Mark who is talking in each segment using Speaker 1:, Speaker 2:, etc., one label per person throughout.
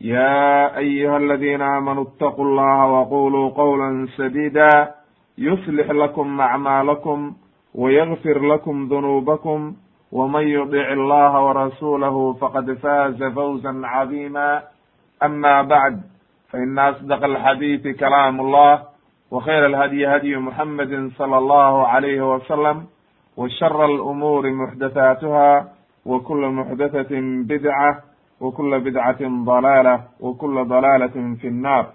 Speaker 1: يا أيها الذين آمنوا اتقوا الله وقولوا قولا سديدا يصلح لكم أعمالكم ويغفر لكم ذنوبكم ومن يطع الله ورسوله فقد فاز فوزا عظيما أما بعد فإن أصدق الحديث كلام الله وخير الهدي هدي محمد صلى الله عليه وسلم وشر الأمور محدثاتها وكل محدثة بدعة wa kula bidcatin dalaalah wa kula dalaalatin fi nnaar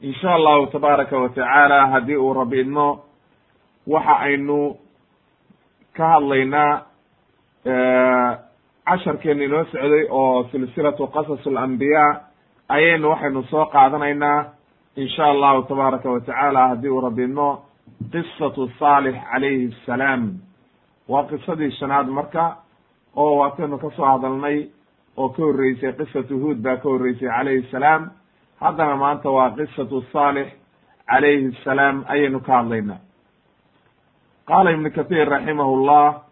Speaker 1: insha allahu tabaaraka wa tacaala haddii uu rabi idmo waxa aynu ka hadlaynaa casharkeena inoo socday oo silsilatu qasas alambiyaa ayaynu waxaynu soo qaadanaynaa insha allahu tabaaraka wa tacaala haddii uu rabi idmo qisatu saalix calayhi assalaam waa qisadii shanaad marka oo waataynu ka soo hadalnay oo ka horreysay qisatu huod baa ka horreysay calayhi salaam. Haddana maanta waa qisatu saalix calayhi salaam ayaynu ka hadlaynaa. Qaala ibnu kathiir raximahu llah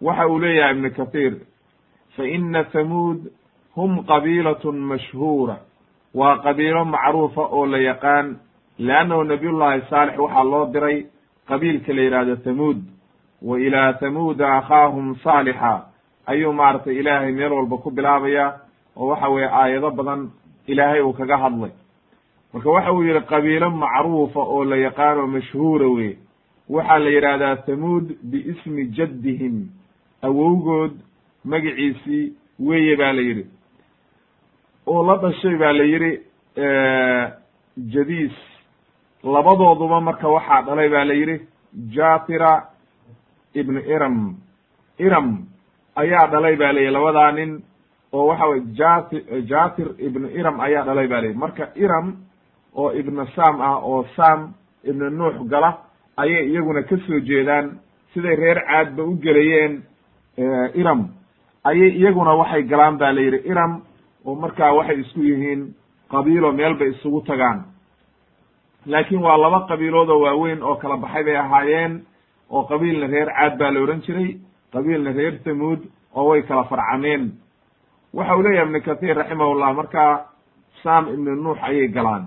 Speaker 1: waxa uu leeyahay ibnu kathiir fa ina thamuud hum qabiilatun mashhuura. Waa qabiilo macruufa oo la yaqaan leannahu nabiyullahi saalix waxaa loo diray qabiilka la yihahdo thamuud. Wa ilaa thamuuda akhaahum saalixa ayuu maaragtay ilaahay meel walba ku bilaabaya oo waxa weeye aayado badan ilaahay uu kaga hadlay. Marka waxa uu yihi qabiilo macruufa oo la yaqaano mashhuura weye waxaa la yidhahdaa thamuud biismi jaddihim. Awowgood magiciisii weeye ba la yidhi. Oo la dhashay ba la yidhi jadiis. Labadooduba marka waxaa dhalay ba la yidhi jatira ibnu iram. Iram ayaa dhalay ba layihi labadaa nin oo waxa weye jati jatir ibnu iram ayaa dhalay ba layihi marka iram oo ibnu sam ah oo sam ibnu nuux gala ayay iyaguna ka soo jeedaan. Siday reer caadba u gelayeen iram. Ayay iyaguna waxay galaan ba la yidhi iram oo markaa waxay isku yihiin qabiilo meel bay isugu tagaan. Laakiin waa laba qabiilood oo waaweyn oo kala baxay bay ahaayeen oo qabiilna reer caad baa la odhan jiray qabiilna reer thamuud oo way kala farcameen. Waxa uu leeyahay ibnu kathiir raximahullah markaa sam ibnu nuux ayay galaan.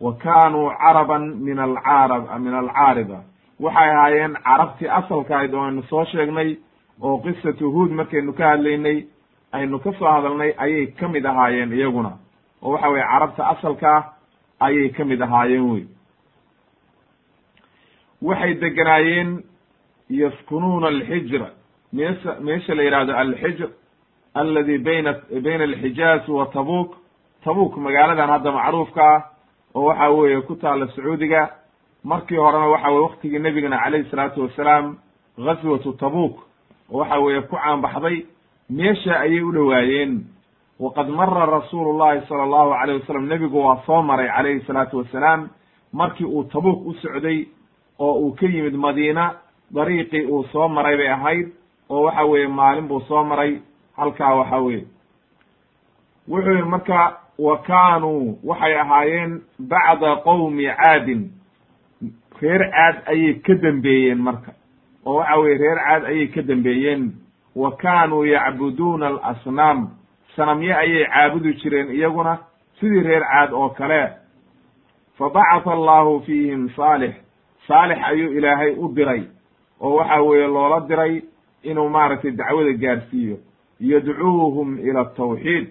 Speaker 1: Wa kanuu caraban min alcarab min alcaariba waxay ahaayeen carabtii asalkahayd oo aynu soo sheegnay oo qisatu huod markaynu ka hadlaynay aynu ka soo hadalnay ayay ka mid ahaayeen iyaguna. Oo waxa weye carabta asalkaa ayay ka mid ahaayeen wey. Waxay deganaayeen yaskunuuna alxijra meesa meesha la yihahdo alxijr aladi bayna bayna alxijaaz wa tabuk. Tabuk magaaladan hadda macruufka ah oo waxa weeye ku taala sacuudiga. Markii horena waxa weye waktigii nebigana calayhi salaatu wasalaam ghaswatu tabuk oo waxa weeye ku caanbaxday meesha ayay u dhowaayeen. Waqad mara rasuulu llahi sala allahu alayh wasalam nebigu waa soo maray calayhi salaatu wasalaam markii uu tabuk u socday oo uu ka yimid madiina dariiqii uu soo maray bay ahayd oo waxa weeye maalin buu soo maray halkaa waxa weye wuxuu yihi marka wa kaanuu waxay ahaayeen bacda qowmi caadin. Reer caad ayay ka dembeeyeen marka. Oo waxa weye reer caad ayay ka dembeeyeen wa kaanuu yacbuduuna alasnaam. Sanamye ayay caabudi jireen iyaguna sidii reer caad oo kale. Fa bacatha allahu fiihim saalix. Saalix ayuu ilaahay u diray oo waxa weeye loola diray inuu maaragtay dacwada gaarsiiyo. Yadcuuhum ila atawxiid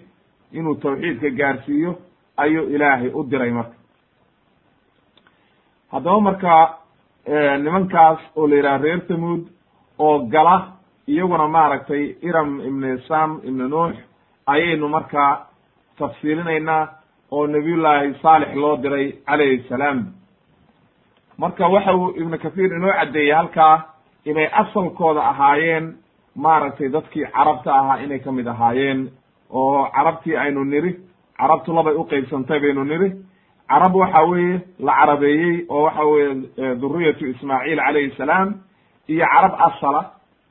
Speaker 1: inuu tawxiidka gaarsiiyo ayuu ilaahay u diray marka. Haddaba marka nimankaas oo la yidhaha reer tamuud oo gala iyaguna maaragtay iram ibni sam ibni nuux ayaynu markaa tafsiilinaynaa oo nabiyullaahi saalix loo diray calayhi salaam. Marka waxa uu ibnu kathiir inoo caddeeyey halkaa inay asalkooda ahaayeen maaragtay dadkii carabta ahaa inay ka mid ahaayeen oo carabtii aynu niri carabtu labay uqeybsantay baynu niri carab waxa weeye la carabeeyey oo waxa weye dhuriyatu ismaaciil calayhi salaam iyo carab asala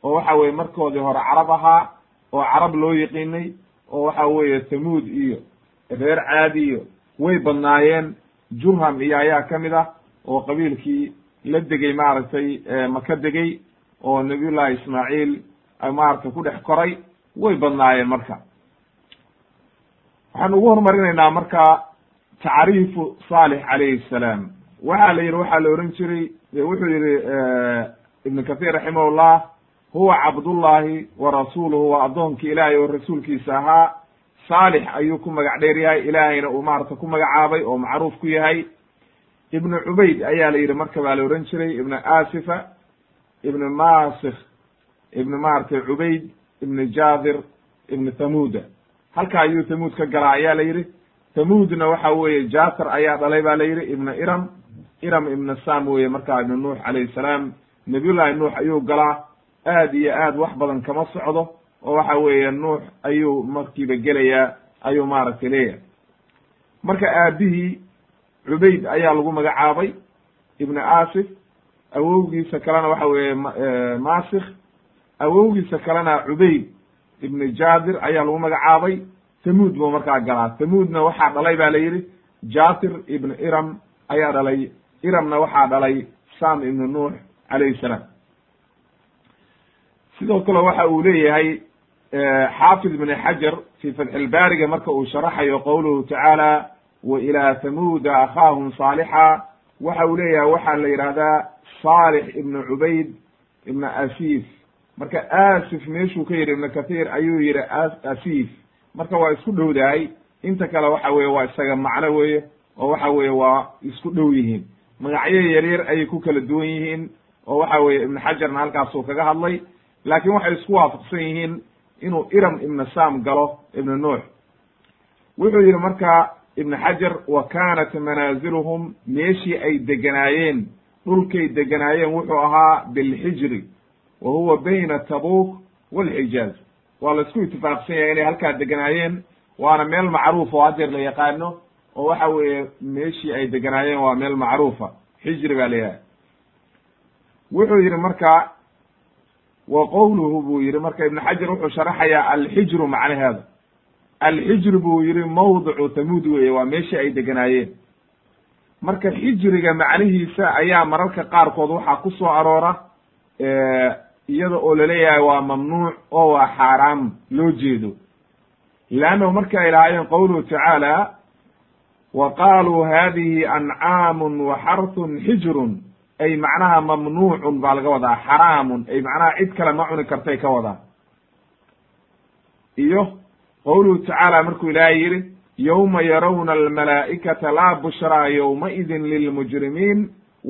Speaker 1: oo waxa weye markoodii hore carab ahaa oo carab loo yiqiinay oo waxa weeye tamuud iyo reer caadi iyo way badnaayeen. Jurham iyo ayaa ka mid ah oo qabiilkii la degay maaragtay maka degay oo nabiyullahi ismaaciil maaragtay ku dhex koray way badnaayeen marka. Waxaan ugu horumarinaynaa marka tacriifu saalix calayhi salaam. Waxaa la yidhi waxaa la ohan jiray wuxuu yihi ibn kathir raximahullah huwa cabdullahi wa rasuuluhu waa addoonkii ilaahay oo rasuulkiisa ahaa. Saalix ayuu ku magac dheer yahay ilaahayna uu maarata ku magacaabay oo macruuf ku yahay. Ibnu cubayd ayaa la yidhi marka baa la ohan jiray ibnu asifa ibnu masikh ibnu maaragtay cubayd ibnu jaadir ibnu tamuuda halka ayuu tamuud ka galaa ayaa la yidhi tamuudna waxa weeye jaasir ayaa dhalay ba la yidhi ibnu iram iram ibnu sam weye markaa ibnu nuux calayhi salaam. Nabiyullahi nuux ayuu galaa aad iyo aad wax badan kama socdo oo waxa weeye nuux ayuu markiiba gelayaa ayuu maaragtay leeyahay. Marka aabihii cubayd ayaa lagu magacaabay ibnu asif awowgiisa kalena waxa weeye masikh awowgiisa kalena cubayd ibnu jaadir ayaa lagu magacaabay. Tamuud buu markaa galaa. Tamuudna waxaa dhalay ba la yidhi jasir ibnu iram ayaa dhalay. Iramna waxaa dhalay sam ibnu nuux calayhi salaam. Sidoo kale waxa uu leeyahay xaafid ibn xajar fi fatxilbaariga marka uu sharaxayo qowluhu tacaala wa ilaa tamuuda akhaahum saalixa waxa uu leeyahay waxaa la yidhahdaa saalix ibnu cubayd ibna asif marka asif meeshuu ka yidhi ibnu kathiir ayuu yidhi asif marka waa isku dhowdahay. Inta kale waxa weye waa isaga macno weeye oo waxa weye waa isku dhow yihiin. Magacyo yaryar ayay ku kala duwan yihiin oo waxa weye ibnu xajarna halkaasuu kaga hadlay. Laakiin waxay isku waafaqsan yihiin inuu iram ibnu sam galo ibnu nuux. Wuxuu yidhi marka ibnu xajar wa kanat manaaziluhum meeshii ay deganaayeen dhulkay deganaayeen wuxuu ahaa bilxijri wa huwa bayna tabuk walxijaaz waa la isku itifaaqsan yahay inay halkaa deganaayeen waana meel macruuf oo hadeer la yaqaano oo waxa weeye meeshii ay deganaayeen waa meel macruufa. Xijri baa la yidhaha wuxuu yidhi marka wa qowluhu buu yihi marka ibnu xajar wuxuu sharaxayaa alxijru macnaheeda alxijru buu yihi mawdicu tamuud weye waa meeshii ay deganaayeen. Marka xijriga macnihiisa ayaa mararka qaarkood waxaa ku soo aroora iyada oo la leeyahay waa mamnuuc oo waa xaaraam loo jeedo. Leannahu marka ay lahaayeen qowluhu tacaala wa qaaluu hadihi ancaamun wa xarthun xijrun ay macnaha mamnuucun baa laga wadaa xaraamun ay macnaha cid kale ma cuni kartay ka wadaa. Iyo qowluhu tacaala markuu ilaahay yidhi yowma yarawna almalaa'ikata laa bushraa yowmaidin lilmujrimiin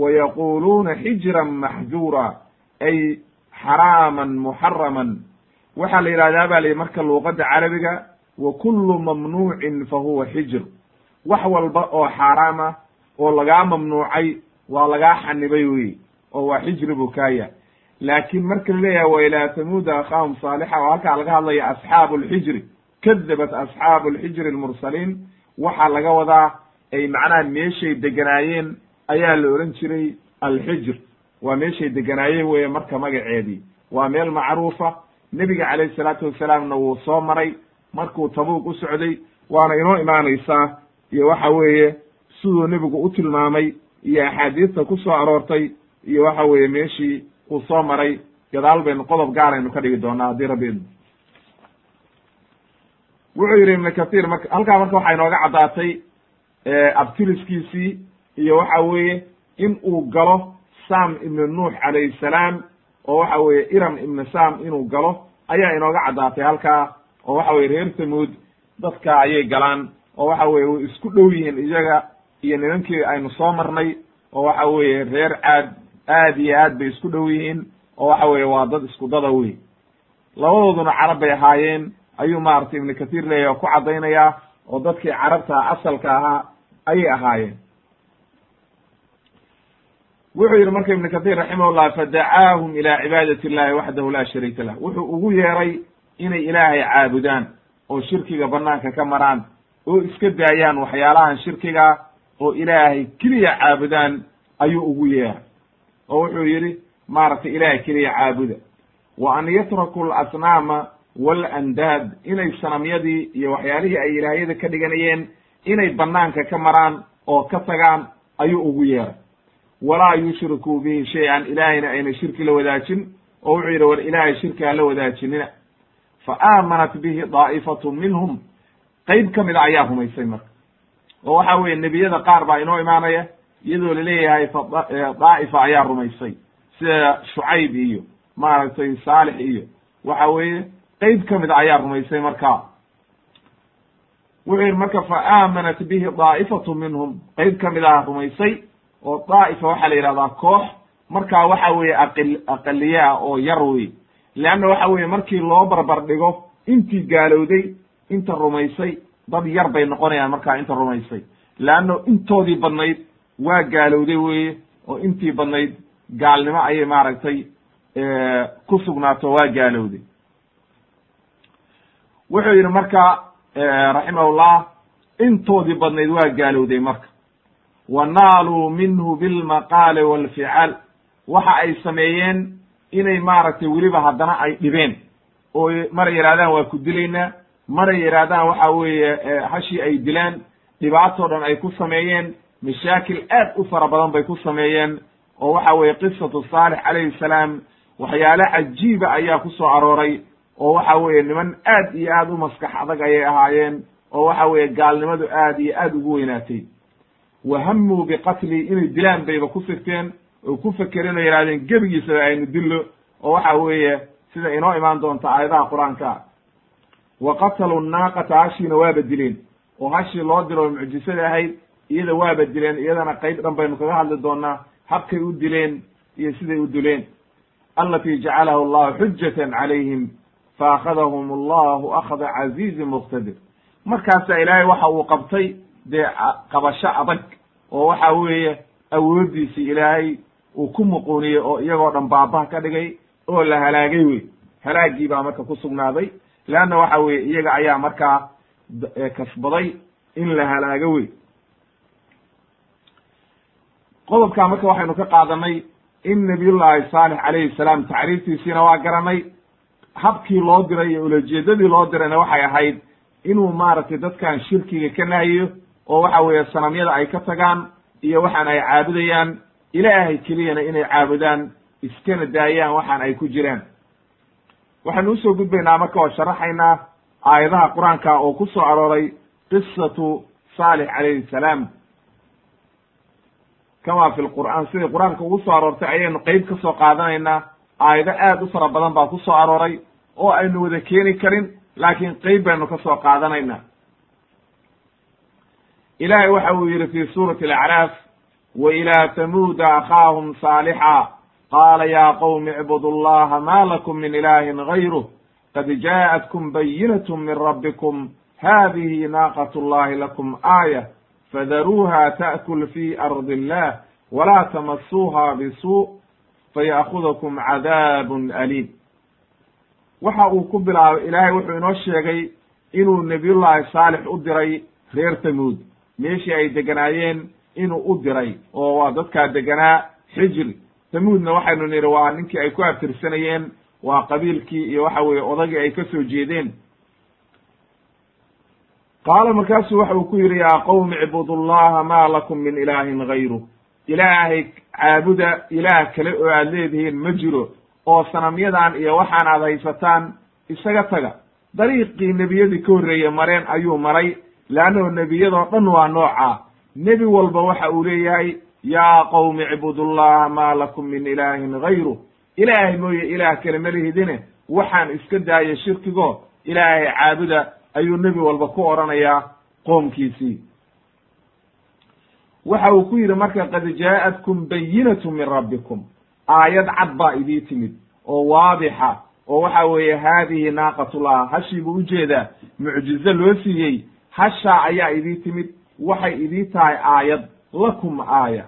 Speaker 1: wayaquluuna xijran maxjuura ay xaraaman muxaraman waxaa la yidhahdaa ba la yidhi marka luuqadda carabiga wa kullu mamnuucin fa huwa xijr wax walba oo xaaraam ah oo lagaa mamnuucay waa lagaa xanibay wey oo waa xijri buu kaaya laakiin marka la leeyahay wa ilaa tamuuda akhaahum saalixa oo halkaa laga hadlaya asxaabu lxijri kadabat asxaabu lxijri almursaliin. Waxaa laga wadaa ay macnaha meeshay deganaayeen ayaa la ohan jiray alxijr waa meeshay deganaayeen weye marka magaceedii waa meel macruufa. Nebiga calayhi salaatu wasalaamna wuu soo maray. Markuu tabuuq u socday waana inoo imaanaysaa. Iyo waxa weeye siduu nebigu u tilmaamay iyo axaadiista ku soo aroortay iyo waxa weeye meeshii uu soo maray. Gadaal baynu qodob gaaraynu ka dhigi doonaa haddii rabbi idmo wuxuu yidhi ibnu kathiir marka halkaa marka waxaa inooga caddaatay abtiliskiisii iyo waxa weeye in uu galo sam ibnu nuux calayhi salaam oo waxa weeye iram ibnu sam inuu galo ayaa inooga caddaatay halkaa oo waxa weye reer tamuud dadka ayay galaan oo waxa weye way isku dhow yihiin iyaga iyo nimankii aynu soo marnay oo waxa weeye reer caad aad iyo aad bay isku dhow yihiin oo waxa weeye waa dad isku dada wey labadooduna carab bay ahaayeen ayuu maaragtay ibnu kathiir leeyahy oo ku caddaynayaa oo dadkii carabta asalka ahaa ayay ahaayeen. Wuxuu yidhi marka ibnu kathiir raximahullah fadacaahum ila cibaadati illahi waxdahu la shariika lah. Wuxuu ugu yeeray inay ilaahay caabudaan oo shirkiga banaanka ka maraan oo iska daayaan waxyaalahan shirkiga oo ilaahay keliya caabudaan ayuu ugu yeeray. Oo wuxuu yidhi maaragtay ilaahay keliya caabuda. Wa an yatraku alasnaama walandaad inay sanamyadii iyo waxyaalihii ay ilaahyada ka dhiganayeen inay banaanka ka maraan oo ka tagaan ayuu ugu yeeray walaa yushrikuu bihi shay-an ilaahayna ayna shirki la wadaajin oo wuxuu yidhi war ilaahay shirki ha la wadaajinina fa aamanat bihi daa'ifatu minhum qeyb ka mida ayaa rumaysay marka oo waxa weeye nebiyada qaar baa inoo imaanaya iyadoo la leeyahay fa daa'ifa ayaa rumaysay sida shucayb iyo maaragtay saalix iyo waxa weeye qeyb ka mida ayaa rumaysay marka. Wuxuu yidhi marka fa aamanat bihi daa'ifatu minhum. Qeyb ka mid ah rumaysay oo daa'ifa waxaa la yidhahdaa koox. Markaa waxa weeye aqil aqaliye ah oo yar wey leanna waxa weeye markii loo barbar dhigo intii gaalowday inta rumaysay dad yar bay noqonayaan markaa inta rumaysay. Leanno intoodii badnayd waa gaalowday weye oo intii badnayd gaalnimo ayay maaragtay ku sugnaato waa gaalowday wuxuu yidhi marka raximahullah intoodii badnayd waa gaalowday marka. Wa naaluu minhu bilmaqaali walficaal waxa ay sameeyeen inay maaragtay weliba haddana ay dhibeen. Oo maray yidhahdaan waa ku dilaynaa maray yidhaahdaan waxa weeye hashii ay dilaan dhibaatoo dhan ay ku sameeyeen mashaakil aad u fara badan bay ku sameeyeen oo waxa weeye qisatu saalix calayhi salaam waxyaale cajiiba ayaa ku soo arooray oo waxa weeye niman aad iyo aad u maskax adag ayay ahaayeen oo waxa weeye gaalnimadu aad iyo aad ugu weynaatay. Wa hamuu biqatlii inay dilaan bayba ku sigteen oo ku fekereen oo yidhahdeen gebigiisaba aynu dillo oo waxa weeye sida inoo imaan doonta aayadaha qur'aanka. Wa qataluu naaqata hashiina waaba dileen oo hashii loo diro mucjisada ahayd iyada waaba dileen iyadana qayb dhan baynu kaga hadli doonaa habkay u dileen iyo siday u dileen alati jacalahu allahu xujatan calayhim faakhadahum allahu akhda caziizin muqtadir markaasa ilaahay waxa uu qabtay dee qabasho adag oo waxa weeye awooddiisii ilaahay uu ku muquuniyey oo iyagoo dhan baabaha ka dhigay oo la halaagay wey halaagii baa marka ku sugnaaday leanna waxa weeye iyaga ayaa markaa kasbaday in la halaago wey qodobkaa marka waxaynu ka qaadanay in nabiyullaahi saalix calayhi salaam tacriiftiisiina waa garanay habkii loo diray iyo ulajeedadii loo dirayna waxay ahayd inuu maaragtay dadkan shirkiga ka nahiyo oo waxa weeye sanamyada ay ka tagaan iyo waxaan ay caabudayaan ilaahay keliyana inay caabudaan iskana daayaan waxaan ay ku jiraan. Waxaynu u soo gudbaynaa marka oo sharaxaynaa aayadaha qur'aanka oo ku soo arooray qisatu saalix calayhi salaam. Kama fi lqur'aan siday qur'aanka ugu soo aroortay ayaynu qeyb ka soo qaadanaynaa aayado aad u fara badan baa ku soo arooray oo aynu wada keeni karin laakiin qeyb baynu ka soo qaadanaynaa. Ilahay waxa uu yidhi fi suurati alacraaf wa ilaa tamuuda akhaahum saalixa. Qaala ya qowmi icbudu allaha ma lakum min ilahin gayruh qad ja'atkum bayinat min rabbikum. Hadihi naaqat llahi lakum aayة fadaruuha ta'kul fi ardi illah. Wla tamasuuha bisuu faya'kudakum cadaabun aliim waxa uu ku bilaabay ilaahay wuxuu inoo sheegay inuu nebiyullaahi saalix u diray reer tamuud. Meeshii ay deganaayeen inuu u diray oo waa dadkaa deganaa xijri tamuudna waxaynu nidhi waa ninkii ay ku abtirsanayeen waa qabiilkii iyo waxa weeye odagii ay ka soo jeedeen. Qaala markaasuu waxa uu ku yidhi yaa qowmi icbudu llaha ma lakum min ilaahin gayru ilaahay caabuda ilaah kale oo aad leedihiin ma jiro oo sanamyadan iyo waxaan aad haysataan isaga taga. Dariiqii nebiyadii ka horreeye mareen ayuu maray leannao nebiyadoo dhan waa noocaa nebi walba waxa uu leeyahay yaa qowmi icbudu llaha ma lakum min ilaahin gayru ilaahay mooye ilaah kale ma lihidine waxaan iska daaya shirkigo ilaahay caabuda ayuu nebi walba ku odhanayaa qoomkiisii waxa uu ku yidhi marka qad jaa'atkum bayinatu min rabbikum. Aayad cad baa idii timid oo waadixa oo waxa weeye haadihi naaqatullah hashii buu u jeedaa mucjizo loo siiyey hashaa ayaa idii timid. Waxay idii tahay aayad lakum aaya.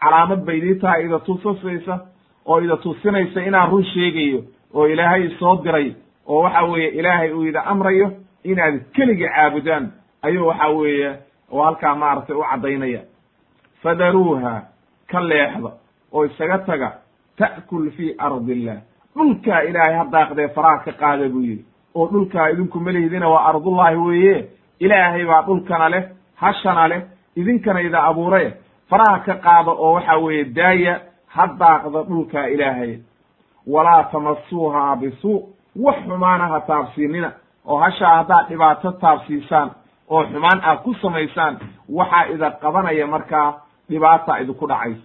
Speaker 1: Calaamad bay idii tahay ida tusasaysa oo ida tusinaysa inaan run sheegayo oo ilaahay soo diray oo waxa weeye ilaahay uu ida amrayo inaad keliga caabudaan. Ayuu waxa weeye oo halkaa maaragtay u caddaynaya fadaruuha ka leexda oo isaga taga ta'kul fii ardi illah dhulkaa ilaahay ha daaqdee faraha ka qaada buu yidhi. Oo dhulkaa idinku melihdina waa ardullahi weeye. Ilaahay baa dhulkana leh hashana leh idinkana ida abuure. Faraha ka qaada oo waxa weeye daaya ha daaqda dhulkaa ilaahay. Walaa tamasuuhaa bisuu wax xumaana ha taabsiinina. Oo hashaa haddaad dhibaato taabsiisaan oo xumaan aad ku samaysaan waxaa ida qabanaya markaa dhibaata idinku dhacaysa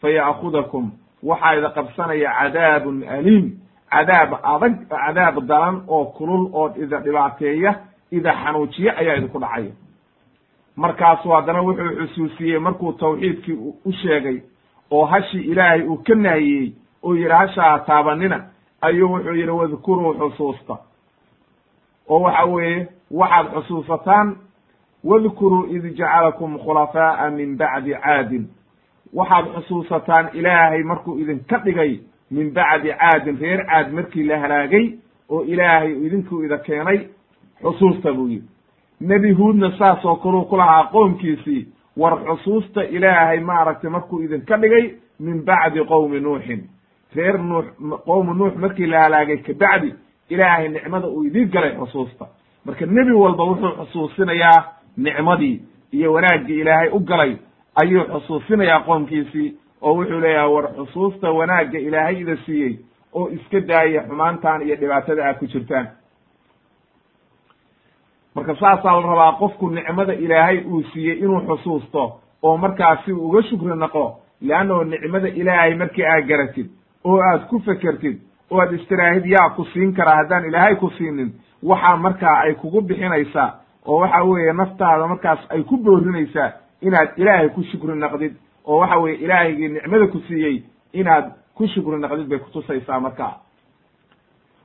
Speaker 1: fa ya'khudakum waxaa ida qabsanaya cadaabun aliim cadaab adag cadaab daran oo kulul oo ida dhibaateeya ida xanuujiye ayaa idinku dhacaya. Markaasu haddana wuxuu xusuusiyey markuu tawxiidkii u sheegay oo hashii ilaahay uu ka naahiyey oo yidhi hashaa taabanina ayuu wuxuu yidhi wadkuruu xusuusta. Oo waxa weeye waxaad xusuusataan wadkuruu id jacalakum khulafaa'a min bacdi caadin waxaad xusuusataan ilaahay markuu idinka dhigay min bacdi caadin reer caad markii la halaagay oo ilaahay idinkuu ida keenay xusuusta buu yidhi nebi huudna saas oo kaluu ku lahaa qoomkiisii war xusuusta ilaahay maaragtay markuu idinka dhigay min bacdi qowmi nuuxin reer nuux qowmi nuux markii la halaagay kabacdi ilaahay nicmada uu idiin galay xusuusta marka nebi walba wuxuu xusuusinayaa nicmadii iyo wanaaggii ilaahay u galay ayuu xusuusinayaa qoomkiisii oo wuxuu leeyahay war xusuusta wanaagga ilaahay ida siiyey oo iska daaya xumaantan iyo dhibaatada aad ku jirtaan. Marka saasaa la rabaa qofku nicmada ilaahay uu siiyey inuu xusuusto oo markaasi uga shukri naqo leannao nicmada ilaahay markii aad garatid oo aad ku fekertid oo aad istiraahid yaa ku siin karaa haddaan ilaahay ku siinin waxaa markaa ay kugu bixinaysaa oo waxa weeye naftaada markaas ay ku boorinaysaa inaad ilaahay ku shukri naqdid oo waxa weeye ilaahaygii nicmada ku siiyey inaad ku shukri naqdid bay kutusaysaa markaa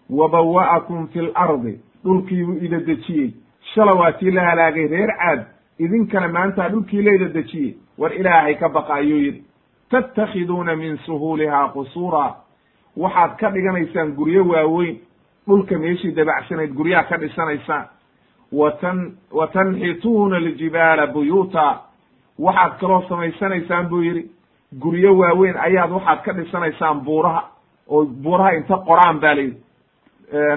Speaker 1: wa bawa'akum fi lardi dhulkiibuu ida dejiyey. Shala waa la halaagay reer caad idinkana maanta dhulkii layda dejiyey. War ilaahay ka baqa ayuu yidhi tattakhiduuna min suhuulihaa qusuura. Waxaad ka dhiganaysaan guryo waaweyn dhulka meeshii dabacsanayd guryaha ka dhisanaysaan watan wa tanxituuna aljibaala buyuuta waxaad kaloo samaysanaysaan buu yidhi guryo waaweyn ayaad waxaad ka dhisanaysaan buuraha oo buuraha inta qoraan ba layidhi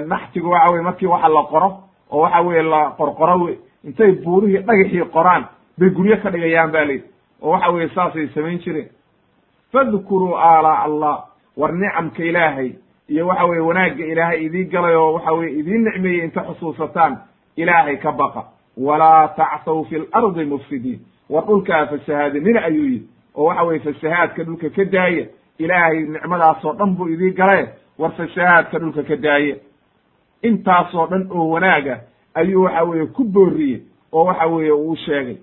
Speaker 1: naxtigu waxa weye markii waxa la qoro oo waxa weye la qorqoro wey intay buurihii dhagaxii qoraan bay guryo ka dhigayaan ba layidhi oo waxa weye saasay samayn jireen fadkuruu aalaa allah war nicamka ilaahay iyo waxa weye wanaagga ilaahay idii galay oo waxa weye idiin nicmeeyey inta xusuusataan ilaahay ka baqa walaa tacthaw fi lardi mufsidiin war dhulkaa fasahaadinina ayuu yidhi oo waxa weye fasahaadka dhulka ka daaya ilaahay nicmadaasoo dhan buu idii gale war fasahaadka dhulka ka daaya intaasoo dhan oo wanaaga ayuu waxa weeye ku booriyey oo waxa weeye uu sheegay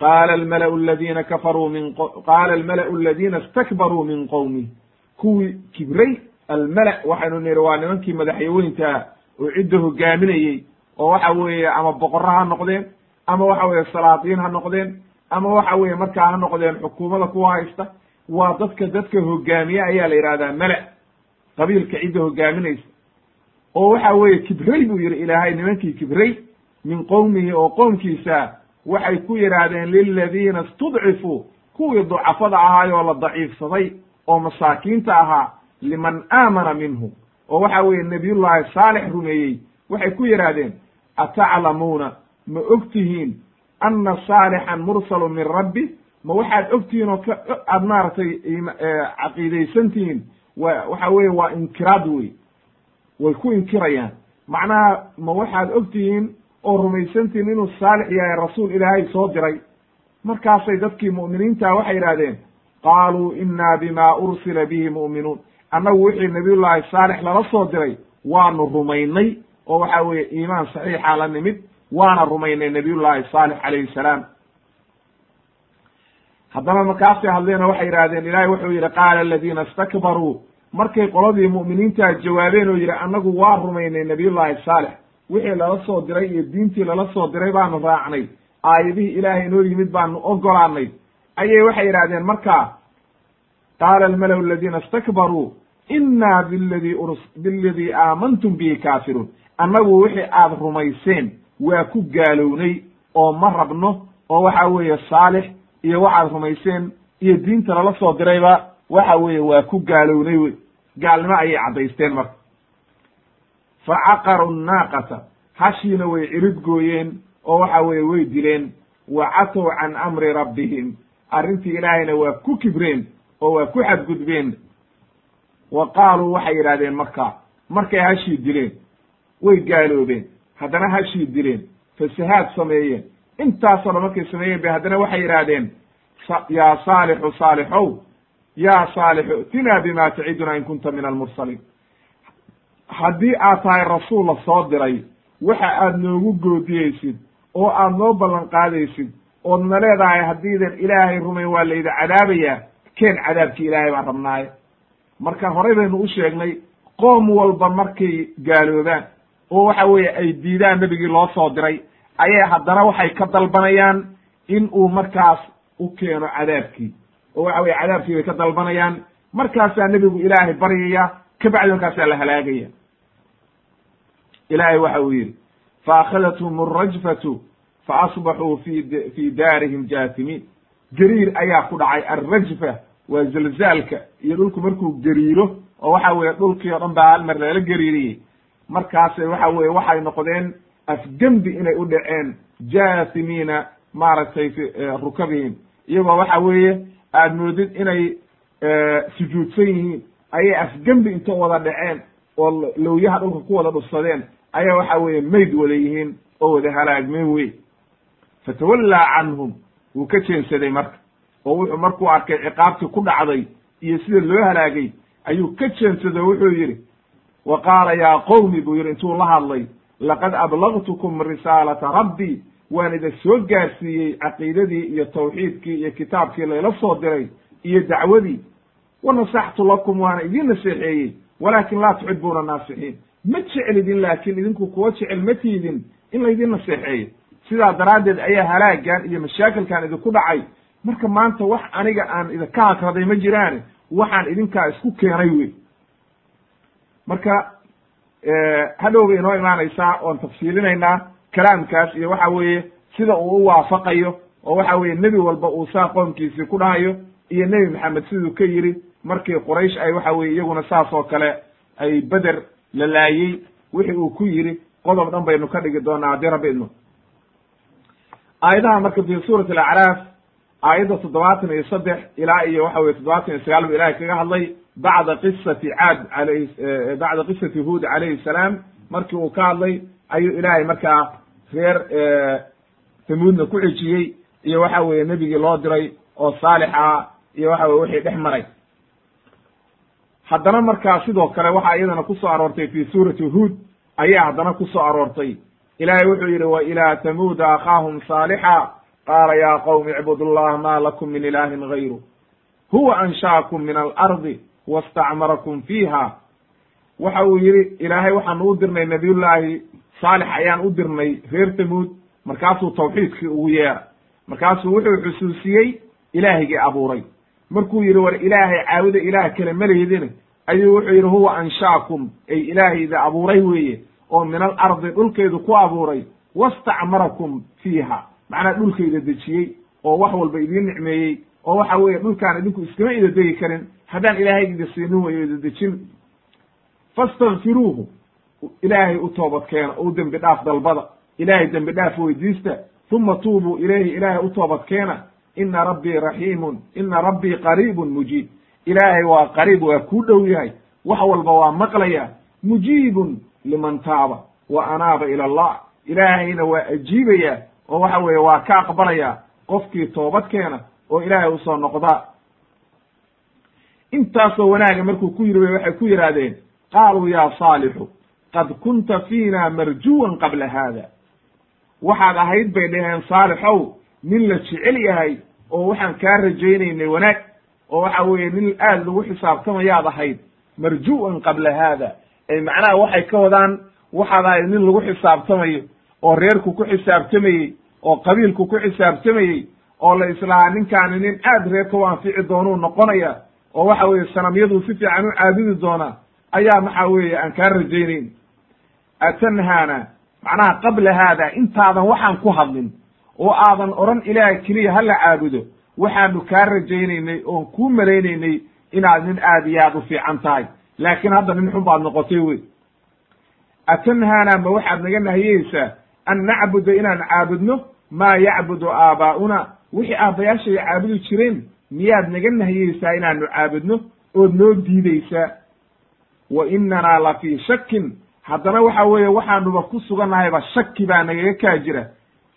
Speaker 1: qaala almala'u aladiina kafaruu min qaala almala'u aladiina istakbaruu min qowmih kuwii kibray almala waxaynu nihi waa nimankii madaxyaweyntaa oo cidda hogaaminayey oo waxa weeye ama boqorro ha noqdeen ama waxa weeye salaadiin ha noqdeen ama waxa weeye markaa ha noqdeen xukuumada kuwa haysta waa dadka dadka hogaamiye ayaa la yidhahdaa mala qabiilka cidda hogaaminaysa oo waxa weeye kibray buu yihi ilaahay nimankii kibray min qowmihi oo qoomkiisa waxay ku yidhaahdeen liladiina istudcifuu kuwii ducafada ahaayoo la daciifsaday oo masaakiinta ahaa liman aamana minhu oo waxa weeye nebiyullaahi saalix rumeeyey waxay ku yidhaahdeen ataclamuuna? Ma og tihiin anna saalixan mursalun min rabbi? Ma waxaad og tihiin oo ka aad maaragtay caqiidaysan tihiin wa waxa weeye waa inkiraad wey. Way ku inkirayaan. Macnaha ma waxaad og tihiin oo rumaysantiin inuu saalix yahay rasuul ilaahay soo diray? Markaasay dadkii mu'miniinta waxay yidhahdeen qaaluu innaa bima ursila bihi mu'minuun annagu wixii nabiyullaahi saalix lala soo diray waanu rumaynay oo waxa weeye iimaan saxiixa la nimid waana rumaynay nabiyullaahi saalix calayhi salaam. Haddana markaasay hadleen oo waxay yidhahdeen ilaahay wuxuu yidhi qaala aladiina istakbaruu. Markay qoladii mu'miniintaa jawaabeen oo yidhi annagu waa rumaynay nabiyullaahi saalex wixii lala soo diray iyo diintii lala soo diray baanu raacnay. Aayadihii ilaahay inoo yimid baanu ogolaanay ayay waxay yidhahdeen markaa qaala almalaw aladiina istakbaruu inna biladii biladii aamantum bihi kaafiruun annagu wixii aad rumayseen waa ku gaalownay oo ma rabno oo waxa weeye saalix iyo waxaad rumayseen iyo diinta lala soo dirayba waxa weeye waa ku gaalownay wey gaalnimo ayay caddaysteen marka fa caqaru nnaaqata hashiina way cirid gooyeen oo waxa weeye way dileen wa catow can amri rabbihim arrintii ilaahayna waa ku kibreen oo waa ku xadgudbeen. Wa qaaluu waxay yidhahdeen marka markay hashii dileen way gaaloobeen. Haddana hashii dileen fasahaad sameeyeen. Intaasoo dhan markay sameeyeen bay haddana waxay yidhaahdeen yaa saalixu saalixow yaa saalixu itinaa bima taciduna in kunta min almursaliin. Haddii aad tahay rasuul la soo diray waxa aad noogu goodiyeysid oo aad noo ballan qaadaysid ood na leedahay haddiidan ilaahay rumayn waa layda cadaabayaa keen cadaabkii ilaahay baan rabnaaye marka horey baynu u sheegnay qoom walba markay gaaloobaan oo waxa weeye ay diidaan nebigii loo soo diray ayay haddana waxay ka dalbanayaan in uu markaas u keeno cadaabkii. Oo waxa weye cadaabkii bay ka dalbanayaan. Markaasaa nebigu ilaahay baryaya kabacdi markaasaa la halaagaya. Ilaahay waxa uu yidhi faakhadathm alrajfatu faasbaxuu fi fi daarihim jaatimiin. Gariir ayaa ku dhacay alrajfa waa zalzaalka iyo dhulku markuu gariiro oo waxa weeye dhulkii o dhan baa hal mar lala gariiriyey. Markaasay waxa weye waxay noqdeen afgembi inay u dhaceen jaasimiina maaragtay fi rukabihim. Iyagoo waxa weeye aad moodid inay sujuudsan yihiin ayay afgembi inta wada dhaceen oo lowyaha dhulka ku wada dhufsadeen ayaa waxa weeye mayd wada yihiin oo wada halaagmeen wey fatawallaa canhum wuu ka jeensaday marka oo wuxuu markuu arkay ciqaabtii ku dhacday iyo sida loo halaagay ayuu ka jeensaday wuxuu yidhi wa qaala yaa qowmi buu yidhi intuu la hadlay laqad ablagtukum risaalata rabbii waan idin soo gaarsiiyey caqiidadii iyo tawxiidkii iyo kitaabkii layla soo diray iyo dacwadii. Wa nasaxtu lakum waana idiin naseexeeyey walaakin laa tuxibuuna naasixiin. Ma jeclidin laakiin idinku kuwa jecel ma tiidin in laydin naseexeeyo. Sidaa daraaddeed ayaa halaagan iyo mashaakilkan idinku dhacay marka maanta wax aniga aan idinka hakraday ma jiraane waxaan idinkaa isku keenay wey marka hadhow bay inoo imaanaysaa oon tafsiilinaynaa kalaamkaas iyo waxa weeye sida uu u waafaqayo oo waxa weeye nebi walba uu saa qoomkiisii ku dhahayo iyo nebi maxamed siduu ka yiri markii quraysh ay waxa weye iyaguna saas oo kale ay beder la laayey wixii uu ku yiri qodob dhan baynu ka dhigi doonaa haddii rabbi idmo. Aayadaha marka fi suurati alacraaf aayadda toddobaatan iyo saddex ilaa iyo waxa weye toddobaatan iyo sagaal bu ilahay kaga hadlay bacda qisati caad alayh bacda qisati huud calayhi salaam. Markii uu ka hadlay ayuu ilaahay markaa reer tamuudna ku xejiyey iyo waxa weeye nebigii loo diray oo saalix ah iyo waxa weye wixii dhex maray. Haddana markaa sidoo kale waxaa iyadana ku soo aroortay fi suurati huud ayaa haddana ku soo aroortay. Ilaahay wuxuu yidhi wa ilaa tamuuda akhaahum saalixa qaala ya qowmi icbudu llaha ma lakum min ilaahin gayru huwa ansha'akum min alardi wastacmarakum fiiha waxa uu yidhi ilaahay waxaanu u dirnay nabiyullaahi saalix ayaan u dirnay reer tamuud markaasuu tawxiidkii ugu yeera markaasuu wuxuu xusuusiyey ilaahigii abuuray markuu yidhi war ilaahay caabuda ilaah kale malihidin ayuu wuxuu yidhi huwa ansha'akum ay ilaahayda abuuray weeye oo min alardi dhulkaydu ku abuuray wastacmarakum fiiha macnaa dhulkayda dejiyey oo wax walba idiin nicmeeyey oo waxa weeye dhulkaan idinku iskama ida degi karin haddaan ilaahay ida siinin wayo ida dejin. Fastakfiruuhu ilaahay u toobad keena u dembi dhaaf dalbada. Ilaahay dembi dhaaf weydiista. Uma tuubuu ilayhi ilaahay u toobad keena. Ina rabbii raxiimun ina rabbii qariibun mujiib. Ilaahay waa qariib waa kuu dhow yahay. Wax walba waa maqlaya mujiibun liman taaba wa anaaba ila allah. Ilaahayna waa ajiibaya oo waxa weeye waa ka aqbalaya qofkii toobad keena oo ilaahay u soo noqda intaasoo wanaaga markuu ku yiri waxay ku yidhaahdeen qaaluu ya saalixu qad kunta fiina marjuwan qabla haada. Waxaad ahayd bay dhaheen saalixow nin la jecel yahay oo waxaan kaa rajaynaynay wanaag oo waxa weeye nin aad lagu xisaabtamayaad ahayd marju'an qabla haada. Ay macnaha waxay ka wadaan waxaad ahayd nin lagu xisaabtamayo oo reerku ku xisaabtamayey oo qabiilku ku xisaabtamayey oo la islahaa ninkaani nin aad reerka u anfici doonuu noqonaya oo waxa weeye sanamyadu si fiican u caabudi doonaa ayaa waxa weeye aan kaa rajaynayn. Atanhaana macnaha qabla haada intaadan waxaan ku hadlin oo aadan odhan ilaah keliya hala caabudo waxaanu kaa rajaynaynay oon kuu malaynaynay inaad nin aad iyo aad u fiican tahay. Laakiin hadda nin xun baad noqotay wey. Atanhaana ma waxaad naga nahiyeysaa an nacbuda inaan caabudno maa yacbudu aabaa'una wixii aabbayaashay caabudi jireen miyaad naga nahiyeysaa inaanu caabudno ood noo diideysaa wa inanaa la fii shakin haddana waxa weeye waxaanuba ku sugannahayba shaki baa nagaga kaa jira.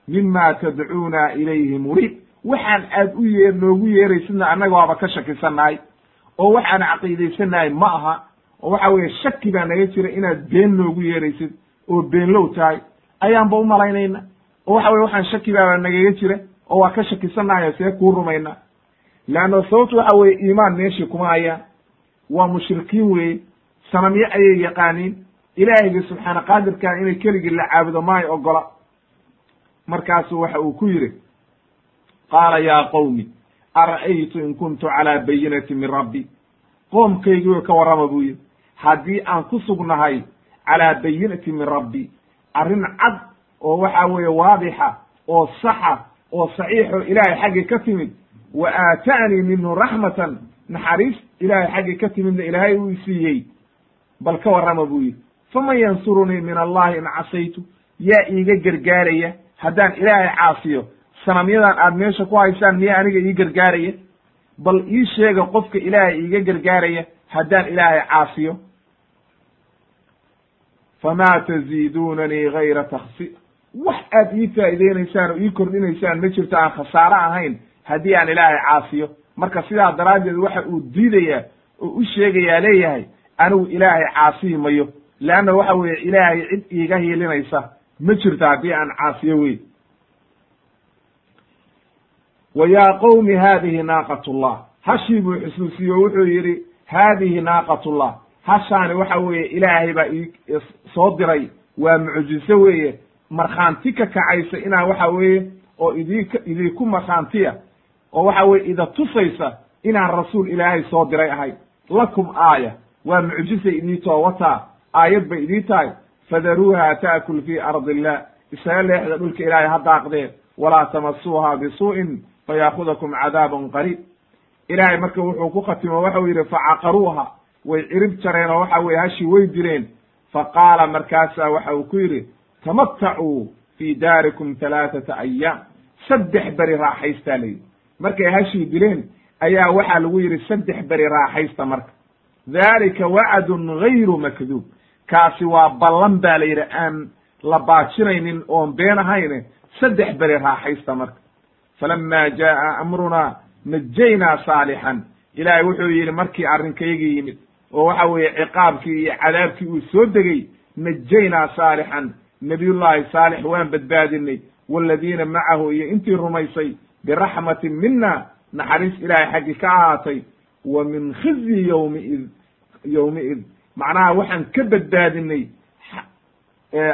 Speaker 1: Mima tadcuuna ilayhi muriib waxaan aad u yee noogu yeeraysidna annaga waaba ka shakisannahay. Oo waxaan caqiidaysanahay ma aha oo waxa weeye shaki baa naga jira inaad been noogu yeeraysid oo beenlow tahay. Ayaanba u malaynayna oo waxa weye waxaan shaki baaba nagaga jira oo waa ka shakisannahay see kuu rumayna. Leanno sababtu waxa weeye iimaan meeshii kuma hayaan. Waa mushrikiin weeye. Sanamyo ayay yaqaaniin. Ilaahayga subxaana qaadirkaa inay keligii la caabudo maay ogola. Markaasu waxa uu ku yidhi qaala yaa qowmi ara'aytu in kuntu calaa bayinati min rabbi? Qoomkaygii ka warrama buu yidhi haddii aan ku sugnahay calaa bayinati min rabbi arrin cad oo waxa weeye waadixa oo saxa oo saxiixo ilaahay xaggii ka timid wa aata'anii minhu raxmatan naxariis ilaahay xaggii ka timidna ilaahay uu siiyey. Bal ka warrama buu yidhi faman yansurunii min allahi in casaytu yaa iiga gargaaraya haddaan ilaahay caasiyo sanamyadan aad meesha ku haysaan miyaa aniga ii gargaaraya? Bal ii sheega qofka ilaahay iiga gargaaraya haddaan ilaahay caasiyo famaa taziidunanii gayra taksi wax aad ii faa'iideynaysaan oo ii kordhinaysaan ma jirto aan khasaaro ahayn haddii aan ilaahay caasiyo marka sidaa daraaddeed waxa uu diidayaa oo u sheegayaa leeyahay anigu ilaahay caasiyi mayo leanna waxa weeye ilaahay cid iiga hiilinaysa ma jirto haddii aan caasiyo wey wa yaa qowmi haadihi naaqatullah. Hashii buu xusuusiye o wuxuu yidhi haadihi naaqatullah. Hashaani waxa weeye ilaahay baa ii soo diray. Waa mucjiso weeye markhaanti ka kacaysa inaa waxa weeye oo idink idinku markhaantiya oo waxa weye ida tusaysa inaan rasuul ilaahay soo diray ahay lakum aaya waa mucjisay idii too wataa aayad bay idii tahay. Fadaruuha ta'kul fii ardi illah isaga leexda dhulka ilaahay ha daaqdeen walaa tamasuuha bisuu'in fayaakudakum cadaabun qariib. Ilaahay marka wuxuu ku khatimo waxau yidhi facaqaruuha way cirib jareen oo waxa weye hashii way direen faqaala markaasaa waxa uu ku yidhi tamatacuu fii daarikum halaathata ayaam saddex beri raaxaystaa la yidhi markay hashii dileen ayaa waxaa lagu yidhi saddex beri raaxaysta marka dalika wacdun gayru makduub kaasi waa ballan baa la yidhi aan la baajinaynin oon been ahayne saddex beri raaxaysta marka falama jaa'a amrunaa najaynaa saalixan ilaahay wuxuu yidhi markii arrinkaygii yimid oo waxa weeye ciqaabkii iyo cadaabkii uu soo degey najaynaa saalixan nabiyullaahi saalix waan badbaadinay waaladiina macahu iyo intii rumaysay biraxmatin mina naxariis ilaahay xaggi ka ahaatay wa min khizyi yowmiid yowmiid macnaha waxaan ka badbaadinay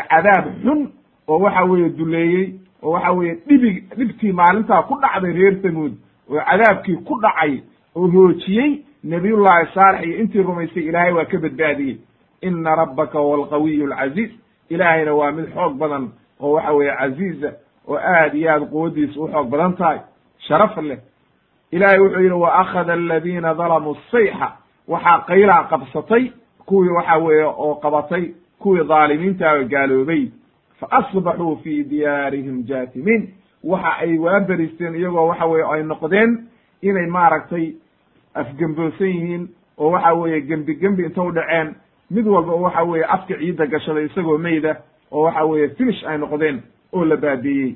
Speaker 1: cadaab xun oo waxa weeye duleeyey oo waxa weeye dhibig dhibtii maalintaa ku dhacday reer tamuud oo cadaabkii ku dhacay oo hoojiyey nabiyullaahi saalex iyo intii rumaysay ilaahay waa ka badbaadiyey. Ina rabbaka huwa alqawiyu alcaziiz ilaahayna waa mid xoog badan oo waxa weeye caziiza oo aad iyo aad quwaddiisa u xoog badan tahay sharaf leh. Ilaahay wuxuu yidhi wa akhada aladiina dalamuu sayxa waxaa qaylaa qabsatay kuwii waxa weeye oo qabatay kuwii dhaalimiinta oo gaaloobay. Fa asbaxuu fii diyaarihim jaatimiin. Waxa ay waaberiisteen iyagoo waxa weye ay noqdeen inay maaragtay afgemboosan yihiin oo waxa weeye gembi gembi inta u dhaceen mid walba oo waxa weeye afka ciidda gashaday isagoo meyda oo waxa weeye finish ay noqdeen oo la baabiiyey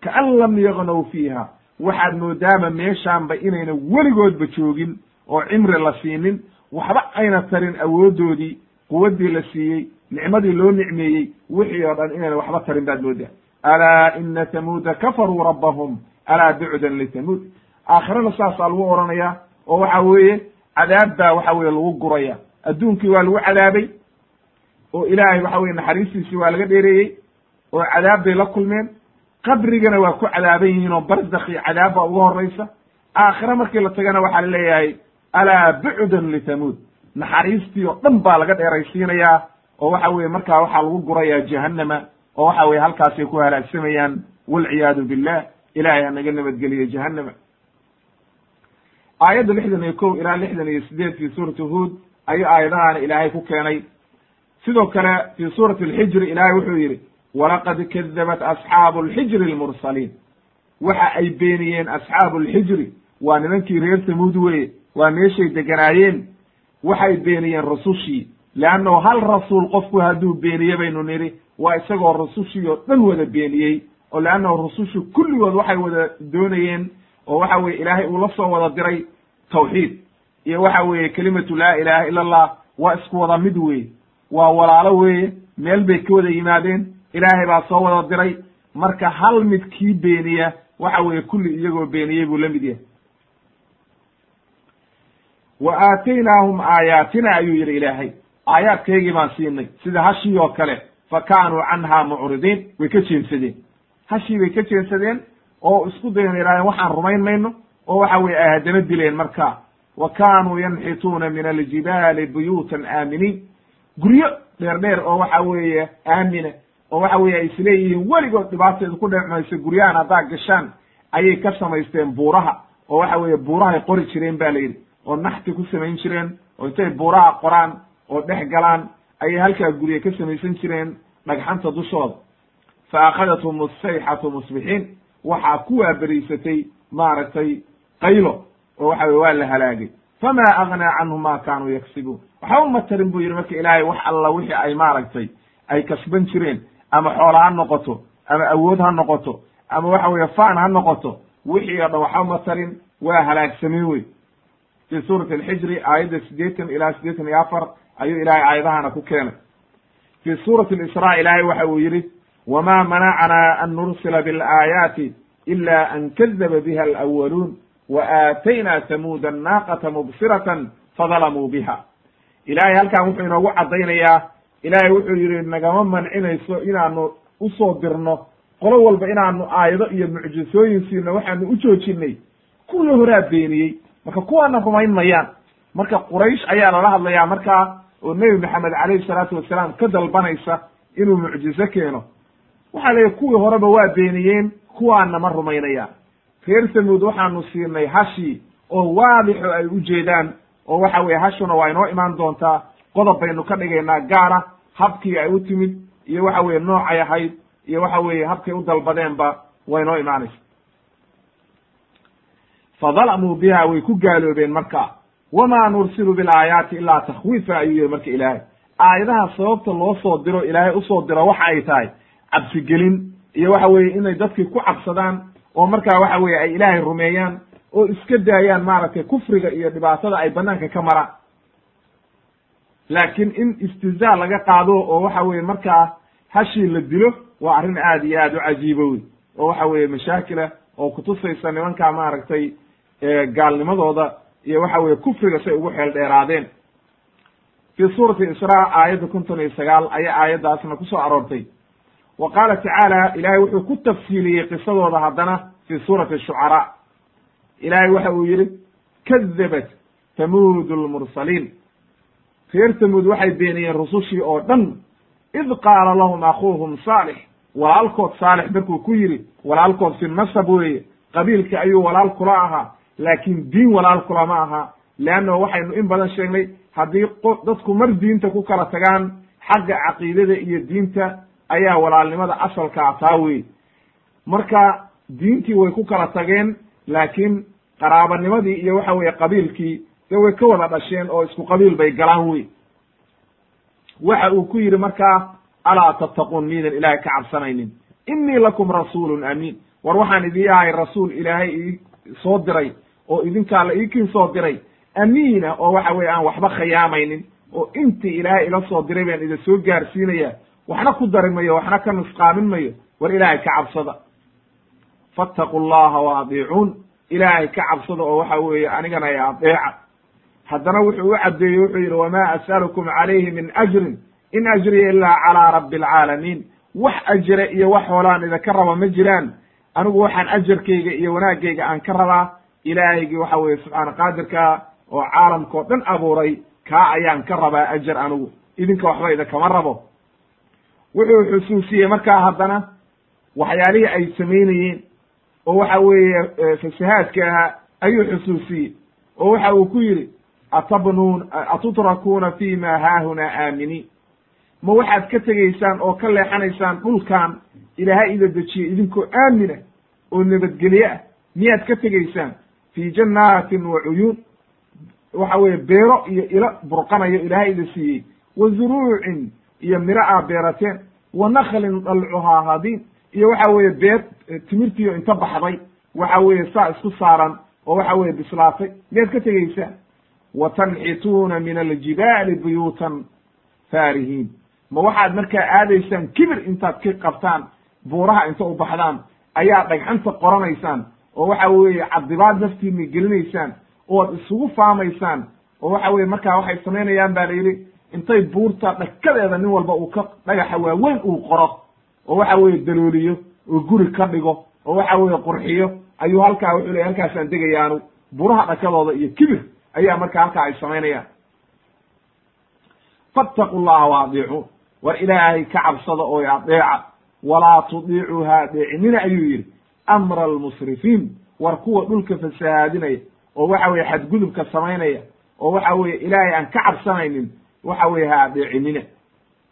Speaker 1: kaan lam yagnow fiiha waxaad moodaama meeshaanba inayna weligoodba joogin oo cimri la siinin waxba ayna tarin awooddoodii quwaddii la siiyey nicmadii loo nicmeeyey wixii oo dhan inayna waxba tarin baad moodaa. Alaa ina tamuuda kafaruu rabbahum alaa bucdan litamuud aakhirana saasaa lagu odhanaya oo waxa weeye cadaab baa waxa weye lagu guraya adduunkii waa lagu cadaabay oo ilaahay waxa weye naxariistiisii waa laga dheereeyey oo cadaab bay la kulmeen. Qabrigana waa ku cadaaban yihiin oo barzakhi cadaab baa uga horraysa. Aakhire markii la tagana waxaa la leeyahay alaa bucdan litamuud. Naxariistii oo dhan baa laga dheeraysiinayaa oo waxa weye markaa waxaa lagu gurayaa jahannama oo waxa weye halkaasay ku halaagsamayaan walciyaadu billah ilahay hanaga nabadgeliyo jahannama. Aayadda lixdan iyo kow ilaa lixdan iyo sideed fi suurati huod ayuu aayadahaana ilaahay ku keenay. Sidoo kale fi suurati alxijri ilaahay wuxuu yidhi walaqad kadabat asxaabu alxijri almursaliin. Waxa ay beeniyeen asxaabu alxijri waa nimankii reer tamuud weye waa meeshay deganaayeen. Waxay beeniyeen rasushii leannahu hal rasuul qofku hadduu beeniye baynu nidhi waa isagoo rasushii oo dhan wada beeniyey oo leannahu rusushu kulligood waxay wada doonayeen oo waxa weye ilaahay uu la soo wada diray tawxiid iyo waxa weeye kelimatu laa ilaha ila allah waa isku wada mid weeye waa walaalo weeye meel bay ka wada yimaadeen ilaahay baa soo wada diray. Marka hal mid kii beeniya waxa weeye kulli iyagoo beeniyey buu la mid yahay. Wa aataynaahum aayaatina ayuu yidhi ilaahay. Aayaadkaygii baan siinay. Sida hashii oo kale fa kaanuu canhaa mucridiin way ka jeensadeen. Hashii bay ka jeensadeen oo isku dayan yidhahdeen waxaan rumayn mayno oo waxa weye ay haddana dileen marka wa kaanuu yanxituuna min aljibaali buyuutan aaminiin guryo dheer dheer oo waxa weeye aamina oo waxa weye ay isleeyihiin weligood dhibaateedu ku dhecmayso guryahan haddaad gashaan ayay ka samaysteen buuraha oo waxa weeye buurahay qori jireen ba la yidhi. Oo naxti ku samayn jireen oo intay buuraha qoraan oo dhex galaan ayay halkaa gurye ka samaysan jireen dhagxanta dushooda. Fa akhadathum asayxatu musbixiin. Waxaa ku waaberiisatay maaragtay qaylo oo waxa weye waa la halaagay. Fama agnaa canhum ma kaanuu yaksibuun. Waxba uma tarin buu yidhi marka ilaahay wax alla wixii ay maaragtay ay kasban jireen ama xoola ha noqoto ama awood ha noqoto ama waxa weeye faan ha noqoto wixii o dhan waxba uma tarin waa halaagsameen wey fi suurati alxijri aayadda siddeetan ilaa siddeetan iyo afar ayuu ilahay aayadahana ku keenay. Fi suurati alisraa ilaahay waxa uu yidhi wma manacna an nursila biاlaayaati ila an kadaba biha alأwaluun waaatayna tamuuda annaaqata mubsiratan fadalamuu biha ilahay halkan wuxuu inoogu caddaynayaa ilahay wuxuu yihi nagama mancinayso inaanu u soo dirno qolo walba inaanu aayado iyo mucjisooyin siino waxaanu u joojinay kuwii horaa beeniyey marka kuwaana rumayn mayaan marka quraysh ayaa lala hadlayaa markaa oo nebi maxamed calayhi salaatu wasalaam ka dalbanaysa inuu mucjizo keeno waxaa yidhi kuwii horeba waa beeniyeen kuwaana ma rumaynayaan reer samuud waxaanu siinay hashii oo waadixo ay u jeedaan oo waxa weye hashuna waa inoo imaan doontaa qodob baynu ka dhigaynaa gaara habkii ay u timid iyo waxa weye noocay ahayd iyo waxa weeye habkay u dalbadeenba waa inoo imaanaysa. Fadalamuu biha way ku gaaloobeen marka wamaa nursilu bilaayaati ilaa takhwiifa ayuu yihi marka ilaahay. Aayadaha sababta loo soo diro ilaahay u soo diro waxa ay tahay cabsigelin iyo waxa weeye inay dadkii ku cabsadaan oo markaa waxa weye ay ilaahay rumeeyaan oo iska daayaan maaragtay kufriga iyo dhibaatada ay banaanka ka maraan. Laakiin in istizaa laga qaado oo waxa weye markaa hashii la dilo waa arrin aad iyo aad u cajiibo wey oo waxa weeye mashaakila oo kutusaysa nimankaa maaragtay gaalnimadooda iyo waxa weye kufriga say ugu xeel dheeraadeen. Fi suurati israa aayadda konton iyo sagaal ayaa aayaddaasna ku soo aroortay wa qaala tacaala ilaahay wuxuu ku tafsiiliyey qisadooda haddana fi suurati shucaraa. Ilaahay waxa uu yidhi kadabat tamuudu lmursaliin reer tamuud waxay beeniyeen rusushii oo dhan id qaala lahum akuuhum saalix. Walaalkood saalix markuu ku yidhi walaalkood fi nasab weeye qabiilkii ayuu walaal kula ahaa laakiin diin walaal kulama aha. Leanno waxaynu in badan sheegnay haddii dadku mar diinta ku kala tagaan xagga caqiidada iyo diinta ayaa walaalnimada asalkaa taa wey marka diintii way ku kala tageen laakiin qaraabanimadii iyo waxa weeye qabiilkii dee way ka wada dhasheen oo isku qabiil bay galaan wey waxa uu ku yidhi markaa alaa tattaquun miidan ilaahay ka cabsanaynin. Innii lakum rasuulun amiin. War waxaan idii ahay rasuul ilaahay ii soo diray oo idinkaa la iikin soo diray. Amiina oo waxa weye aan waxba khiyaamaynin oo intii ilaahay ila soo diray baan idin soo gaarsiinaya waxna ku dari mayo waxna ka nusqaamin mayo war ilaahay ka cabsada. Fattaqu llaha wa adiicuun ilaahay ka cabsada oo waxa weeye anigana ay adeeca. Haddana wuxuu u caddeeyey wuxuu yidhi wamaa as'alukum calayhi min ajrin in ajriya ilaa calaa rabbi alcaalamiin wax ajire iyo wax hoolaan idinka raba ma jiraan. Anigu waxaan ajarkayga iyo wanaagayga aan ka rabaa ilaahaygii waxa weeye subxaana qaadirkaa oo caalamkao dhan abuuray kaa ayaan ka rabaa ajar anigu. Idinka waxba idinkama rabo wuxuu xusuusiyey markaa haddana waxyaalihii ay samaynayeen oo waxa weeye fasahaadka ahaa ayuu xusuusiyey oo waxa uu ku yidhi atabnuun atutrakuuna fi ma haahunaa aaminiin. Ma waxaad ka tegaysaan oo ka leexanaysaan dhulkan ilaahay ida dejiye idinkoo aamina oo nabadgelye ah? Miyaad ka tegaysaan? Fii jannaatin wa cuyuun. Waxa weeye beero iyo ilo burqanayo ilaahay ida siiyey. Wa zuruucin miro aa beerateen wa naklin dalcuhaa hadiin iyo waxa weeye beer timirtiio inta baxday waxa weeye saa isku saaran oo waxa weeye bislaatay. Miyaad ka tegaysaan. Wa tanxituuna min aljibaali buyuutan faarihiin. Ma waxaad markaa aadaysaan kibir intaad ka qabtaan buuraha inta u baxdaan ayaa dhagxanta qoranaysaan oo waxa weeye cadibaad naftiina gelinaysaan oad isugu faamaysaan oo waxa weye markaa waxay samaynayaan ba la yidhi intay buurta dhakadeeda nin walba uu ka dhagaxa waaweyn uu qoro oo waxa weeye dalooliyo oo guri ka dhigo oo waxa weeye qurxiyo ayuu halkaa wuxuu ley halkaasaan degayaanu buraha dhakadooda iyo kibir ayaa markaa halkaa ay samaynayaan. Fattaqu llaha wa adiicuun war ilaahay ka cabsada oo adeeca walaa tudiicuu ha adeecinina ayuu yidhi amra almusrifiin war kuwa dhulka fasahaadinaya oo waxa weye xadgudubka samaynaya oo waxa weeye ilaahay aan ka cabsanaynin waxa weye ha adeecinina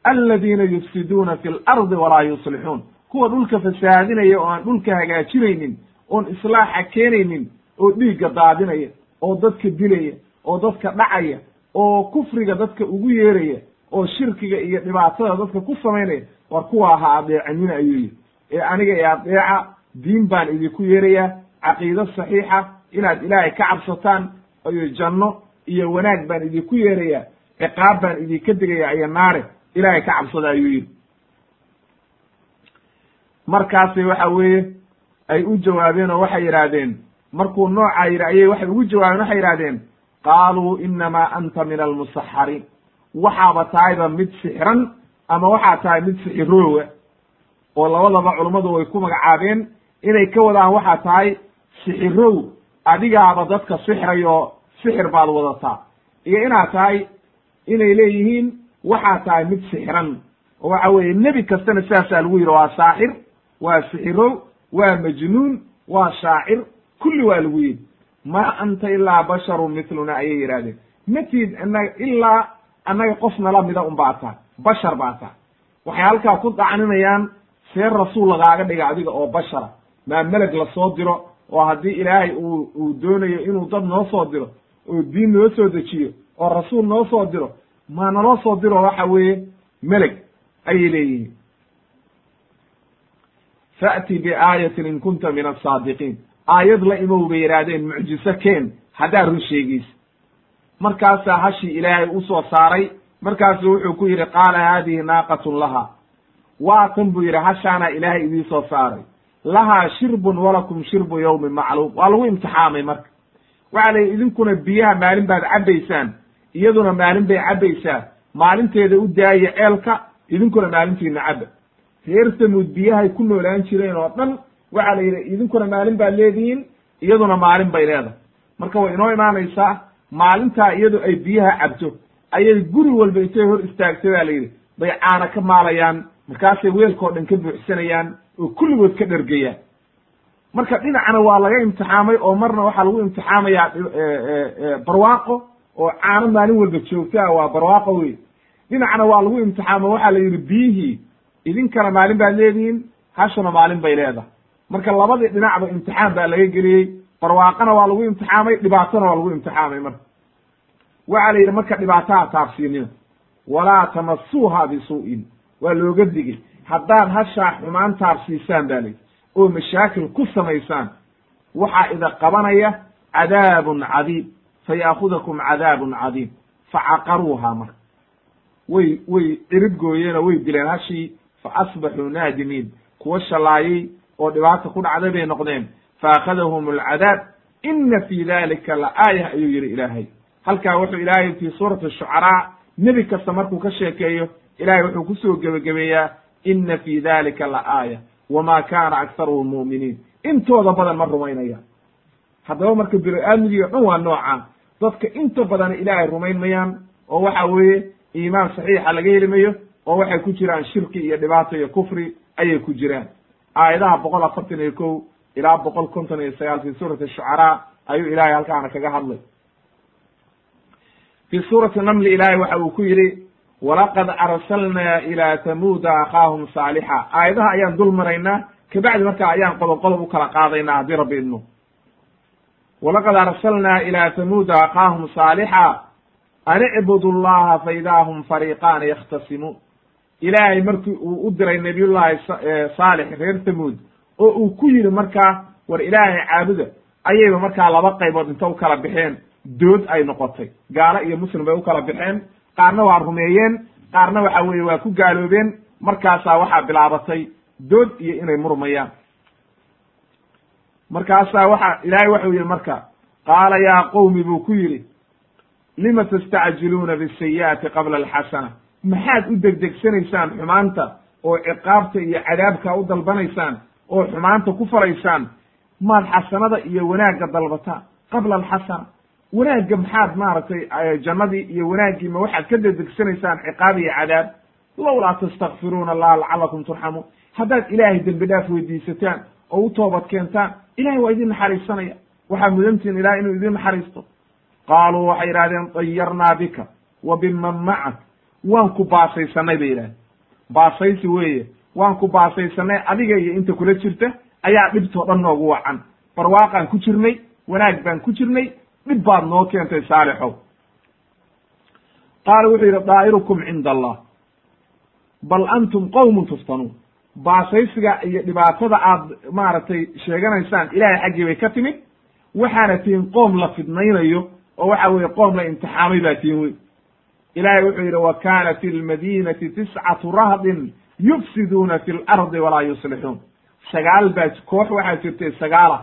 Speaker 1: aladiina yufsiduuna fi lardi walaa yuslixuun. Kuwa dhulka fasahaadinaya oo aan dhulka hagaajinaynin oon islaaxa keenaynin oo dhiigga daadinaya oo dadka dilaya oo dadka dhacaya oo kufriga dadka ugu yeeraya oo shirkiga iyo dhibaatada dadka ku samaynaya war kuwaa ha adeecinina ayuu yidhi. Ee aniga ee adeeca diin baan idinku yeerayaa caqiido saxiixa inaad ilaahay ka cabsataan iyo janno iyo wanaag baan idinku yeerayaa ciqaab baan idinka degaya iyo naare ilaahay ka cabsada ayuu yidhi. Markaasay waxa weeye ay u jawaabeen oo waxay yidhaahdeen markuu noocaa yidhi ayay waxay ugu jawaabeen waxay yidhahdeen qaaluu inamaa anta min almusaxariin waxaaba tahayba mid sixran ama waxaa tahay mid sixiroowa oo labadaba culummadu way ku magacaabeen inay ka wadaan waxaa tahay sixirow adigaaba dadka sixray oo sixir baad wadataa. Iyo inaad tahay inay leeyihiin waxaa tahay mid sixran. Oo waxa weeye nebi kastana sidaasaa lagu yidhi waa saaxir waa sixirow waa majnuun waa shaacir kulli waa lagu yidhi. Ma anta ilaa basharun mithluna ayay yidhahdeen matid inaga ilaa annaga qof nala mida un baa bashar baa tahay. Waxay halkaa ku dacninayaan see rasuul lagaaga dhiga adiga oo bashara maa meleg la soo diro oo haddii ilaahay uu uu doonayo inuu dad noo soo diro oo diin noo soo dejiyo oo rasuul noo soo diro maa naloo soo diro waxa weeye meleg ayay leeyihiin. Fa'ti biaayatin in kunta min asaadiqiin aayad la imow bay yidhaahdeen mucjiso keen haddaad run sheegaysa. Markaasaa hashii ilaahay u soo saaray markaasu wuxuu ku yidhi qaala haadihi naaqatun laha. Waa tan buu yidhi hashaanaa ilaahay idii soo saaray. Lahaa shirbun walakum shirbu yawmin macluum waa lagu imtixaamay marka. Waxaa la yidhi idinkuna biyaha maalin baad cabbaysaan iyaduna maalin bay cabbaysaa. Maalinteeda u daaya ceelka idinkuna maalintiina cabba reer samuud biyahay ku noolaan jireen oo dhan waxaa la yidhi idinkuna maalin baad leedihiin iyaduna maalin bay leedahay. Marka way inoo imaanaysaa maalintaa iyadu ay biyaha cabto. Ayay guri walba intay hor istaagtay baa la yidhi. Bay caana ka maalayaan markaasay weelkao dhan ka buuxsanayaan oo kulligood ka dhergayaan marka dhinacna waa laga imtixaamay oo marna waxaa lagu imtixaamayaa barwaaqo oo caano maalin walba joogtaa waa barwaaqo wey dhinacna waa lagu imtixaamo waxaa la yidhi biyihii idinkana maalin baad leedihiin hashuna maalin bay leedahay. Marka labadii dhinacba imtixaan baa laga geliyey barwaaqana waa lagu imtixaamay dhibaatona waa lagu imtixaamay marka. Waxaa la yidhi marka dhibaataha taabsiinina walaa tamasuuha bisuu'in. Waa looga digay. Haddaad hashaa xumaan taabsiisaan ba layidhi oo mashaakil ku samaysaan waxaa ida qabanaya cadaabun cadiim fayaakudakum cadaabun cadiim facaqaruuha marka way way cirib gooyeenoo way dileen hashii fa asbaxuu naadimiin kuwa shallaayay oo dhibaata ku dhacday bay noqdeen faakhadahum alcadaab ina fi dalika la aayah ayuu yidhi ilaahay halkaa wuxuu ilaahay fii suurati shucaraa nebi kasta markuu ka sheekeeyo ilahay wuxuu ku soo gebagabeeyaa ina fi dalika la aaya wama kana aktaruhum mu'miniin intooda badan ma rumaynaya haddaba marka bini aadmigii o waa nooca dadka inta badan ilaahay rumayn mayaan oo waxa weeye iimaan saxiixa laga heli mayo oo waxay ku jiraan shirki iyo dhibaato iyo kufri ayay ku jiraan. Aayadaha boqol afartan iyo kow ilaa boqol konton iyo sagaal fi suurati shucaraa ayuu ilahay halkaana kaga hadlay. Fi suurati namli ilaahay waxa uu ku yidhi walaqad arsalnaa ilaa tamuuda akhaahum saalixa. Aayadaha ayaan dul maraynaa kabacdi markaa ayaan qodob qodob u kala qaadaynaa haddii rabbi idmo walaqad arsalnaa ilaa tamuuda akhaahum saalixa an icbudu llaha fa idaa hum fariiqaani yakhtasimuun ilaahay markii uu u diray nabiyullahi saalix reer tamuud oo uu ku yidhi markaa war ilaahay caabuda ayayba markaa laba qaybood inta u kala baxeen dood ay noqotay gaalo iyo muslim bay u kala baxeen qaarna waa rumeeyeen qaarna waxa weeye waa ku gaaloobeen markaasaa waxaa bilaabatay dood iyo inay murmayaan markaasaa waxa ilaahay waxau yihi marka qaala yaa qowmi buu ku yidhi lima tastacjiluuna bisayi'ati qabla alxasana? Maxaad u degdegsanaysaan xumaanta oo ciqaabta iyo cadaabka u dalbanaysaan oo xumaanta ku falaysaan? Maad xasanada iyo wanaagga dalbataan qabla alxasana. Wanaagga maxaad maaragtay jannadii iyo wanaaggii ma waxaad ka dedegsanaysaan ciqaab iyo cadaab? Lowlaa tastakfiruuna allaha lacalakum turxamuun. Haddaad ilaahay dembi dhaaf weydiisataan oo u toobad keentaan ilahay waa idin naxariisanaya. Waxaa mudantihin ilahay inuu idin naxariisto. Qaaluu waxay yidhahdeen dayarnaa bika wa biman macak waan ku baasaysanay bay yidhahdeen. Baasaysi weeye waan ku baasaysanay adiga iyo inta kula jirta ayaa dhibtoo dhan noogu wacan. Barwaaqaan ku jirnay wanaag baan ku jirnay dhib baad noo keentay saalixow qaala wuxuu yidhi daa'irukum cinda allah. Bal antum qowmun tuftanuun baasaysiga iyo dhibaatada aad maaragtay sheeganaysaan ilahay xaggii bay ka timid waxaana tihin qoom la fidnaynayo oo waxa weeye qoom la imtixaamay baa tihin wey ilahay wuxuu yidhi wa kana fi lmadinati tiscatu rahdin yufsiduuna fi lardi walaa yuslixuun. Sagaal baa koox waxaa jirtay sagaala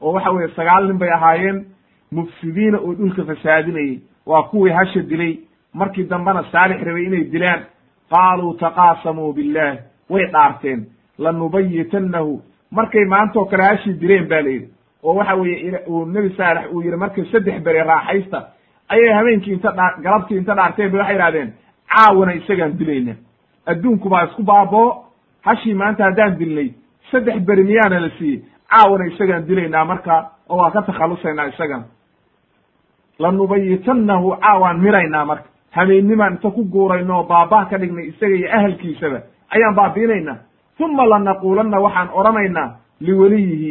Speaker 1: oo waxa weeye sagaal nin bay ahaayeen mufsidiina oo dhulka fasaadinayey waa kuwii hasha dilay. Markii dambena saalix rabay inay dilaan qaaluu taqaasamuu billah way dhaarteen lanubayitannahu markay maantoo kale hashii dileen ba la yidhi. Oo waxa weeye uu nebi saalex uu yihi markay saddex beri raaxaysta ayay habeenkii inta dha galabtii inta dhaarteen ba waxay idhahdeen caawana isagaan dilayna. Adduunku baa isku baaboo hashii maanta haddaan dilnay saddex beri miyaana la siiyey. Caawana isagaan dilaynaa marka oo waan ka takhalusaynaa isagana lanubayitannahu caawaan miraynaa marka. Habeenimaan inta ku guurayno oo baabah ka dhignay isaga iyo ahalkiisaba ayaan baabiinaynaa uma lanaquulanna waxaan odhanaynaa liweliyihi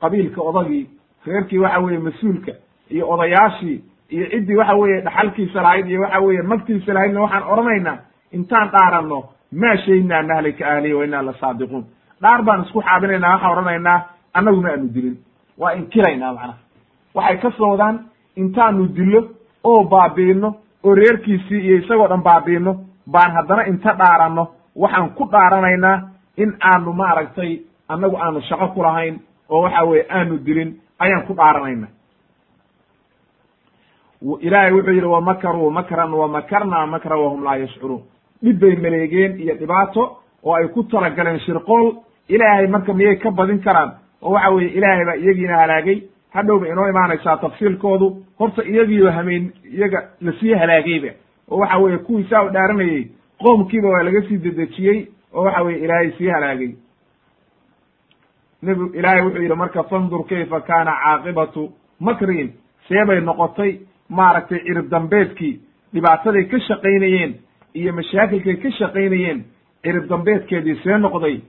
Speaker 1: qabiilka odagii reerkii waxa weeye mas'uulka iyo odayaashii iyo ciddii waxa weeye dhaxalkiisa lahayd iyo waxa weeye magtiisa lahaydna waxaan odhanaynaa intaan dhaaranno maa shaynaa nahlika ahlihi wa inaa la saadiquun. Dhaar baan isku xaabinaynaa waxaan odhanaynaa annaguna aanu dilin. Waa inkiraynaa macnaha. Waxay ka soodaan intaanu dillo oo baabi'ino oo reerkiisii iyo isagoo dhan baabi'ino baan haddana inta dhaaranno waxaan ku dhaaranaynaa in aanu maaragtay annagu aanu shaqo ku lahayn oo waxa weeye aanu dilin ayaan ku dhaaranayna ilaahay wuxuu yidhi wamakaruu makran wamakarnaa makran wahum laa yashcuruun. Dhib bay maleegeen iyo dhibaato oo ay ku talagaleen shirqool. Ilaahay marka miyay ka badin karaan? Oo waxa weeye ilaahay baa iyagiina halaagay. Hadhow bay inoo imaanaysaa tafsiilkoodu. Horta iyagiiba hameen iyaga la sii halaagayba. Oo waxa weeye kuwii saa u dhaaranayey qoomkiiba waa laga sii dedejiyey oo waxa weye ilaahay sii halaagay. Nebi ilaahay wuxuu yidhi marka fandur kayfa kaana caaqibatu makriin? See bay noqotay maaragtay cirib dambeedkii dhibaataday ka shaqaynayeen iyo mashaakilkay ka shaqaynayeen cirib dambeedkeedii see noqday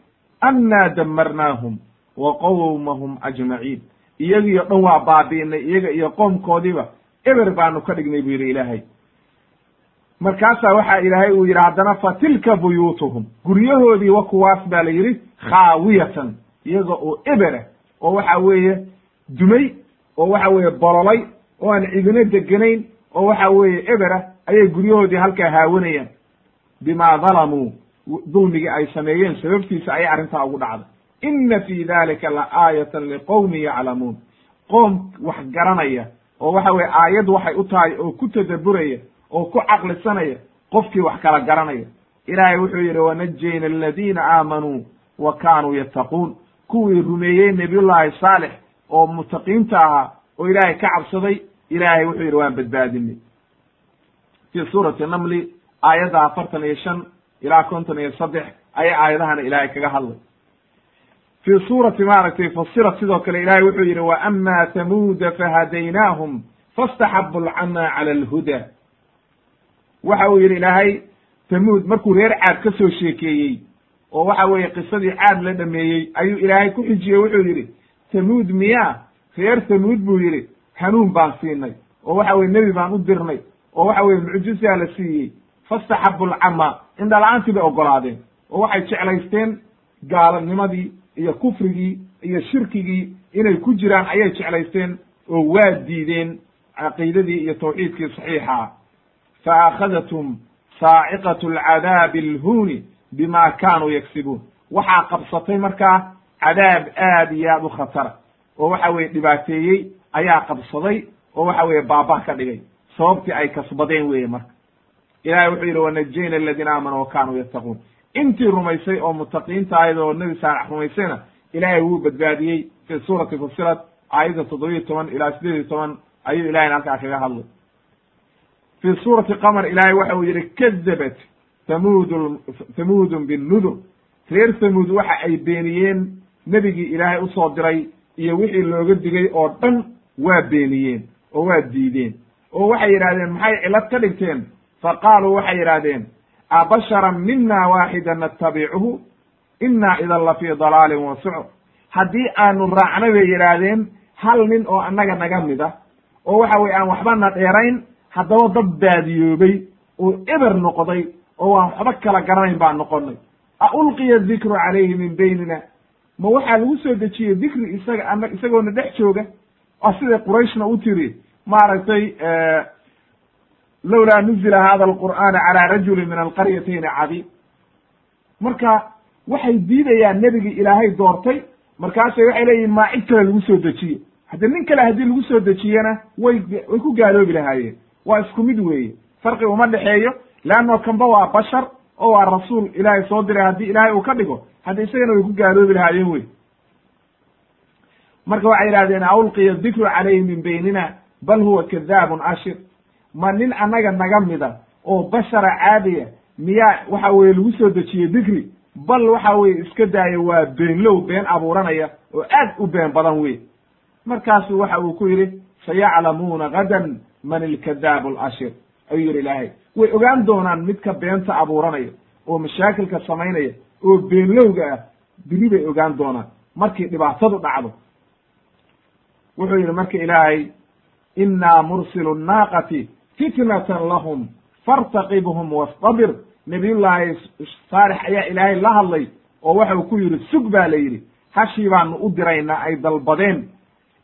Speaker 1: annaa damarnaahum wa qowmahum ajmaciin. Iyagiio dhan waa baabi'inay iyaga iyo qoomkoodiiba eber baanu ka dhignay buu yidhi ilaahay markaasaa waxaa ilaahay uu yidhi haddana fa tilka buyuutuhum. Guryahoodii wa kuwaas baa la yidhi khaawiyatan iyaga oo ebera oo waxa weeye dumay oo waxa weeye bololay oo aan cidino deganayn oo waxa weeye ebera ayay guryahoodii halkaa haawanayaan. Bima dalamuu dulmigii ay sameeyeen sababtiisa ayay arrintaa ugu dhacday. Ina fi dalika la aayatan liqowmin yaclamuun. Qoom wax garanaya oo waxa weye aayad waxay u tahay oo ku tadaburaya oo ku caqlisanaya qofkii wax kala garanaya. Ilaahay wuxuu yidhi wanajayna aladiina aamanuu wa kaanuu yattaquun. Kuwii rumeeyey nebiyullaahi saalix oo mutaqiinta ahaa oo ilaahay ka cabsaday ilaahay wuxuu yidhi waan badbaadinay. Fii suurati namli aayadda afartan iyo shan ilaa konton iyo saddex ayay aayadahana ilaahay kaga hadlay. Fii suurati maaragtay fasirat sidoo kale ilahay wuxuu yidhi wa ama tamuuda fahadaynaahum fastaxabu alcama cala alhuda waxa uu yidhi ilaahay tamuud markuu reer caad ka soo sheekeeyey oo waxa weeye qisadii caad la dhameeyey ayuu ilaahay ku xijiyey. Wuxuu yidhi tamuud miyaa reer tamuud buu yidhi hanuun baan siinay oo waxa weye nebi baan u dirnay oo waxa weye mucjisaa la siiyey. Fastaxabu alcama indhala-aantii bay ogolaadeen oo waxay jeclaysteen gaalanimadii iyo kufrigii iyo shirkigii inay ku jiraan ayay jeclaysteen oo waa diideen caqiidadii iyo tawxiidkii saxiixa fa akhadathum saaciqatu alcadaabi alhuuni bima kaanuu yagsibuun waxaa qabsatay markaa cadaab aad iyo aad u khatara oo waxa weye dhibaateeyey ayaa qabsaday oo waxa weeye baabah ka dhigay sababtii ay kasbadeen weeye marka ilahay wuxuu yidhi wanajayna aladiina aamanuu wa kaanuu yattaquun intii rumaysay oo mutaqiinta ahayd oo nebi saalex rumaysayna ilaahay wuu badbaadiyey fi suurati fusilat aayadda toddobiyo toban ilaa sideed iyo toban ayuu ilahayna halkaa kaga hadlay fi suurati qamar ilaahay waxa uu yidhi kadabat thamud thamuudun binnudur reer thamuud waxa ay beeniyeen nebigii ilaahay u soo diray iyo wixii looga digay oo dhan waa beeniyeen oo waa diideen oo waxay yidhahdeen maxay cilad ka dhigteen fa qaaluu waxay yidhahdeen abasharan mina waaxida natabicuhu inaa idan la fii dalaalin wa sucr haddii aanu raacna bay yidhaahdeen hal nin oo annaga naga mid ah oo waxa weye aan waxbana dheerayn haddaba dad baadiyoobay oo eber noqday oo waan waxba kala garanayn baan noqonay a ulqiya dikru calayhi min baynina. Ma waxaa lagu soo dejiyey dikri isaga ana isagoona dhex jooga? A siday qurayshna u tiri maaragtay lowlaa nuzila hada alqur'aana calaa rajuli min alqaryatayni cadiim marka waxay diidayaan nebigii ilaahay doortay markaasay waxay leeyihiin maa cid kale lagu soo dejiye haddi nin kale haddii lagu soo dejiyena way way ku gaaloobi lahaayeen waa isku mid weeye farqi uma dhexeeyo leanno kanba waa bashar oo waa rasuul ilaahay soo diray haddii ilaahay uu ka dhigo haddi isagana way ku gaaloobi lahaayeen wey marka waxay yidhahdeen aulqiya dikru calayhi min baynina bal huwa kadaabun ashir ma nin annaga naga mida oo bashara caadiya miyaa waxa weye lagu soo dejiyey dikri bal waxa weye iska daaya waa beenlow been abuuranaya oo aad u been badan wey markaasu waxa uu ku yidhi sayaclamuuna gadan man ilkadaabu alashir. Ayuu yidhi ilaahay way ogaan doonaan midka beenta abuuranaya oo mashaakilka samaynaya oo beenlowga ah. Biri bay ogaan doonaan. Markii dhibaatadu dhacdo wuxuu yidhi marka ilaahay innaa mursilu nnaaqati fitnatan lahum fartaqibhum wastabir. Nabiyullaahi saalix ayaa ilaahay la hadlay oo waxa uu ku yidhi sug baa la yidhi hashii baanu u diraynaa ay dalbadeen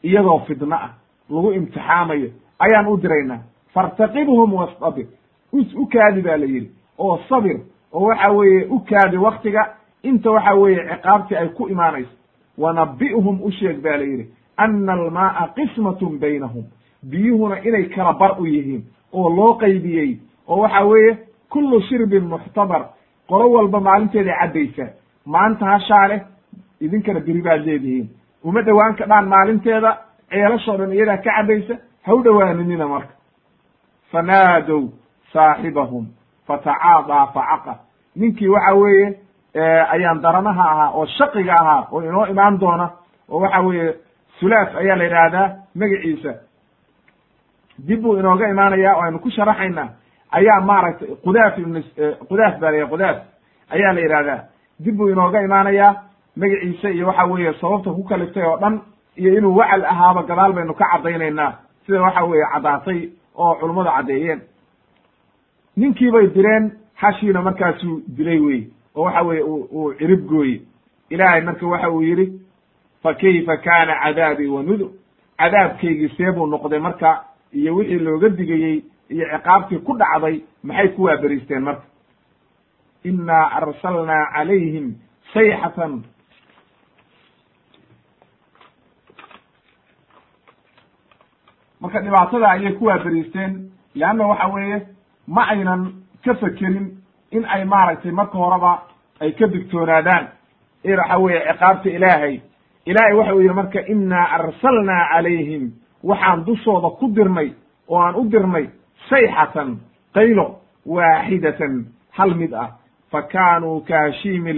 Speaker 1: iyadoo fidno ah lagu imtixaamayo ayaan u diraynaa. Fartaqibhum wastabir u kaadi baa la yidhi. Oo sabir oo waxa weeye u kaadi waktiga inta waxa weeye ciqaabtii ay ku imaanayso. Wanabi'hum u sheeg baa la yidhi ana almaaa qismatun baynahum. Biyuhuna inay kala bar u yihiin oo loo qaybiyey oo waxa weeye kullu shirbin muxtabar. Qolo walba maalinteeday cadbaysaa maanta hashaa leh idinkana beri baad leedihiin. Uma dhowaan kadhaan maalinteeda ceelashoo dhan iyadaa ka cadbaysa ha u dhowaaninina marka. Fanaadow saaxibahum fatacaadaa facaqa. Ninkii waxa weeye ayaan daranaha ahaa oo shaqiga ahaa oo inoo imaan doona oo waxa weeye sulaaf ayaa la yidhaahdaa magaciisa. Dib buu inooga imaanaya o aynu ku sharaxaynaa. Ayaa maaragtay qudaaf ibn qudaaf baa la qudaaf. Ayaa la yidhahdaa dib buu inooga imaanayaa magaciisa iyo waxa weeye sababta ku kaliftay oo dhan iyo inuu wacal ahaaba gadaal baynu ka caddaynaynaa sida waxa weeye caddaatay oo culummadu caddeeyeen. Ninkii bay direen hashiina markaasuu dilay wey oo waxa weeye uu cirib gooye ilaahay marka waxa uu yidhi fa kayfa kaana cadaabii wa nudur cadaabkaygii see buu noqday marka iyo wixii looga digayey iyo ciqaabtii ku dhacday maxay ku waaberiisteen marka? Innaa arsalnaa calayhim sayxatan marka dhibaatada ayay ku waaberiisteen leanna waxa weeye ma aynan ka fekerin in ay maaragtay marka horeba ay ka digtoonaadaan. Ee waxa weeye ciqaabta ilaahay. Ilaahay waxa uu yidhi marka innaa arsalnaa calayhim. Waxaan dushooda ku dirnay oo aan u dirnay sayxatan qaylo waaxidatan hal mid ah. Fa kaanuu kaashiimi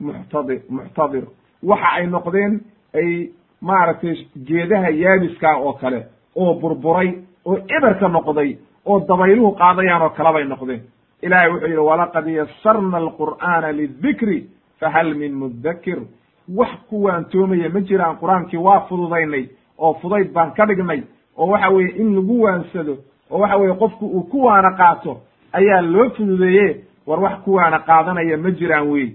Speaker 1: lmuxtadi muxtadir. Waxa ay noqdeen ay maaragtay geedaha yaabiska oo kale oo burburay oo eberka noqday oo dabayluhu qaadayaan oo kale bay noqdeen. Ilahay wuxuu yidhi walaqad yasarna alqur'aana lidikri fahal min mudakir wax ku waantoomaya ma jiraan qur'aankii waa fududaynay oo fudayd baan ka dhignay oo waxa weeye in lagu waansado oo waxa weeye qofku uu ku waana qaato ayaa loo fududeeye war wax ku waana qaadanaya ma jiraan wey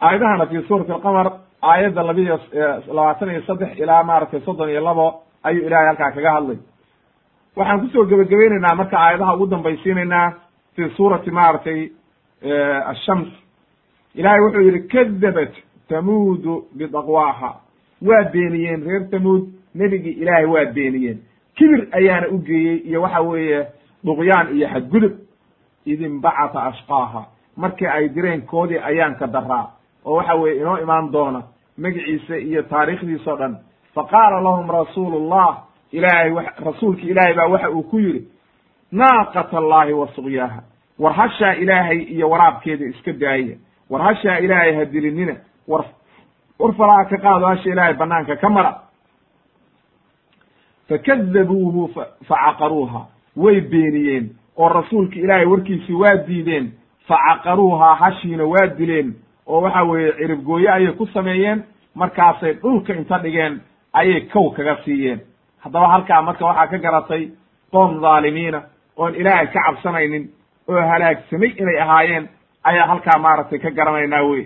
Speaker 1: aayadahana fi suurati alqamar aayadda labiiyo labaatan iyo saddex ilaa maaragtay soddon iyo labo ayuu ilahay halkaa kaga hadlay. Waxaan ku soo gebagabaynaynaa marka aayadaha ugu dambaysiinaynaa fi suurati maaragtay ashams ilahay wuxuu yidhi kadabat tamuudu bidaqwaaha. Waa beeniyeen reer tamuud nebigii ilaahay waa beeniyeen. Kibir ayaana u geeyey iyo waxa weeye duqyaan iyo xadgudub. Id inbacata ashqaaha. Markii ay direen koodii ayaanka daraa oo waxa weeye inoo imaan doona magiciisa iyo taariikhdiisa o dhan faqaala lahum rasuulu llah ilaahay rasuulki ilaahay baa waxa uu ku yidhi naaqat allahi wa suqyaaha. War hashaa ilaahay iyo waraabkeeda iska daaya war hashaa ilaahay ha dilinina. War war faraha ka qaado hasha ilaahay banaanka ka mara. Fakadabuuhu facaqaruuha way beeniyeen oo rasuulka ilaahay warkiisii waa diideen. Facaqaruuha hashiina waa dileen oo waxa weeye ciribgooye ayay ku sameeyeen markaasay dhulka inta dhigeen ayay kow kaga siiyeen. Haddaba halkaa marka waxaa ka garatay qoom dhaalimiina oon ilaahay ka cabsanaynin oo halaagsamay inay ahaayeen ayaa halkaa maaragtay ka garanaynaa wey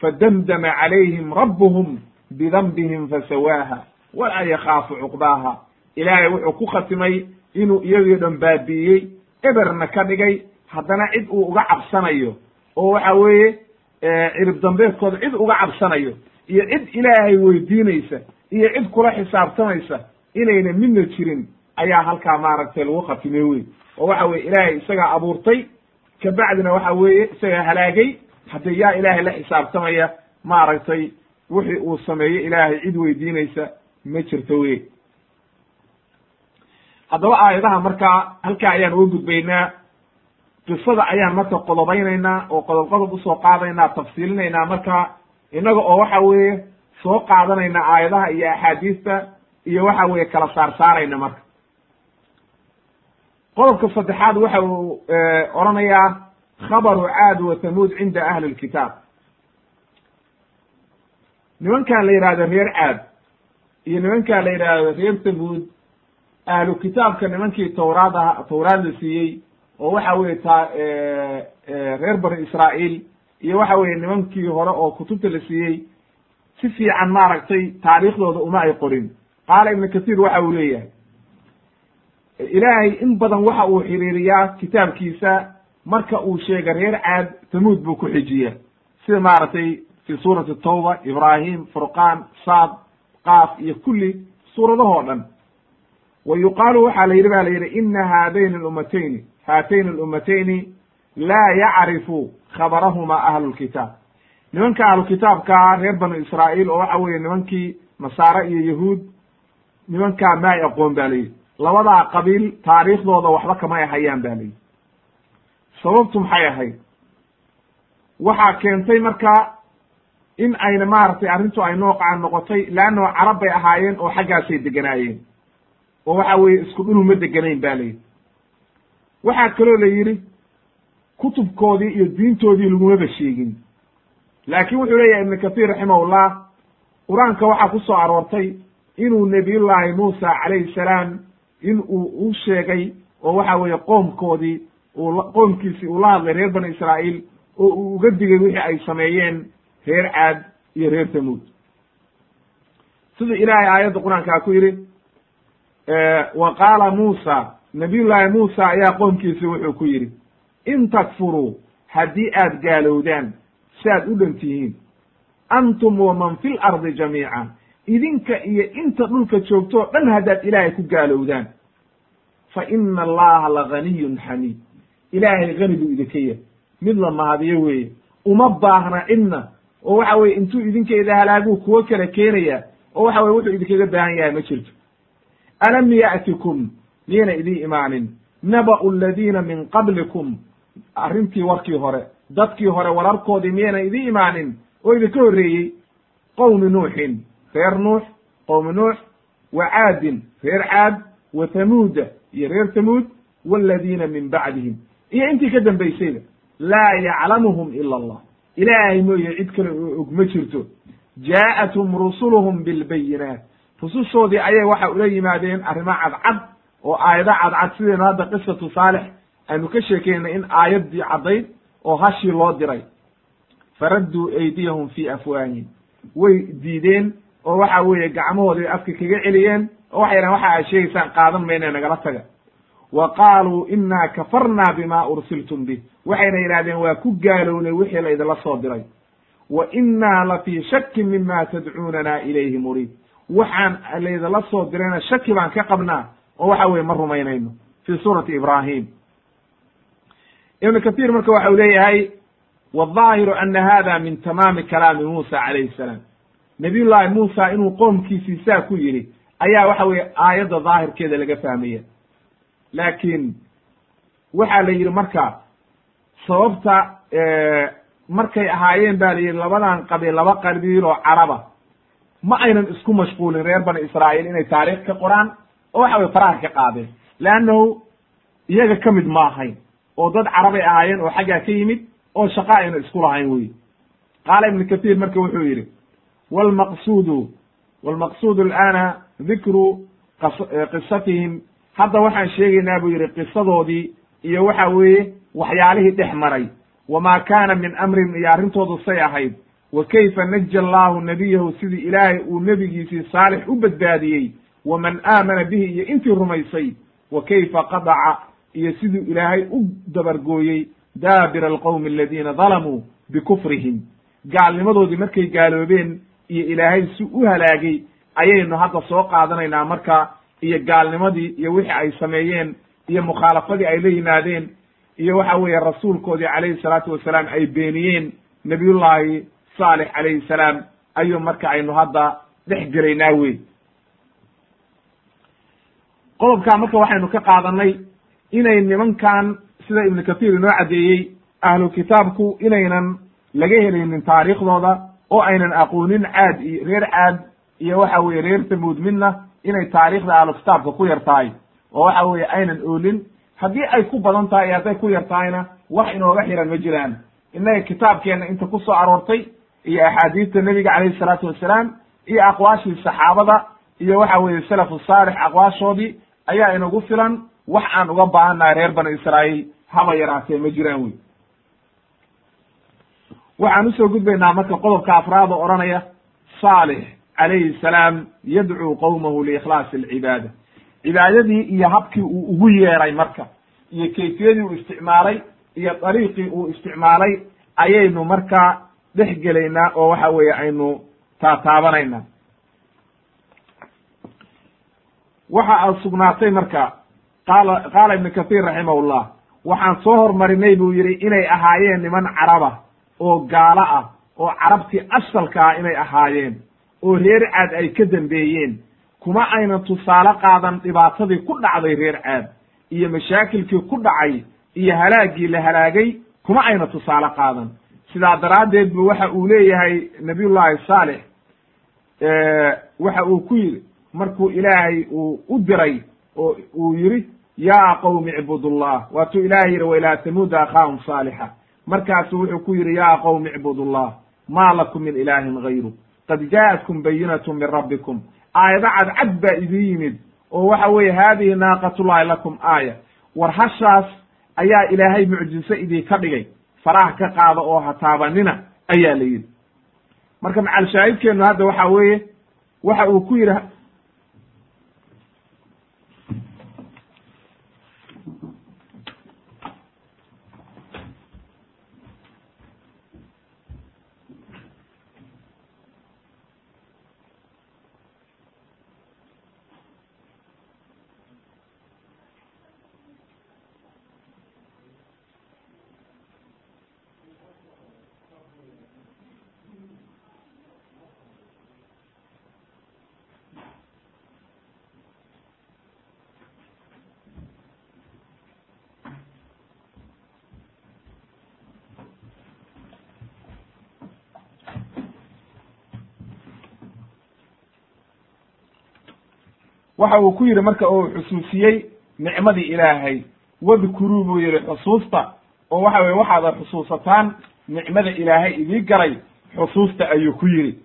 Speaker 1: fadamdama calayhim rabbuhum bidanbihim fasawaaha walaa yakhaafu cuqbaaha. Ilaahay wuxuu ku khatimay inuu iyagii dhan baabi'iyey eberna ka dhigay haddana cid uu uga cabsanayo oo waxa weeye cirib dambeedkooda cid uga cabsanayo iyo cid ilaahay weydiinaysa iyo cid kula xisaabtamaysa inayna midna jirin ayaa halkaa maaragtay lagu khatimay wey oo waxa weye ilaahay isagaa abuurtay kabacdina waxa weeye isagaa halaagay haddii yaa ilaahay la xisaabtamaya maaragtay wixii uu sameeyo ilaahay cid weydiinaysa ma jirto wey haddaba aayadaha markaa halkaa ayaan uga gudbaynaa qisada ayaan marka qodobaynaynaa oo qodob qodob u soo qaadaynaa tafsiilinaynaa marka innaga oo waxa weeye soo qaadanayna aayadaha iyo axaadiista iyo waxa weeye kala saar saarayna marka. Qodobka saddexaad waxa uu odhanayaa khabaru caad wa tamuud cinda ahli lkitaab nimankan la yidhahdo reer caad iyo nimankan la yidhaahdo reer tamuud ahlu kitaabka nimankii tawraad aha tawraad la siiyey oo waxa weye ta reer bani israa'iil iyo waxa weye nimankii hore oo kutubta la siiyey si fiican maaragtay taariikhdooda uma ay qorin. Qaala ibnu kasiir waxa uu leeyahay ilaahay in badan waxa uu xiriiriyaa kitaabkiisa marka uu sheega reer caad tamuud buu ku xijiya sida maaragtay fi suurati tawba ibraahim furqaan saad qaaf iyo kulli suuradahoo dhan wa yuqaalu waxaa la yidhi ba la yidhi ina haadayni alumatayni haatayni alumatayni laa yacrifu khabarahuma ahlu lkitaab nimanka ahlu kitaabkaa reer banu israa'iil oo waxa weeye nimankii nasaare iyo yahuud nimankaa ma ay aqoon ba layidhi labadaa qabiil taariikhdooda waxba kama ay hayaan ba layidhi sababtu maxay ahayd waxaa keentay marka in ayna maaragtay arrintu ay nooqaan noqotay leanno carab bay ahaayeen oo xaggaasay deganaayeen oo waxa weeye isku dhul uma deganayn ba layidhi waxaa kaloo la yidhi kutubkoodii iyo diintoodii lagumaba sheegin. Laakiin wuxuu leeyahay ibnu kahiir raximahullah qur'aanka waxaa ku soo aroortay inuu nebiyullaahi muusa calayhi salaam in uu u sheegay oo waxa weeye qoomkoodii uu qoomkiisii uu la hadlay reer bani israa'iil oo uu uga digay wixii ay sameeyeen reer caad iyo reer tamuud sida ilaahay aayadda qur'aankaa ku yidhi wa qaala muusa nabiyullaahi muusa ayaa qoomkiisi wuxuu ku yidhi in takfuruu haddii aad gaalowdaan si aad u dhan tihiin. Antum waman fi lardi jamiica idinka iyo inta dhulka joogto o dhan haddaad ilaahay ku gaalowdaan. Fa ina allaha laganiyun xamiid ilaahay hani buu idinka yahay mid la mahadiyo weeye uma baahna cidna oo waxa weye intuu idinkeeda halaaguu kuwo kale keenaya oo waxa weye wuxuu idinkaga baahan yahay ma jirto alam ya'tikum miyayna idin imaanin naba'u aladiina min qablikum arrintii warkii hore dadkii hore wararkoodii miyayna idin imaanin oo idinka horreeyey qowmi nuuxin reer nuux qowmi nuux wa caadin reer caad wa thamuuda iyo reer thamuud waladiina min bacdihim iyo intii ka dambaysayba laa yaclamuhum ila allah ilaahay mooye cid kale oo og ma jirto jaa'athum rusuluhum bilbayinaat rusushoodii ayay waxa ula yimaadeen arrimo cadcad oo aayado cadcad sidaynu hadda qisatu saalix aynu ka sheekeynay in aayaddii caddayd oo hashii loo diray. Faradduu aydiyahum fii afwaahihim. Way diideen oo waxa weeye gacmahoodii afka kaga celiyeen oo waxay dhahen waxa aad sheegaysaan qaadan mayne nagala taga. Wa qaaluu inaa kafarna bima ursiltum bih waxayna yidhahdeen waa ku gaalownay wixii laydinla soo diray. Wa innaa la fii shakin mima tadcuunana ilayhi muriid waxaan laydinla soo dirayna shaki baan ka qabnaa oo waxa weye ma rumaynayno fi suurati ibrahim ibnu kathiir marka waxa u leeyahay waldaahiru ana hada min tamaami kalaami muusa calayhi salaam. Nabiy llahi muusa inuu qoomkiisii saa ku yidhi ayaa waxa weye aayadda daahirkeeda laga fahmaya laakiin waxaa la yidhi marka sababta markay ahaayeen ba la yidhi labadan qabiil laba qabiil oo caraba ma aynan isku mashquulin reer bani israa'iil inay taarikh ka qoraan oo waxa weye faraha ka qaadeen. Leannahu iyaga ka mid ma ahayn oo dad carabay ahaayeen oo xaggaa ka yimid oo shaqa ayna isku lahayn wey qaala ibnu kathiir marka wuxuu yidhi wlmaqsuudu wlmaqsuudu alana dikru qisatihim hadda waxaan sheegaynaa buu yidhi qisadoodii iyo waxa weeye waxyaalihii dhex maray. Wamaa kaana min amrin iyo arrintoodu say ahayd wa kayfa naja allaahu nebiyahu sidii ilaahay uu nebigiisii saalix u badbaadiyey waman aamana bihi iyo intii rumaysay wa kayfa qadaca iyo siduu ilaahay u dabargooyey daabira alqowmi aladiina dalamuu bikufrihim. Gaalnimadoodii markay gaaloobeen iyo ilaahay si u halaagay ayaynu hadda soo qaadanaynaa marka iyo gaalnimadii iyo wixii ay sameeyeen iyo mukhaalafadii ay la yimaadeen iyo waxa weeye rasuulkoodii calayhi salaatu wasalaam ay beeniyeen nabiyullaahi saalix calayhi salaam ayuu marka aynu hadda dhex gelaynaa wey qodobkaa marka waxaynu ka qaadanay inay nimankan sida ibnu kathiir inoo caddeeyey ahlu kitaabku inaynan laga helaynin taariikhdooda oo aynan aqoonin caad iyo reer caad iyo waxa weye reer tamuud midna inay taariikhda ahlu kitaabka ku yar tahay. Oo waxa weeye aynan oolin. Haddii ay ku badan tahay iyo hadday ku yar tahayna wax inooga xiran ma jiraan. Innaga kitaabkeenna inta ku soo aroortay iyo axaadiista nebiga calayhi salaatu wassalaam iyo aqwaashii saxaabada iyo waxa weeye salafu saalix aqwaashoodii ayaa inagu filan wax aan uga baahannahay reer bani israa'iil haba yaraatee ma jiraan wey. Waxaan u soo gudbaynaa marka qodobka afraad oo odhanaya saalix calayhi salaam yadcuu qowmahu liikhlaasi alcibaada. Cibaadadii iyo habkii uu ugu yeeray marka iyo kayfiyadii uu isticmaalay iyo dariiqii uu isticmaalay ayaynu markaa dhex gelaynaa oo waxa weeye aynu taataabanaynaa waxa aad sugnaatay marka qaala qaala ibnu kathiir raximahullah waxaan soo hormarinay buu yidhi inay ahaayeen niman caraba oo gaalo ah oo carabtii asalka ah inay ahaayeen oo reer caad ay ka dambeeyeen. Kuma aynan tusaale qaadan dhibaatadii ku dhacday reer caad iyo mashaakilkii ku dhacay iyo halaaggii la halaagay. Kuma ayna tusaale qaadan sidaa daraaddeed bu waxa uu leeyahay nabiyullaahi saalix waxa uu ku yidhi markuu ilaahay uu u diray oo uu yidhi yaa qowmi icbudullah waatuu ilahay yidhi wa ilaa tamuuda akhaahum saalixa. Markaasu wuxuu ku yidhi yaa qowmi icbudullah maa lakum min ilaahin gayru qad jaa'atkum bayinatu min rabbikum. Aayado cadcad baa idin yimid oo waxa weeye haadihi naaqatullahi lakum aaya. War hashaas ayaa ilaahay mucjiso idinka dhigay faraha ka qaada oo ha taabanina ayaa la yidhi. Marka macal shaahidkeennu hadda waxa weeye waxa uu ku yidhi waxa uu ku yidhi marka uu xusuusiyey nicmadii ilaahay wadkuruu buu yidhi xusuusta oo waxa weye waxaad xusuusataan nicmada ilaahay idii galay xusuusta ayuu ku yidhi.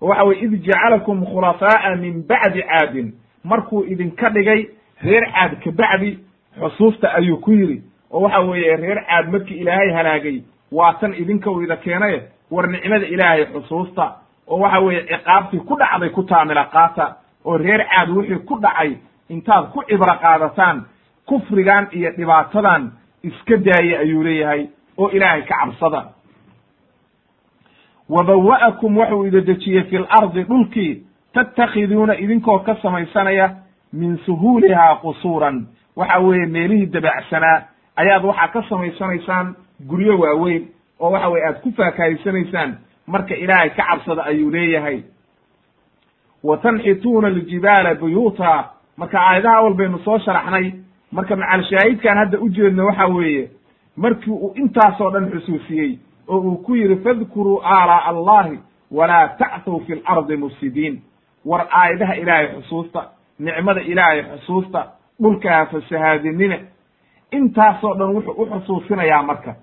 Speaker 1: Waxa weye id jacalakum khulafaa'a min bacdi caadin. Markuu idinka dhigay reer caad ka bacdi xusuusta ayuu ku yidhi. Oo waxa weeye reer caad markii ilaahay halaagay waa tan idinka uu ida keenaye war nicmada ilaahay xusuusta. Oo waxa weeye ciqaabtii ku dhacday ku taamila qaata oo reer caad wixii ku dhacay intaad ku cibro qaadataan kufrigan iyo dhibaatadan iska daaya ayuu leeyahay oo ilaahay ka cabsada. Wabawa'akum waxuu ida dejiyey fi lardi dhulkii tattakhiduuna idinkoo ka samaysanaya min suhuulihaa qusuuran. Waxa weeye meelihii dabacsanaa ayaad waxaa ka samaysanaysaan guryo waaweyn oo waxa weye aad ku faakahaysanaysaan marka ilaahay ka cabsada ayuu leeyahay wa tanxituuna aljibaala buyuuta marka aayadaha awal baynu soo sharaxnay marka macalshaahidkan hadda ujeedno waxa weeye markii uu intaasoo dhan xusuusiyey oo uu ku yidhi fadkuruu aalaa allahi walaa tacthow fi lardi mufsidiin war aayadaha ilaahay xusuusta nicmada ilaahay xusuusta dhulka ha fasahaadinina intaasoo dhan wuxuu u xusuusinayaa marka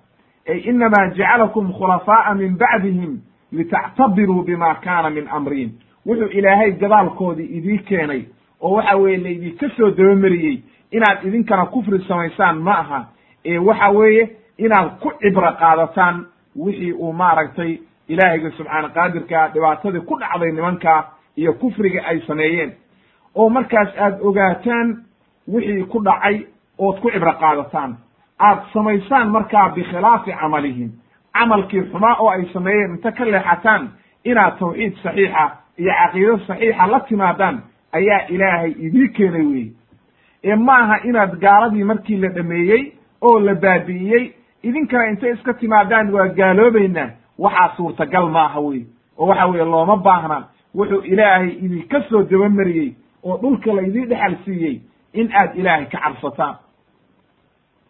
Speaker 1: ay inamaa jacalakum khulafaa'a min bacdihim litactabiruu bima kaana min amrihim wuxuu ilaahay gadaalkoodii idii keenay oo waxa weeye laydinka soo dabamariyey inaad idinkana kufri samaysaan ma aha ee waxa weeye inaad ku cibro qaadataan wixii uu maaragtay ilaahayga subxaana qaadirkaa dhibaatadii ku dhacday nimankaa iyo kufriga ay sameeyeen. Oo markaas aad ogaataan wixii ku dhacay ood ku cibro qaadataan. Aad samaysaan markaa bikhilaafi camalihim. Camalkii xumaa oo ay sameeyeen inta ka leexataan inaad tawxiid saxiixa iyo caqiido saxiixa la timaadaan ayaa ilaahay idii keenay weeye ee maaha inaad gaaladii markii la dhameeyey oo la baabi'iyey idinkana intay iska timaadaan waa gaaloobaynaa waxaa suurtagal maaha wey oo waxa weeye looma baahna wuxuu ilaahay idinka soo dabamariyey oo dhulka laydii dhexal siiyey in aad ilaahay ka cabsataan.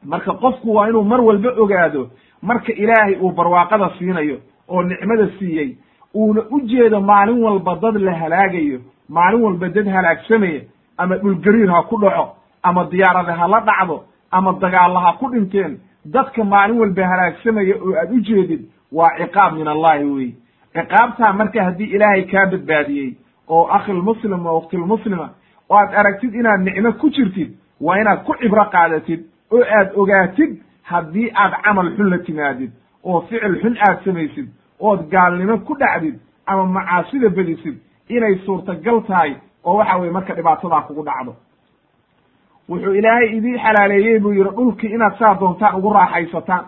Speaker 1: Marka qofku waa inuu mar walba ogaado marka ilaahay uu barwaaqada siinayo oo nicmada siiyey uuna u jeedo maalin walba dad la halaagayo maalin walba dad halaagsamaya ama dhulgariir ha ku dhaco ama diyaarada ha la dhacdo ama dagaalla ha ku dhinteen dadka maalin walba halaagsamaya oo aad u jeedid waa ciqaab min allahi wey ciqaabtaa marka haddii ilaahay kaa badbaadiyey oo akhilmuslim oo ukhtilmuslima oo aad aragtid inaad nicmo ku jirtid waa inaad ku cibro qaadatid oo aad ogaatid haddii aad camal xun la timaadid oo ficil xun aad samaysid ood gaalnimo ku dhacdid ama macaasida bedisid inay suurtagal tahay oo waxa weye marka dhibaatadaa kugu dhacdo. Wuxuu ilaahay idii xalaaleeyey buu yidhi dhulkii inaad saa doontaan ugu raaxaysataan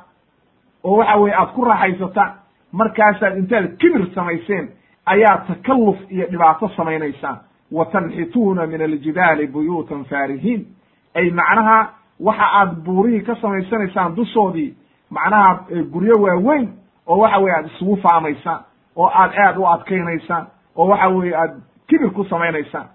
Speaker 1: oo waxa weye aad ku raaxaysataan markaasaad intaad kibir samayseen ayaad takalluf iyo dhibaato samaynaysaan. Wa tanxituuna min aljibaali buyuutan faarihiin. Ay macnaha waxa aad buurihii ka samaysanaysaan dushoodii macnaha guryo waaweyn oo waxa weye aad isugu faamaysaan oo aad aad u adkaynaysaan oo waxa weye aad kibir ku samaynaysaan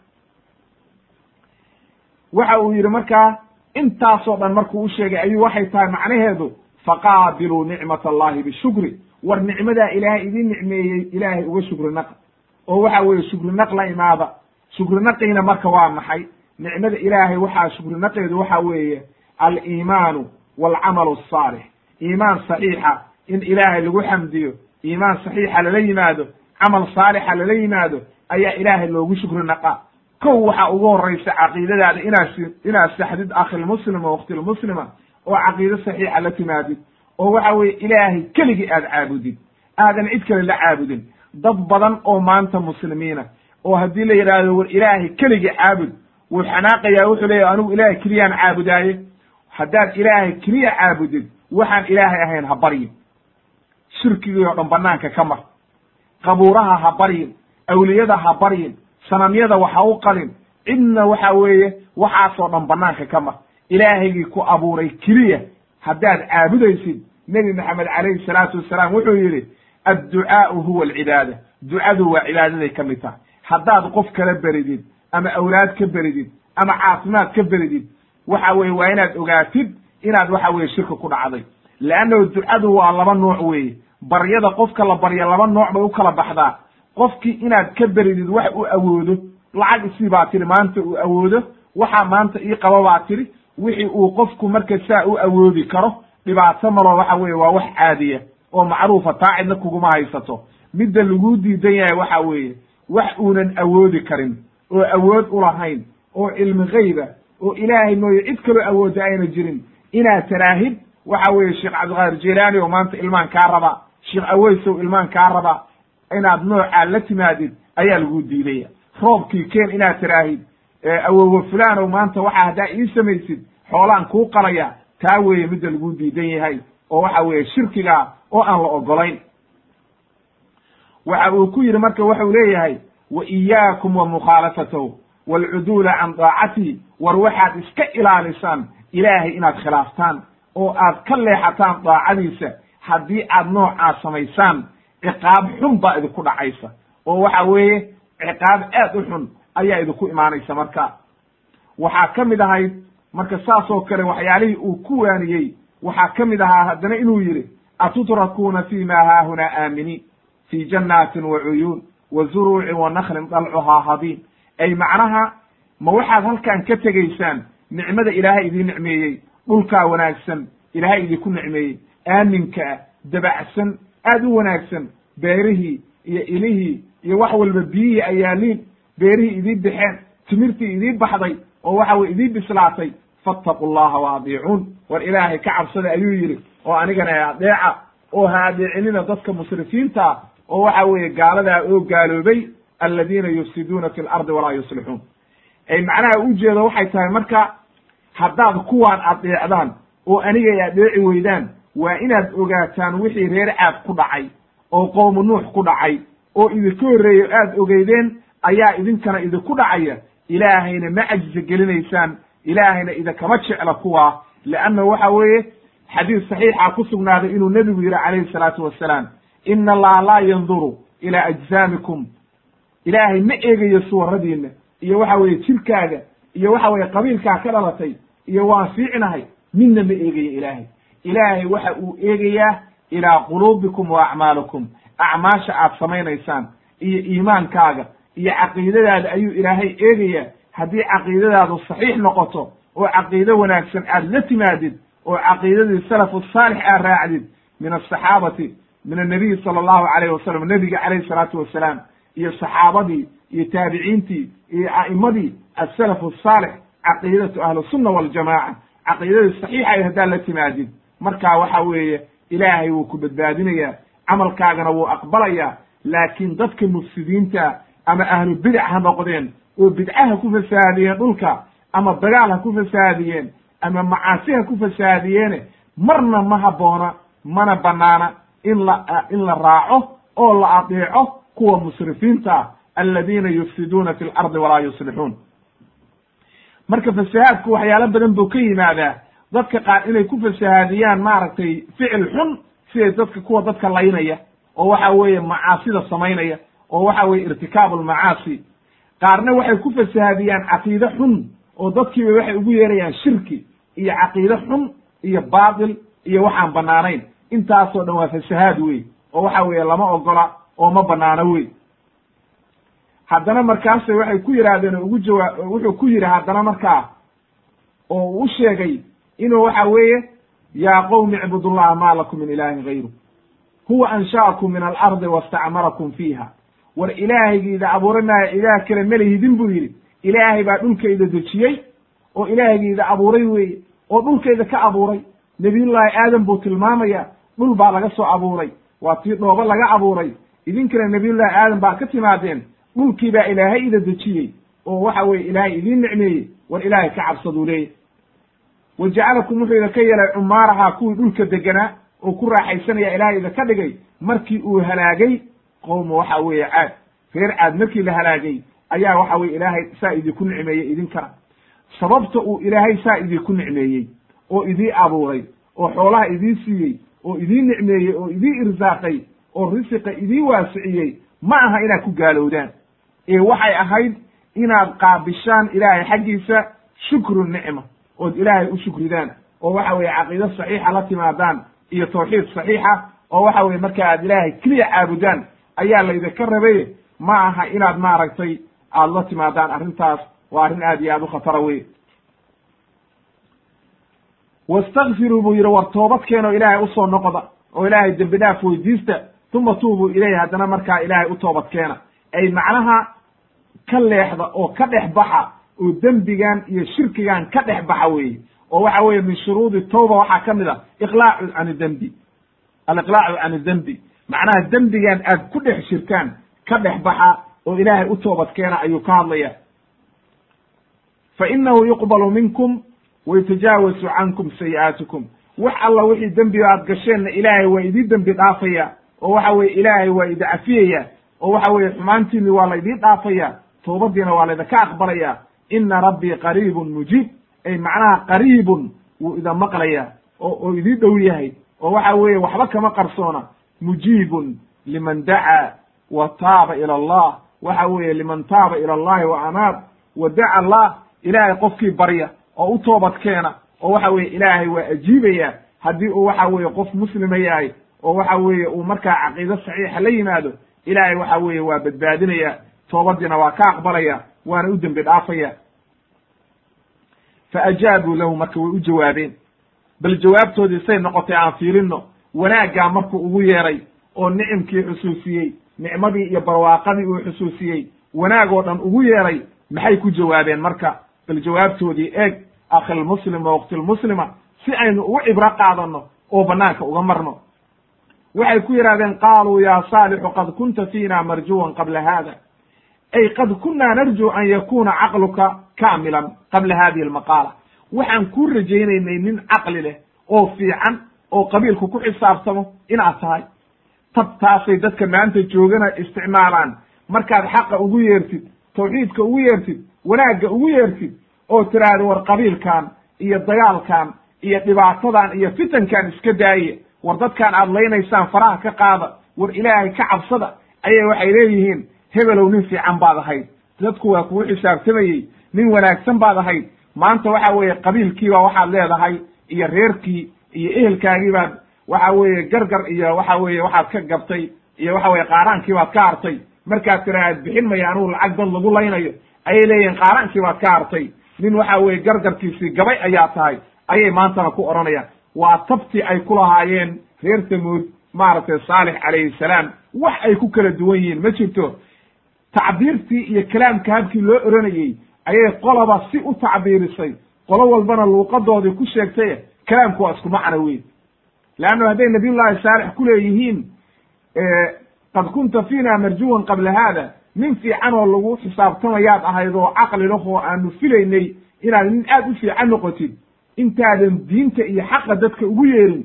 Speaker 1: waxa uu yidhi markaa intaasoo dhan markuu u sheegay ayuu waxay tahay macnaheedu faqaabiluu nicmat allahi bishukri. War nicmadaa ilaahay idin nicmeeyey ilaahay uga shukri naq. Oo waxa weeye shukri naq la imaada. Shukri naqiina marka waa maxay? Nicmada ilaahay waxaa shukri naqeedu waxa weeye aliimaanu walcamalu asaalix iimaan saxiixa in ilaahay lagu xamdiyo iimaan saxiixa lala yimaado camal saalixa lala yimaado ayaa ilaahay loogu shukri naqaa kow waxaa ugu horraysa caqiidadaada inaad inaad saxdid akhilmuslima wakhtilmuslima oo caqiido saxiixa la timaadid oo waxa weeye ilaahay keligii aad caabudid aadan cid kale la caabudin. Dad badan oo maanta muslimiina oo haddii la yidhaahdo war ilaahay keligii caabud wuu xanaaqayaa wuxuu leeyahy anigu ilaahay keliyaan caabudaaye. Haddaad ilaahay keliya caabudid waxaan ilaahay ahayn ha baryin shirkigii oo dhan banaanka ka mar. Qabuuraha ha baryin awliyada ha baryin sanamyada waxa u qalin. Cidna waxa weeye waxaasoo dhan banaanka ka mar. Ilaahaygii ku abuuray keliya haddaad caabudaysid nebi maxamed calayhi salaatu wasalaam wuxuu yidhi adducaau huwa alcibaada. Ducadu waa cibaadaday ka mid tahay. Haddaad qof kala beridid ama awlaad ka beridid ama caafimaad ka beridid waxa weye waa inaad ogaatid inaad waxa weye shirka ku dhacday. Leannahu ducadu waa laba nooc weeye baryada qofka la barya laba nooc bay u kala baxdaa qofkii inaad ka beridid wax u awoodo lacag isii baa tiri maanta uu awoodo waxaa maanta ii qaba baa tiri wixii uu qofku marka saa u awoodi karo dhibaato malo waxa weeye waa wax caadiya oo macruufa taa cidna kuguma haysato. Midda laguu diidan yahay waxa weeye wax uunan awoodi karin oo awood ulahayn oo cilmi gayba oo ilaahay mooye cid kaloo awoodda ayna jirin. Inaad taraahid waxa weeye sheekh cabdiqaadir jilaani oo maanta ilmaan kaa raba sheekh aweysow ilmaan kaa raba inaad noocaa la timaadid ayaa lagu diidaya. Roobkii keen inaad tiraahid awowo fulanow maanta waxa haddaa ii samaysid xoolaan kuu qalaya taa weeye midda lagu diidan yahay oo waxa weeye shirkiga oo aan la ogolayn waxa uu ku yidhi marka waxau leeyahay wa iyaakum wa mukhaalafatahu waalcuduula can daacatihi war waxaad iska ilaalisaan ilaahay inaad khilaaftaan oo aad ka leexataan daacadiisa haddii aad noocaas samaysaan ciqaab xun baa idinku dhacaysa. Oo waxa weeye ciqaab aad u xun ayaa idinku imaanaysa marka. Waxaa ka mid ahayd marka saas oo kale waxyaalihii uu ku waaniyey waxaa ka mid ahaa haddana inuu yidhi atutrakuuna fi ma haahunaa aaminiin fi jannaatin wa cuyuun wa zuruucin wa naklin dalcuhaa hadiin ay macnaha ma waxaad halkan ka tegaysaan nicmada ilaahay idiin nicmeeyey dhulkaa wanaagsan ilaahay idinku nicmeeyey aaminka ah dabacsan aad u wanaagsan beerihii iyo ilihii iyo wax walba biyihii ayaaliin beerihii idii baxeen timirtii idii baxday oo waxa weye idii bislaatay fattaqu llaha wa adiicuun war ilaahay ka cabsada ayuu yidhi oo anigana adeeca oo ha adeecinina dadka musrifiinta oo waxa weeye gaaladaa oo gaaloobay aladiina yufsiduuna fi lardi walaa yuslixuun ay macnaha ujeedo waxay tahay marka haddaad kuwaan adeecdaan oo anigay adeeci weydaan waa inaad ogaataan wixii reer caad ku dhacay oo qowmu nuux ku dhacay oo idinka horreeyo aad ogeydeen ayaa idinkana idinku dhacaya. Ilaahayna ma cajisa gelinaysaan ilaahayna idinkama jecla kuwaa leanna waxa weeye xadiis saxiixa ku sugnaaday inuu nebigu yidhi calayhi salaatu wassalaam ina allaha laa yanduru ilaa ajsaamikum. Ilaahay ma eegayo suwaradiinna iyo waxa weeye jirkaaga iyo waxa weeye qabiilkaa ka dhalatay iyo waan fiicnahay. Midna ma eegayo ilaahay ilaahay waxa uu eegayaa ilaa quluubikum wa acmaalikum acmaasha aad samaynaysaan iyo iimaankaaga iyo caqiidadaada ayuu ilaahay eegayaa. Haddii caqiidadaadu saxiix noqoto oo caqiido wanaagsan aad la timaadid oo caqiidadii salafu saalix aad raacdid min asaxaabati min annabiyi sala allahu calayh wasalam nebiga calayhi salaatu wasalaam iyo saxaabadii iyo taabiciintii iyo a'immadii asalafu asaalix caqiidatu ahlusunna waljamaaca caqiidadii saxiixa ay haddaad la timaadid markaa waxa weeye ilaahay wuu ku badbaadinayaa camalkaagana wuu aqbalayaa laakiin dadka mufsidiinta ama ahlu bidac ha noqdeen oo bidcaha ku fasaadiyeen dhulka ama dagaal ha ku fasaadiyeen ama macaasi ha ku fasaadiyeene marna ma habboona mana banaana in la in la raaco oo la adeeco kuwa musrifiinta ah aladiina yufsiduuna fi lardi walaa yuslixuun. Marka fasahaadku waxyaalo badan buu ka yimaadaa dadka qaar inay ku fasahaadiyaan maaragtay ficil xun siday dadka kuwa dadka laynaya oo waxa weeye macaasida samaynaya oo waxa weye irtikaabu lmacaasi qaarna waxay ku fasahaadiyaan caqiide xun oo dadkiiba waxay ugu yeerayaan shirki iyo caqiide xun iyo baatil iyo waxaan banaanayn intaasoo dhan waa fasahaad wey oo waxa weeye lama ogola oo ma banaano wey haddana markaase waxay ku yidhaahdeen oo ugu jawaa wuxuu ku yidhi haddana markaa oo u sheegay inuu waxa weeye yaa qowmi icbudullaha maa lakum min ilaahin gayru. Huwa ansha'akum min alardi wastacmarakum fiiha. War ilaahaygiida abuuranaya ilaah kale melihidin buu yidhi. Ilaahay baa dhulkayda dejiyey oo ilaahaygiida abuuray weeye oo dhulkayda ka abuuray. Nebiyullaahi aadam buu tilmaamaya dhul baa laga soo abuuray waa tii dhoobo laga abuuray. Idinkana nebiyullaahi aadam baa ka timaadeen dhulkii baa ilaahay ida dejiyey oo waxa weye ilaahay idiin nicmeeyey war ilaahay ka cabsaduu leeyahy wa jacalakum wuxuu idinka yeelay cumaaraha kuwii dhulka deganaa oo ku raaxaysanaya ilaahay idinka dhigay markii uu halaagay qowma waxa weeye caad. Reer caad markii la halaagay ayaa waxa weye ilaahay saa idinku nicmeeyey idinkana sababta uu ilaahay saa idinku nicmeeyey oo idii abuuray oo xoolaha idii siiyey oo idii nicmeeyey oo idii irsaaqay oo risiqa idii waasiciyey ma aha inaad ku gaalowdaan ee waxay ahayd inaad qaabishaan ilaahay xaggiisa shukru nicma ood ilaahay u shukridaan oo waxa weye caqiido saxiixa la timaadaan iyo tawxiid saxiixa oo waxa weye marka aad ilaahay keliya caabudaan ayaa laydinka rabay ma aha inaad maaragtay aada la timaadaan arrintaas waa arrin aad iyo aad u khatara wey wastakfiruu buu yidhi war toobad keenoo ilaahay u soo noqda oo ilaahay dembi dhaaf weydiista uma tuubuu ilayhi haddana markaa ilaahay u toobad keena. Ay macnaha ka leexda oo ka dhex baxa oo dembigan iyo shirkigan ka dhex baxa weeye oo waxa weeye min shuruudi tawba waxaa ka mid a iqlaacu can dembi. Aliqlaacu can dembi. Macnaha dembigan aad ku dhex shirkaan ka dhex baxa oo ilaahay u toobad keena ayuu ka hadlaya fa inahu yuqbalu minkum waytajaawasu cankum sayi'aatikum wax alla wixii dembi aad gasheenna ilaahay waa idii dembi dhaafaya oo waxa weye ilaahay waa idi cafiyaya oo waxa weye xumaantiini waa laydii dhaafaya toobadiina waa laydinka aqbalaya ina rabbii qariibun mujiib. Ay macnaha qariibun wuu ida maqlaya oo idii dhow yahay. Oo waxa weeye waxba kama qarsoona. Mujiibun liman dacaa wa taaba ila allah. Waxa weeye liman taaba ila allahi wa anaab. Wa daca allah ilaahay qofkii barya oo u toobad keena oo waxa weeye ilaahay waa ajiibaya haddii uu waxa weeye qof muslima yahay oo waxa weeye uu markaa caqiido saxiixa la yimaado ilaahay waxa weeye waa badbaadinaya toobadiina waa ka aqbalaya waana u dembi dhaafaya. Fa ajaabuu lahu marka way u jawaabeen. Bal jawaabtoodii say noqotay aan fiirinno wanaaggaa markuu ugu yeeray oo nicimkii xusuusiyey nicmadii iyo barwaaqadii uu xusuusiyey wanaag oo dhan ugu yeeray maxay ku jawaabeen marka? Bal jawaabtoodii eeg akhilmuslima waqtilmuslima si aynu ugu cibro qaadanno oo banaanka uga marno. Waxay ku yidhahdeen qaaluu ya saalixu qad kunta fiina marjuwan qabla hada ay qad kunaa narju an yakuna caqluka kaamilan qabla hadihi almaqaala waxaan kuu rajaynaynay nin caqli leh oo fiican oo qabiilku ku xisaabtamo inaad tahay tabtaasay dadka maanta joogana isticmaalaan markaad xaqa ugu yeertid tawxiidka ugu yeertid wanaagga ugu yeertid oo tiraahdo war qabiilkan iyo dagaalkan iyo dhibaatadan iyo fitankan iska daaya war dadkaan aad laynaysaan faraha ka qaada war ilaahay ka cabsada ayay waxay leeyihiin hebelow nin fiican baad ahayd. Dadku waa kugu xisaabtamayey. Nin wanaagsan baad ahayd. Maanta waxa weeye qabiilkiiba waxaad leedahay iyo reerkii iyo ehelkaagii baad waxa weeye gargar iyo waxa weeye waxaad ka gabtay iyo waxa weye qaaraankii baad ka hartay. Markaad tiraahad bixin maya anugu lacag dad lagu laynayo. Ayay leeyihiin qaaraankii baad ka hartay. Nin waxa weeye gargarkiisii gabay ayaa tahay. Ayay maantana ku odhanayaan. Waa tabtii ay ku lahaayeen reer tamuud maaragtay saalix calayhi salaam. Wax ay ku kala duwan yihiin ma jirto tacbiirtii iyo kalaamka habkii loo oranayey ayay qolaba si u tacbiirisay. Qolo walbana luuqadoodii ku sheegtay kalaamku waa isku macno weyn. Leanno hadday nabiyullahi saalix ku leeyihiin qad kunta fiina marjuwan qabla haada. Nin fiican oo lagu xisaabtamayaad ahayd oo caqli lah oo aanu filaynay inaad nin aad u fiican noqotid intaadan diinta iyo xaqa dadka ugu yeerin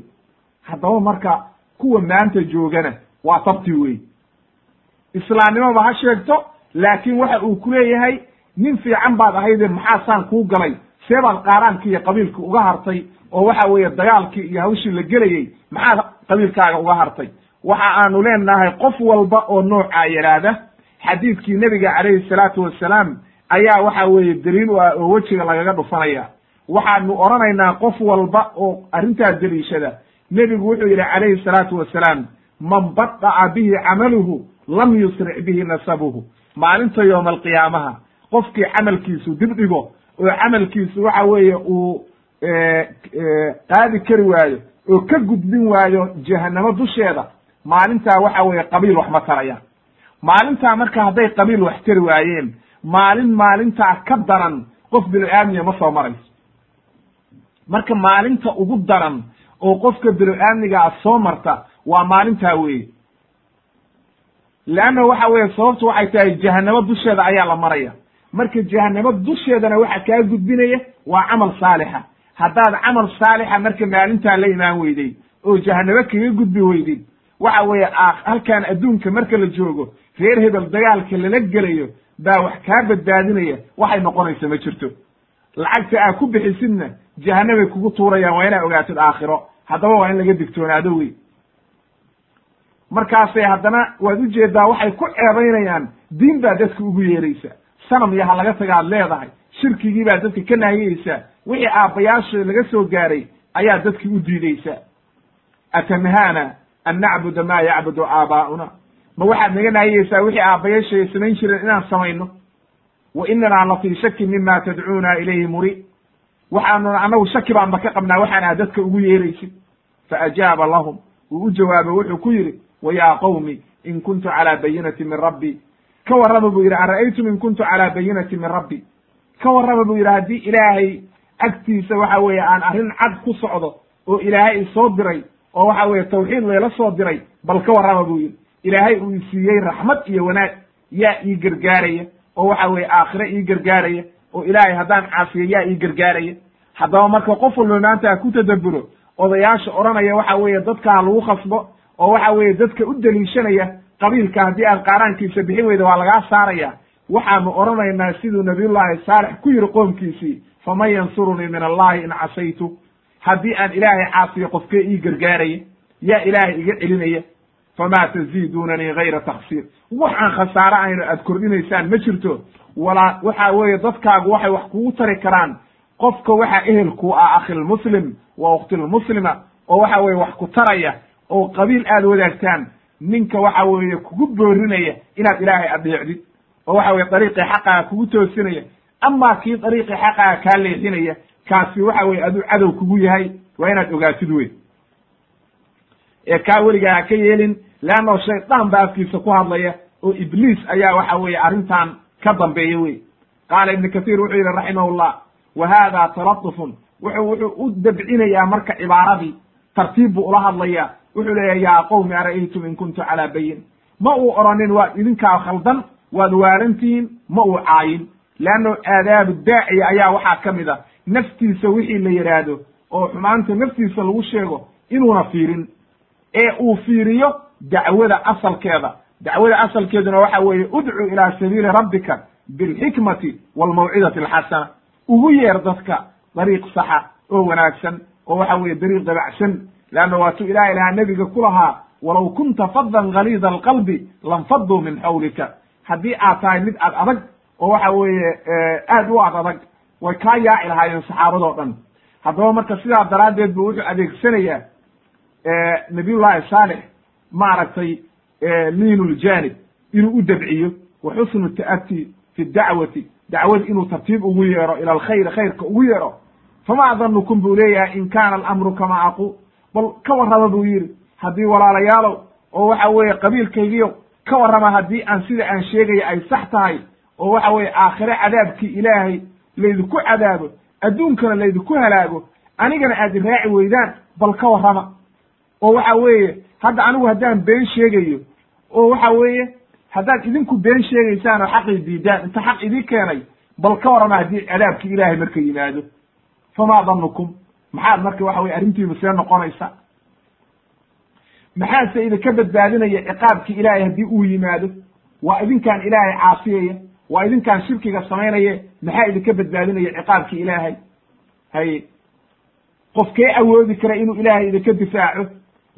Speaker 1: haddaba marka kuwa maanta joogana waa tabti wey islaamnimoba ha sheegto laakiin waxa uu ku leeyahay nin fiican baad ahayde maxaa saan kuu galay? See baad qaaraankii iyo qabiilkii uga hartay oo waxa weeye dagaalkii iyo hawshii la gelayey maxaad qabiilkaaga uga hartay? Waxa aanu leenahay qof walba oo noocaa yidhaahda xadiidkii nebiga calayhi salaatu wassalaam ayaa waxa weeye daliil u ah oo wejiga lagaga dhufanaya. Waxaanu odhanaynaa qof walba oo arrintaa deliishada nebigu wuxuu yidhi calayhi salaatu wassalaam man bada'a bihi camaluhu lam yusric bihi nasabuhu. Maalinta yooma alqiyaamaha qofkii camalkiisu dib dhigo oo camalkiisu waxa weeye uu qaadi kari waayo oo ka gudbin waayo jahanamo dusheeda maalintaa waxa weeye qabiil wax ma tarayaan maalintaa marka hadday qabiil wax tari waayeen maalin maalintaa ka daran qof bilo-aamiya ma soo marayso. Marka maalinta ugu daran oo qofka bilo-aamnigaa soo marta waa maalintaa weeye leanna waxa weeye sababtu waxay tahay jahanamo dusheeda ayaa la maraya marka jahanamo dusheedana waxa kaa gudbinaya waa camal saalixa haddaad camal saalixa marka maalintaa la imaan weyday oo jahanamo kaga gudbi weydid waxa weeye halkan adduunka marka la joogo reer hebel dagaalka lala gelayo baa wax kaa badbaadinaya waxay noqonaysa ma jirto lacagta aa ku bixisidna jahanamay kugu tuurayaan waa inaa ogaatid aakhiro haddaba waa in laga digtoonaado wey markaasay haddana waad u jeedaa waxay ku ceebaynayaan diin baa dadka ugu yeeraysa. Sanam iyo ha laga tagaad leedahay shirkigii baa dadka ka naahiyeysaa wixii aabbayaasha laga soo gaaray ayaa dadki u diideysa atanhaana an nacbuda maa yacbudu aabaa'una? Ma waxaad naga naahiyeysaa wixii aabbayaashay samayn jireen inaan samayno? Wa inanaa la fii shakin mima tadcuuna ilayhi muri. Waxaanuna annagu shaki baanba ka qabnaa waxaan aad dadka ugu yeeraysid faajaaba lahum wuu u jawaabay wuxuu ku yidhi wa yaa qawmi in kuntu calaa bayinati min rabbi ka warrama buu yidhi ara'aytum in kuntu calaa bayinati min rabbi ka warrama buu yidhi haddii ilaahay agtiisa waxa weeye aan arrin cad ku socdo oo ilaahay isoo diray oo waxa weeye tawxiid layla soo diray bal ka warrama buu yidhi ilaahay uu isiiyey raxmad iyo wanaag yaa ii gargaaraya oo waxa weeye aakhire ii gargaaraya oo ilaahay haddaan caasiyo yaa ii gargaaraya haddaba marka qof walba maanta ku tadabburo odayaasha odhanaya waxa weeye dadka ha lagu khasbo oo waxa weeye dadka u deliishanaya qabiilka haddii aad qaaraankiisa bixin weyda waa lagaa saaraya. Waxaanu odhanaynaa siduu nabiyullaahi saalex ku yidhi qoomkiisii faman yansurunii min allahi in casaytu. Haddii aan ilaahay caasiyo qofkee ii gargaaraya yaa ilaahay iga celinaya famaa taziidunanii gayra taksiir waxaan khasaare aynu aad kordhinaysaan ma jirto. Walaa waxa weeye dadkaagu waxay wax kugu tari karaan qofka waxaa ehelku ah akhilmuslim wa ukhtilmuslima oo waxa weeye wax ku taraya oo qabiil aad wadaagtaan ninka waxa weeye kugu boorinaya inaad ilaahay adeecdid oo waxa weye dariiqii xaqaaga kugu toosinaya. Amaa kii dariiqii xaqaaga kaa leexinaya kaasi waxa weye aduu cadow kugu yahay waa inaad ogaatid wey ee kaa weligaa ka yeelin leanno shaydaan ba afkiisa ku hadlaya oo ibliis ayaa waxa weeye arrintan ka dambeeya wey qaala ibnu kathiir wuxuu yidhi raximahullah wa hada talatufun wuxuu wuxuu u dabcinayaa marka cibaaradii tartiib buu ula hadlayaa wuxuu leeyahay yaa qowmi ara'aytum in kuntu calaa bayin ma uu oranin waad idinkaa khaldan waad waalantihiin ma uu caayin. Leanno aadaabu daaciya ayaa waxaa ka mid a naftiisa wixii la yidhaahdo oo xumaanta naftiisa lagu sheego inuuna fiirin. Ee uu fiiriyo dacwada asalkeeda. Dacwada asalkeeduna waxa weeye udcu ilaa sabiili rabbika bilxikmati waalmawcidati alxasana. Ugu yeer dadka dariiq saxa oo wanaagsan oo waxa weeye dariiq dabacsan leanna waatuu ilahay lahaa nebiga ku lahaa walow kunta fadan galiida alqalbi lanfaduu min xawlika haddii aad tahay mid ad adag oo waxa weeye aad u ad adag way kaa yaaci lahaayeen saxaabadoo dhan haddaba marka sidaa daraaddeed bu wuxuu adeegsanayaa nabiyullahi saalix maaragtay liinu ljanib inuu u dabciyo wa xusnu ta'ati fi dacwati dacwadi inuu tartiib ugu yeero ila alkhayr khayrka ugu yeero fama danukum buu leeyahay in kana alamru kama aqul bal ka warrama buu yidhi. Haddii walaalayaalow oo waxa weeye qabiilkaygiyo ka warrama haddii aan sida aan sheegaya ay sax tahay oo waxa weeye aakhire cadaabkii ilaahay laydinku cadaabo adduunkana laydinku halaago anigana aad raaci weydaan bal ka warrama. Oo waxa weeye hadda anigu haddaan been sheegayo oo waxa weeye haddaad idinku been sheegaysaan oo xaqii diidaan inta xaq idii keenay bal ka warrama haddii cadaabkii ilaahay marka yimaado. Famaa danukum maxaad marka waxa weye arrintiinu see noqonaysa? Maxaase idinka badbaadinaya ciqaabkii ilaahay haddii uu yimaado? Waa idinkaan ilaahay caasiyaya? Waa idinkaan shirkiga samaynaya maxaa idinka badbaadinaya ciqaabkii ilaahay? Haye qofkee awoodi kara inuu ilaahay idinka difaaco?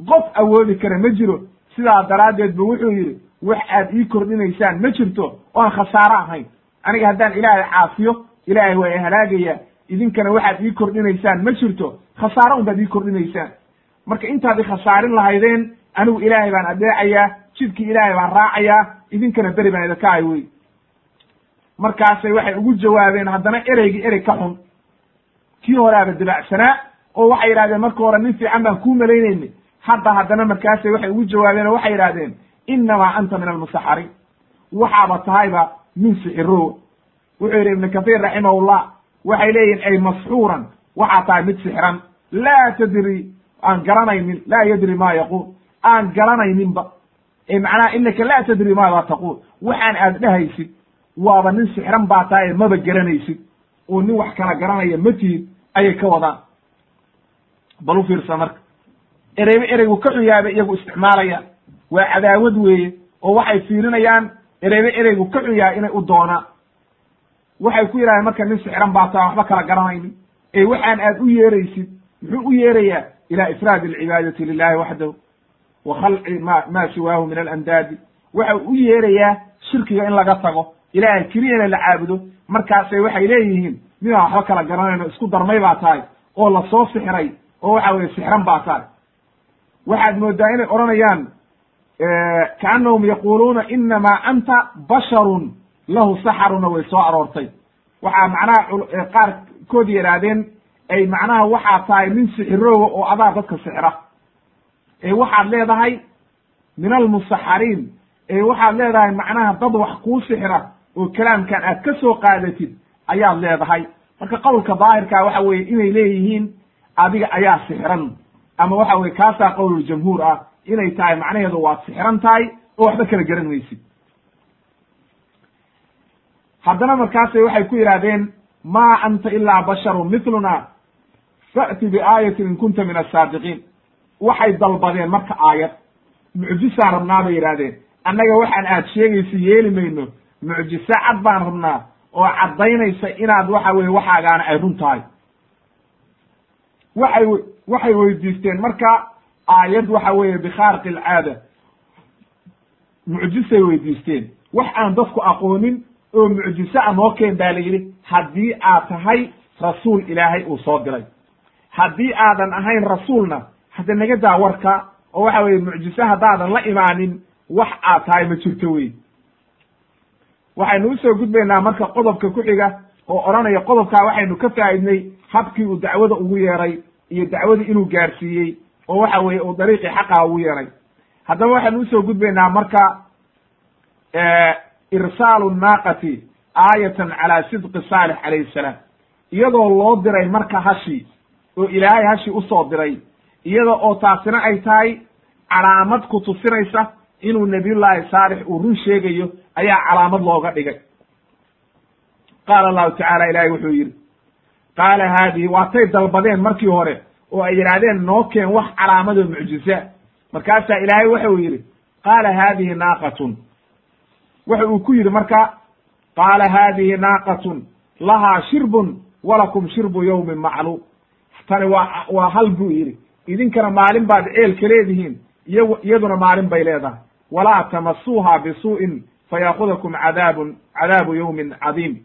Speaker 1: Qof awoodi kara ma jiro. Sidaa daraaddeed bu wuxuu yidhi wax aad ii kordhinaysaan ma jirto oo aan khasaaro ahayn. Aniga haddaan ilaahay caasiyo ilaahay waa halaagaya idinkana waxaad ii kordhinaysaan. Ma jirto khasaaro un baad ii kordhinaysaan. Marka intaad i khasaarin lahaydeen anigu ilaahay baan adeecayaa jidkii ilaahay baan raacayaa idinkana beri baan idinka hay wey. Markaasay waxay ugu jawaabeen haddana ereygii erey ka xun. Kii horeaba dabacsanaa oo waxay yidhahdeen marka hore nin fiican baan kuu malaynayni hadda haddana markaasay waxay ugu jawaabeen oo waxay yidhahdeen innamaa anta min almusaxariin waxaaba tahayba min sixirow wuxuu yidhi ibnu kathiir raximahullah waxay leeyihiin ay masxuuran waxaa tahay mid sixran. Laa tadri aan garanaynin laa yadri ma yaquul. Aan garanayninba. Macnaha inaka laa tadri maada taquul. Waxaan aad dhahaysid waaba nin sixran baa tahay maba garanaysid. Oo nin wax kala garanaya ma tihid ayay ka wadaan. Bal u marka. Ereyba ereygu ka bay iyagu isticmaalayaan waa cadaawad weeye oo waxay fiirinayaan ereyba ereygu ka xun yahay inay u doonaan waxay ku yidhahdeen marka nin sixran baa tahay waxba kala garanaynin. Ee waxaan aad u yeeraysid muxuu u yeerayaa? Ila ifraad alcibaadati lilahi waxdahu wa khalci ma ma siwaahu min alandaadi. Waxa u yeerayaa shirkiga in laga tago. Ilaahay keliyana la caabudo. Markaasay waxay leeyihiin midaan waxba kala garanayno isku darmay baa tahay oo la soo sixiray oo waxa weye sixran baa tahay. Waxaad moodaa inay odhanayaan kaannahum yaquluuna inamaa anta basharun lahu saxaruna way soo aroortay. Waxaa macnaha qaarkood yidhaahdeen ay macnaha waxaa tahay nin sixirooga oo adaa dadka sixra ee waxaad leedahay min almusaxariin ee waxaad leedahay macnaha dad wax kuu sixra oo kalaamkan aad ka soo qaadatid ayaad leedahay. Marka qowlka daahirkaa waxa weeye inay leeyihiin adiga ayaa sixran. Ama waxa weye kaasaa qowluljamhuur ah inay tahay macnaheedu waad sixran tahay oo waxba kala garan maysid haddana markaasay waxay ku yidhahdeen maa anta ilaa basharun mithluna fa'ti biaayatin in kunta min asaadiqiin waxay dalbadeen marka aayad. Mucjisaan rabnaa bay yidhahdeen annaga waxaan aad sheegaysa yeeli mayno. Mucjise cad baan rabnaa oo caddaynaysa inaad waxa weye waxaagaana ay run tahay. Waxay waxay weydiisteen marka aayad waxa weeye bikhaarqi alcaada. Mucjisay weydiisteen. Wax aan dadku aqoonin oo mucjise a noo keen baa la yidhi haddii aad tahay rasuul ilaahay uu soo diray haddii aadan ahayn rasuulna hadda naga daa warka oo waxa weye mucjise haddaadan la imaanin wax aad tahay ma jirto wey waxaynu u soo gudbaynaa marka qodobka ku xiga oo odhanaya qodobkaa waxaynu ka faa'idnay habkii uu dacwada ugu yeeray iyo dacwadii inuu gaarsiiyey oo waxa weeye uu dariiqii xaqaha ugu yeeray. Haddaba waxaynu u soo gudbaynaa marka irsaalu naaqati aayatan calaa sidqi saalix calayhi salaam. Iyadoo loo diray marka hashi oo ilaahay hashi u soo diray iyada oo taasina ay tahay calaamad ku tusinaysa inuu nabiyullaahi saalix uu run sheegayo ayaa calaamad looga dhigay. Qaala allahu tacaala ilaahay wuxuu yidhi qaala haadihi waatay dalbadeen markii hore oo ay yidhaahdeen noo keen wax calaamadoo mucjiza. Markaasaa ilaahay waxau yidhi qaala haadihi naaqatun waxa uu ku yidhi marka qaala haadihi naaqatun lahaa shirbun walakum shirbu yawmin macluum tani waa waa hal buu yidhi. Idinkana maalin baad ceelka leedihiin iyo iyaduna maalin bay leedahay. Walaa tamasuuha bisuu'in fayaakudakum cadaabun cadaabu yawmin cadiim.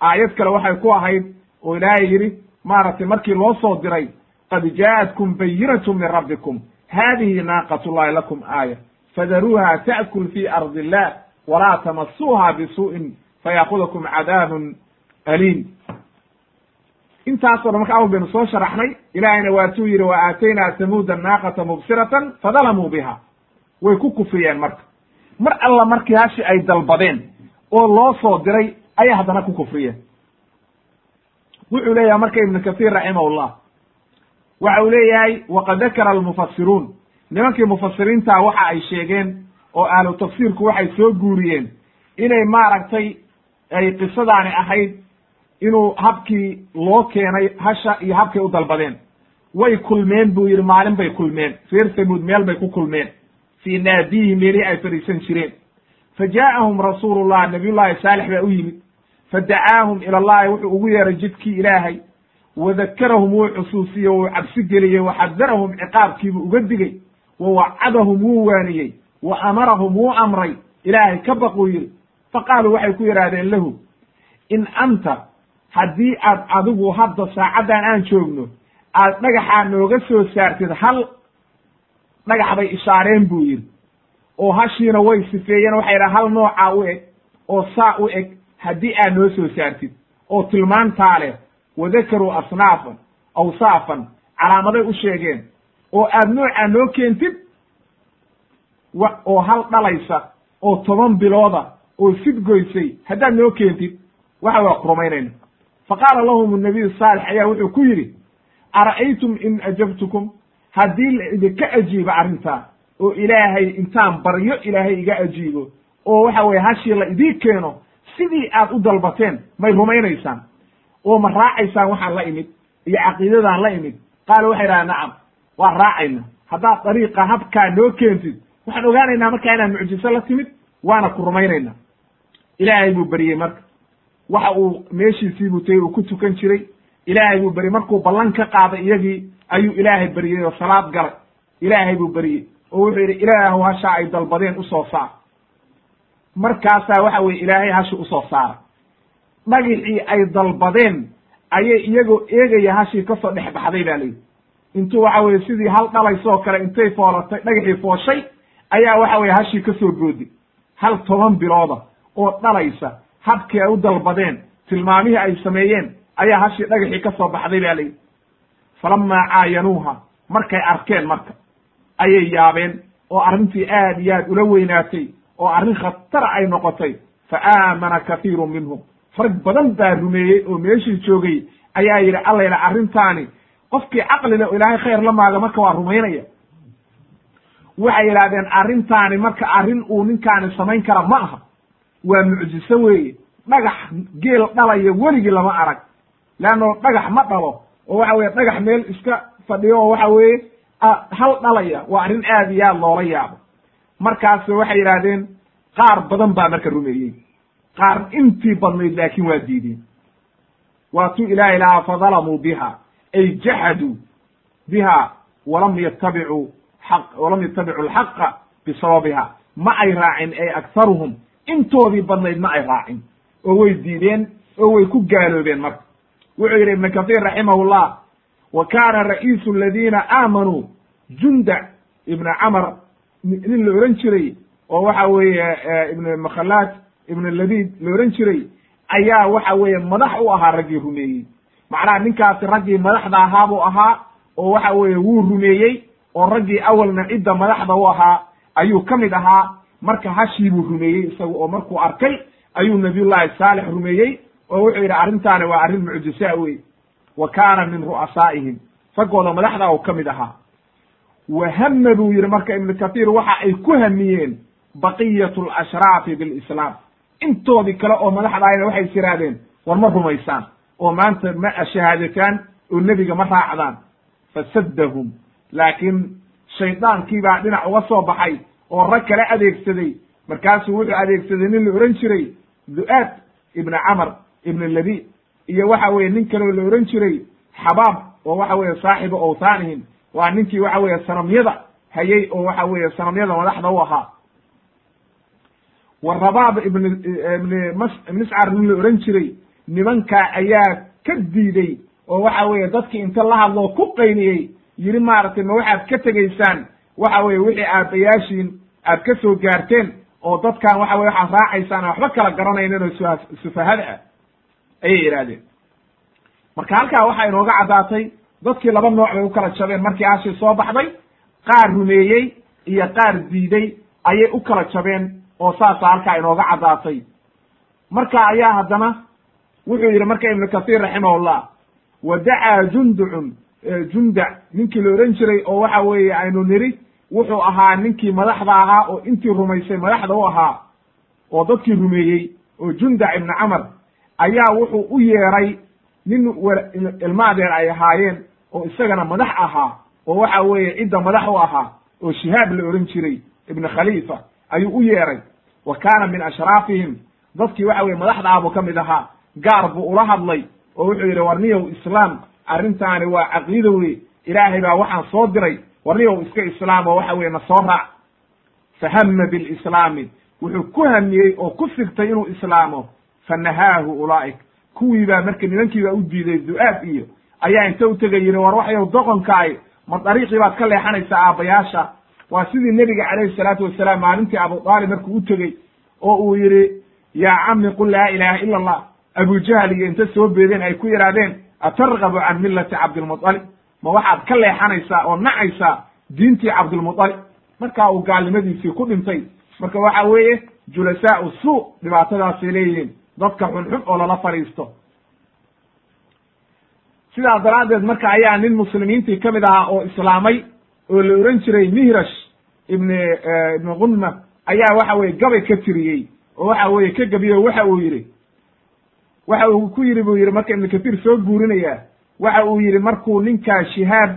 Speaker 1: Aayad kale waxay ku ahayd oo ilaahay yidhi maaragtay markii loo soo diray qad jaa'atkum bayinatu min rabbikum. Haadihi naaqat llahi lakum aaya. Fadaruuha ta'kul fi ardi illah walaa tamasuuha bisuu'in fayaakudakum cadaabun aliim intaasoo dhan marka awal baynu soo sharaxnay ilaahayna waatuu yidhi wa aataynaa tamuuda naaqata mubsiratan fadalamuu biha way ku kufriyeen marka mar alla markii hashi ay dalbadeen oo loo soo diray ayay haddana ku kufriyeen wuxuu leeyahay marka ibnu kathiir raximahullah waxa uu leeyahay waqad dakara almufasiruun nimankii mufasiriinta waxa ay sheegeen oo ahlu tafsiirku waxay soo guuriyeen inay maaragtay ay qisadaani ahayd inuu habkii loo keenay hasha iyo habkay u dalbadeen. Way kulmeen buu yidhi maalin bay kulmeen. Reer samuud meel bay ku kulmeen. Fii naadiihi meelihii ay fadhiisan jireen. Fa jaa'ahum rasuulullah nabiyullahi saalix baa u yimid. Fadacaahum ila allahi wuxuu ugu yeeray jidkii ilaahay. Wadakarahum wuu xusuusiyey wuu cabsi geliyey waxadarahum ciqaabkiibuu uga digey wa wacadahum wuu waaniyey wa amarahum wuu amray ilaahay ka baquu yidhi faqaaluu waxay ku yidhaahdeen lahu in anta haddii aad adigu hadda saacaddan aan joogno aad dhagaxaa nooga soo saartid hal dhagax bay ishaareen buu yidhi oo hashiina way sifeeyeen waxay dhaha hal noocaa u eg oo saa u eg haddii aad noo soo saartid oo tilmaantaa leh wadakaruu asnaafan awsaafan calaamaday u sheegeen oo aad noocaa noo keentid oo hal dhalaysa oo toban bilooda oo sidgoysay haddaad noo keentid waxa waa ku rumaynayna fa qaala lahum nabiyu saalix ayaa wuxuu ku yidhi ara'aytum in ajabtukum? Haddii la idinka ajiibo arrintaa oo ilaahay intaan baryo ilaahay iga ajiibo oo waxa weye hashii la idii keeno sidii aad u dalbateen may rumaynaysaan. Oo ma raacaysaan waxaan la imid iyo caqiidadaan la imid. Qaala waxay idhaha nacam waan raacayna. Haddaad dariiqa habkaa noo keentid waxaan ogaanaynaa markaa inaad mucjiso la timid waana ku rumaynayna ilaahay buu beriyey marka. Waxa uu meeshiisii buu tegey uu ku tukan jiray. Ilaahay buu beriyey markuu ballan ka qaaday iyagii ayuu ilaahay beriyey oo salaad galay. Ilaahay buu beriyey oo wuxuu yidhi ilaahu hashaa ay dalbadeen u soo saar. Markaasaa waxa weye ilaahay hashi u soo saara dhagixii ay dalbadeen ayay iyagoo eegaya hashii ka soo dhex baxday ba layidhi intuu waxa weye sidii hal dhalaysoo kale intay foolatay dhagaxii fooshay ayaa waxa weye hashii ka soo boodi hal toban bilooda oo dhalaysa habkii ay u dalbadeen tilmaamihii ay sameeyeen ayaa hashii dhagaxii ka soo baxday ba layidhi falamaa caayanuuha markay arkeen marka ayay yaabeen oo arrintii aad iyo aad ula weynaatay oo arrin khatara ay noqotay. Fa aamana kathiirun minhum. Rag badan baa rumeeyey oo meeshii joogay ayaa yidhi allayla arrintaani qofkii caqli leh oo ilaahay khayr la maaga marka waa rumaynaya waxay yidhahdeen arrintaani marka arrin uu ninkaani samayn kara ma aha. Waa mucjiso weeye. Dhagax geel dhalaya weligii lama arag. Leanno dhagax ma dhalo oo waxa weye dhagax meel iska fadhiyo oo waxa weeye hal dhalaya waa arrin aad iyo aad loola yaabo. Markaas waxay yidhahdeen qaar badan baa marka rumeeyey. Qaar intii badnayd laakiin waa diideen. Waatuu ilahay lahaa fadalamuu biha. Ay jaxaduu biha walam yatabicuu xaq walam yatabicuu alxaqa bisababiha ma ay raacin ay akharuhum intoodii badnayd ma ay raacin. Oo way diideen oo way ku gaaloobeen marka. Wuxuu yidhi ibnu kahiir raximahullah wa kaana ra'iisu aladiina aamanuu junda ibna camar nin la ohan jiray oo waxa weeye ibn makhalaad ibn labid la ohan jiray ayaa waxa weeye madax u ahaa raggii rumeeyey. Macnaha ninkaasi raggii madaxda ahaa buu ahaa oo waxa weeye wuu rumeeyey oo raggii awalna cidda madaxda u ahaa ayuu ka mid ahaa. Marka hashii buu rumeeyey isagu oo markuu arkay ayuu nabiyullahi saalix rumeeyey oo wuxuu yidhi arrintaani waa arrin mucjisaa wey wa kaana min ru'asaa'ihim. Raggooda madaxda oo ka mid ahaa. Wa hama buu yidhi marka ibnu kathiir waxa ay ku hamiyeen baqiyatu alashraafi bilislaam intoodii kale oo madaxdaayna waxay is yidhaahdeen war ma rumaysaan oo maanta ma shahaadataan oo nebiga ma raacdaan. Fasaddahum laakiin shaydaankii baa dhinac uga soo baxay oo rag kale adeegsaday. Markaasuu wuxuu adeegsaday nin la ohan jiray du'aad ibna camar ibna labi iyo waxa weye nin kaleo la ohan jiray xabaab oo waxa weye saaxiba owthaanihim waa ninkii waxa weeye sanamyada hayay oo waxa weeye sanamyada madaxda u ahaa. Wa rabaab ibn ibni mas miscar nin la ohan jiray nimankaa ayaa ka diiday oo waxa weeye dadkii inta la hadloo ku qayniyey yidhi maaragtay ma waxaad ka tegaysaan? Waxa weye wixii aabbayaashiin aad ka soo gaarteen oo dadkan waxa weye waxaad raacaysaan waxba kala garanaynin oo suha sufahada ah. Ayay yidhahdeen marka halkaa waxaa inooga caddaatay dadkii laba nooc bay u kala jabeen. Markii ashii soo baxday qaar rumeeyey iyo qaar diiday ayay u kala jabeen oo saasa halkaa inooga caddaatay. Marka ayaa haddana wuxuu yidhi marka ibnu kathiir raximahullah wa dacaa junducun jundac ninkii la ohan jiray oo waxa weeye aynu niri wuxuu ahaa ninkii madaxda ahaa oo intii rumaysay madaxda u ahaa oo dadkii rumeeyey oo jundac ibni camar ayaa wuxuu u yeeray nin ilma adeer ay ahaayeen oo isagana madax ahaa oo waxa weeye cidda madax u ahaa oo shihaab la ohan jiray ibn khalifa ayuu u yeeray. Wa kaana min ashraafihim dadkii waxa weye madaxda ah buu ka mid ahaa gaar buu ula hadlay oo wuxuu yidhi warniyow islaam arrintaani waa caqiida wey ilaahay baa waxaan soo diray warniyow iska islaam oo waxa weye na soo raac. Fahama bilislaami wuxuu ku hamiyey oo ku sigtay inuu islaamo. Fanahaahu ulaa'ik kuwii baa marka nimankii baa u diiday du'aad iyo ayaa inta u tegay yidhi war waxyow doqonkaay ma dariiqii baad ka leexanaysaa aabbayaasha waa sidii nebiga calayhi salaatu wasalaam maalintii abu aalib markuu u tegey oo uu yidhi yaa cami qul laa ilaaha ila allah abujahl iyo inta soo beedeen ay ku yidhahdeen atargabu can millati cabdilmuطalib ma waxaad ka leexanaysaa oo nacaysaa diintii cabdilmuطalib markaa uu gaalnimadiisii ku dhintay marka waxa weeye julasaau suu dhibaatadaasay leeyihiin. Dadka xunxun oo lala fadhiisto sidaas daraaddeed marka ayaa nin muslimiintii ka mid ahaa oo islaamay oo la ohan jiray mihrash ibni ibni gunma ayaa waxa weye gabay ka tiriyey. Oo waxa weeye ka gabiyo waxa uu yidhi waxa uu ku yidhi buu yidhi marka ibnu kathiir soo guurinayaa waxa uu yidhi markuu ninkaa shihaab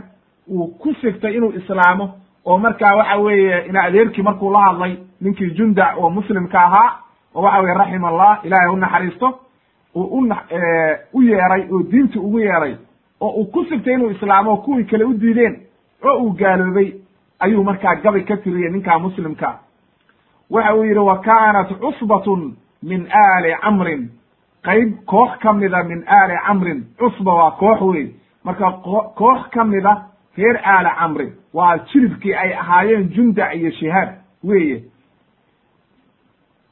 Speaker 1: uu ku sigtay inuu islaamo oo markaa waxa weeye ina adeerkii markuu la hadlay ninkii jundac oo muslimka ahaa oo waxa weye raxima allah ilaahay u naxariisto uu u u yeeray oo diinti ugu yeeray oo uu ku sigtay inuu islaamo oo kuwii kale u diideen oo uu gaaloobay ayuu markaa gabay ka tiriyey ninkaa muslimka. Waxa uu yidhi wa kaanat cusbatun min aali camrin qayb koox ka mida min aali camrin cusba waa koox wey marka koox ka mida reer aali camrin waa jiribkii ay ahaayeen jundac iyo shihaab weeye.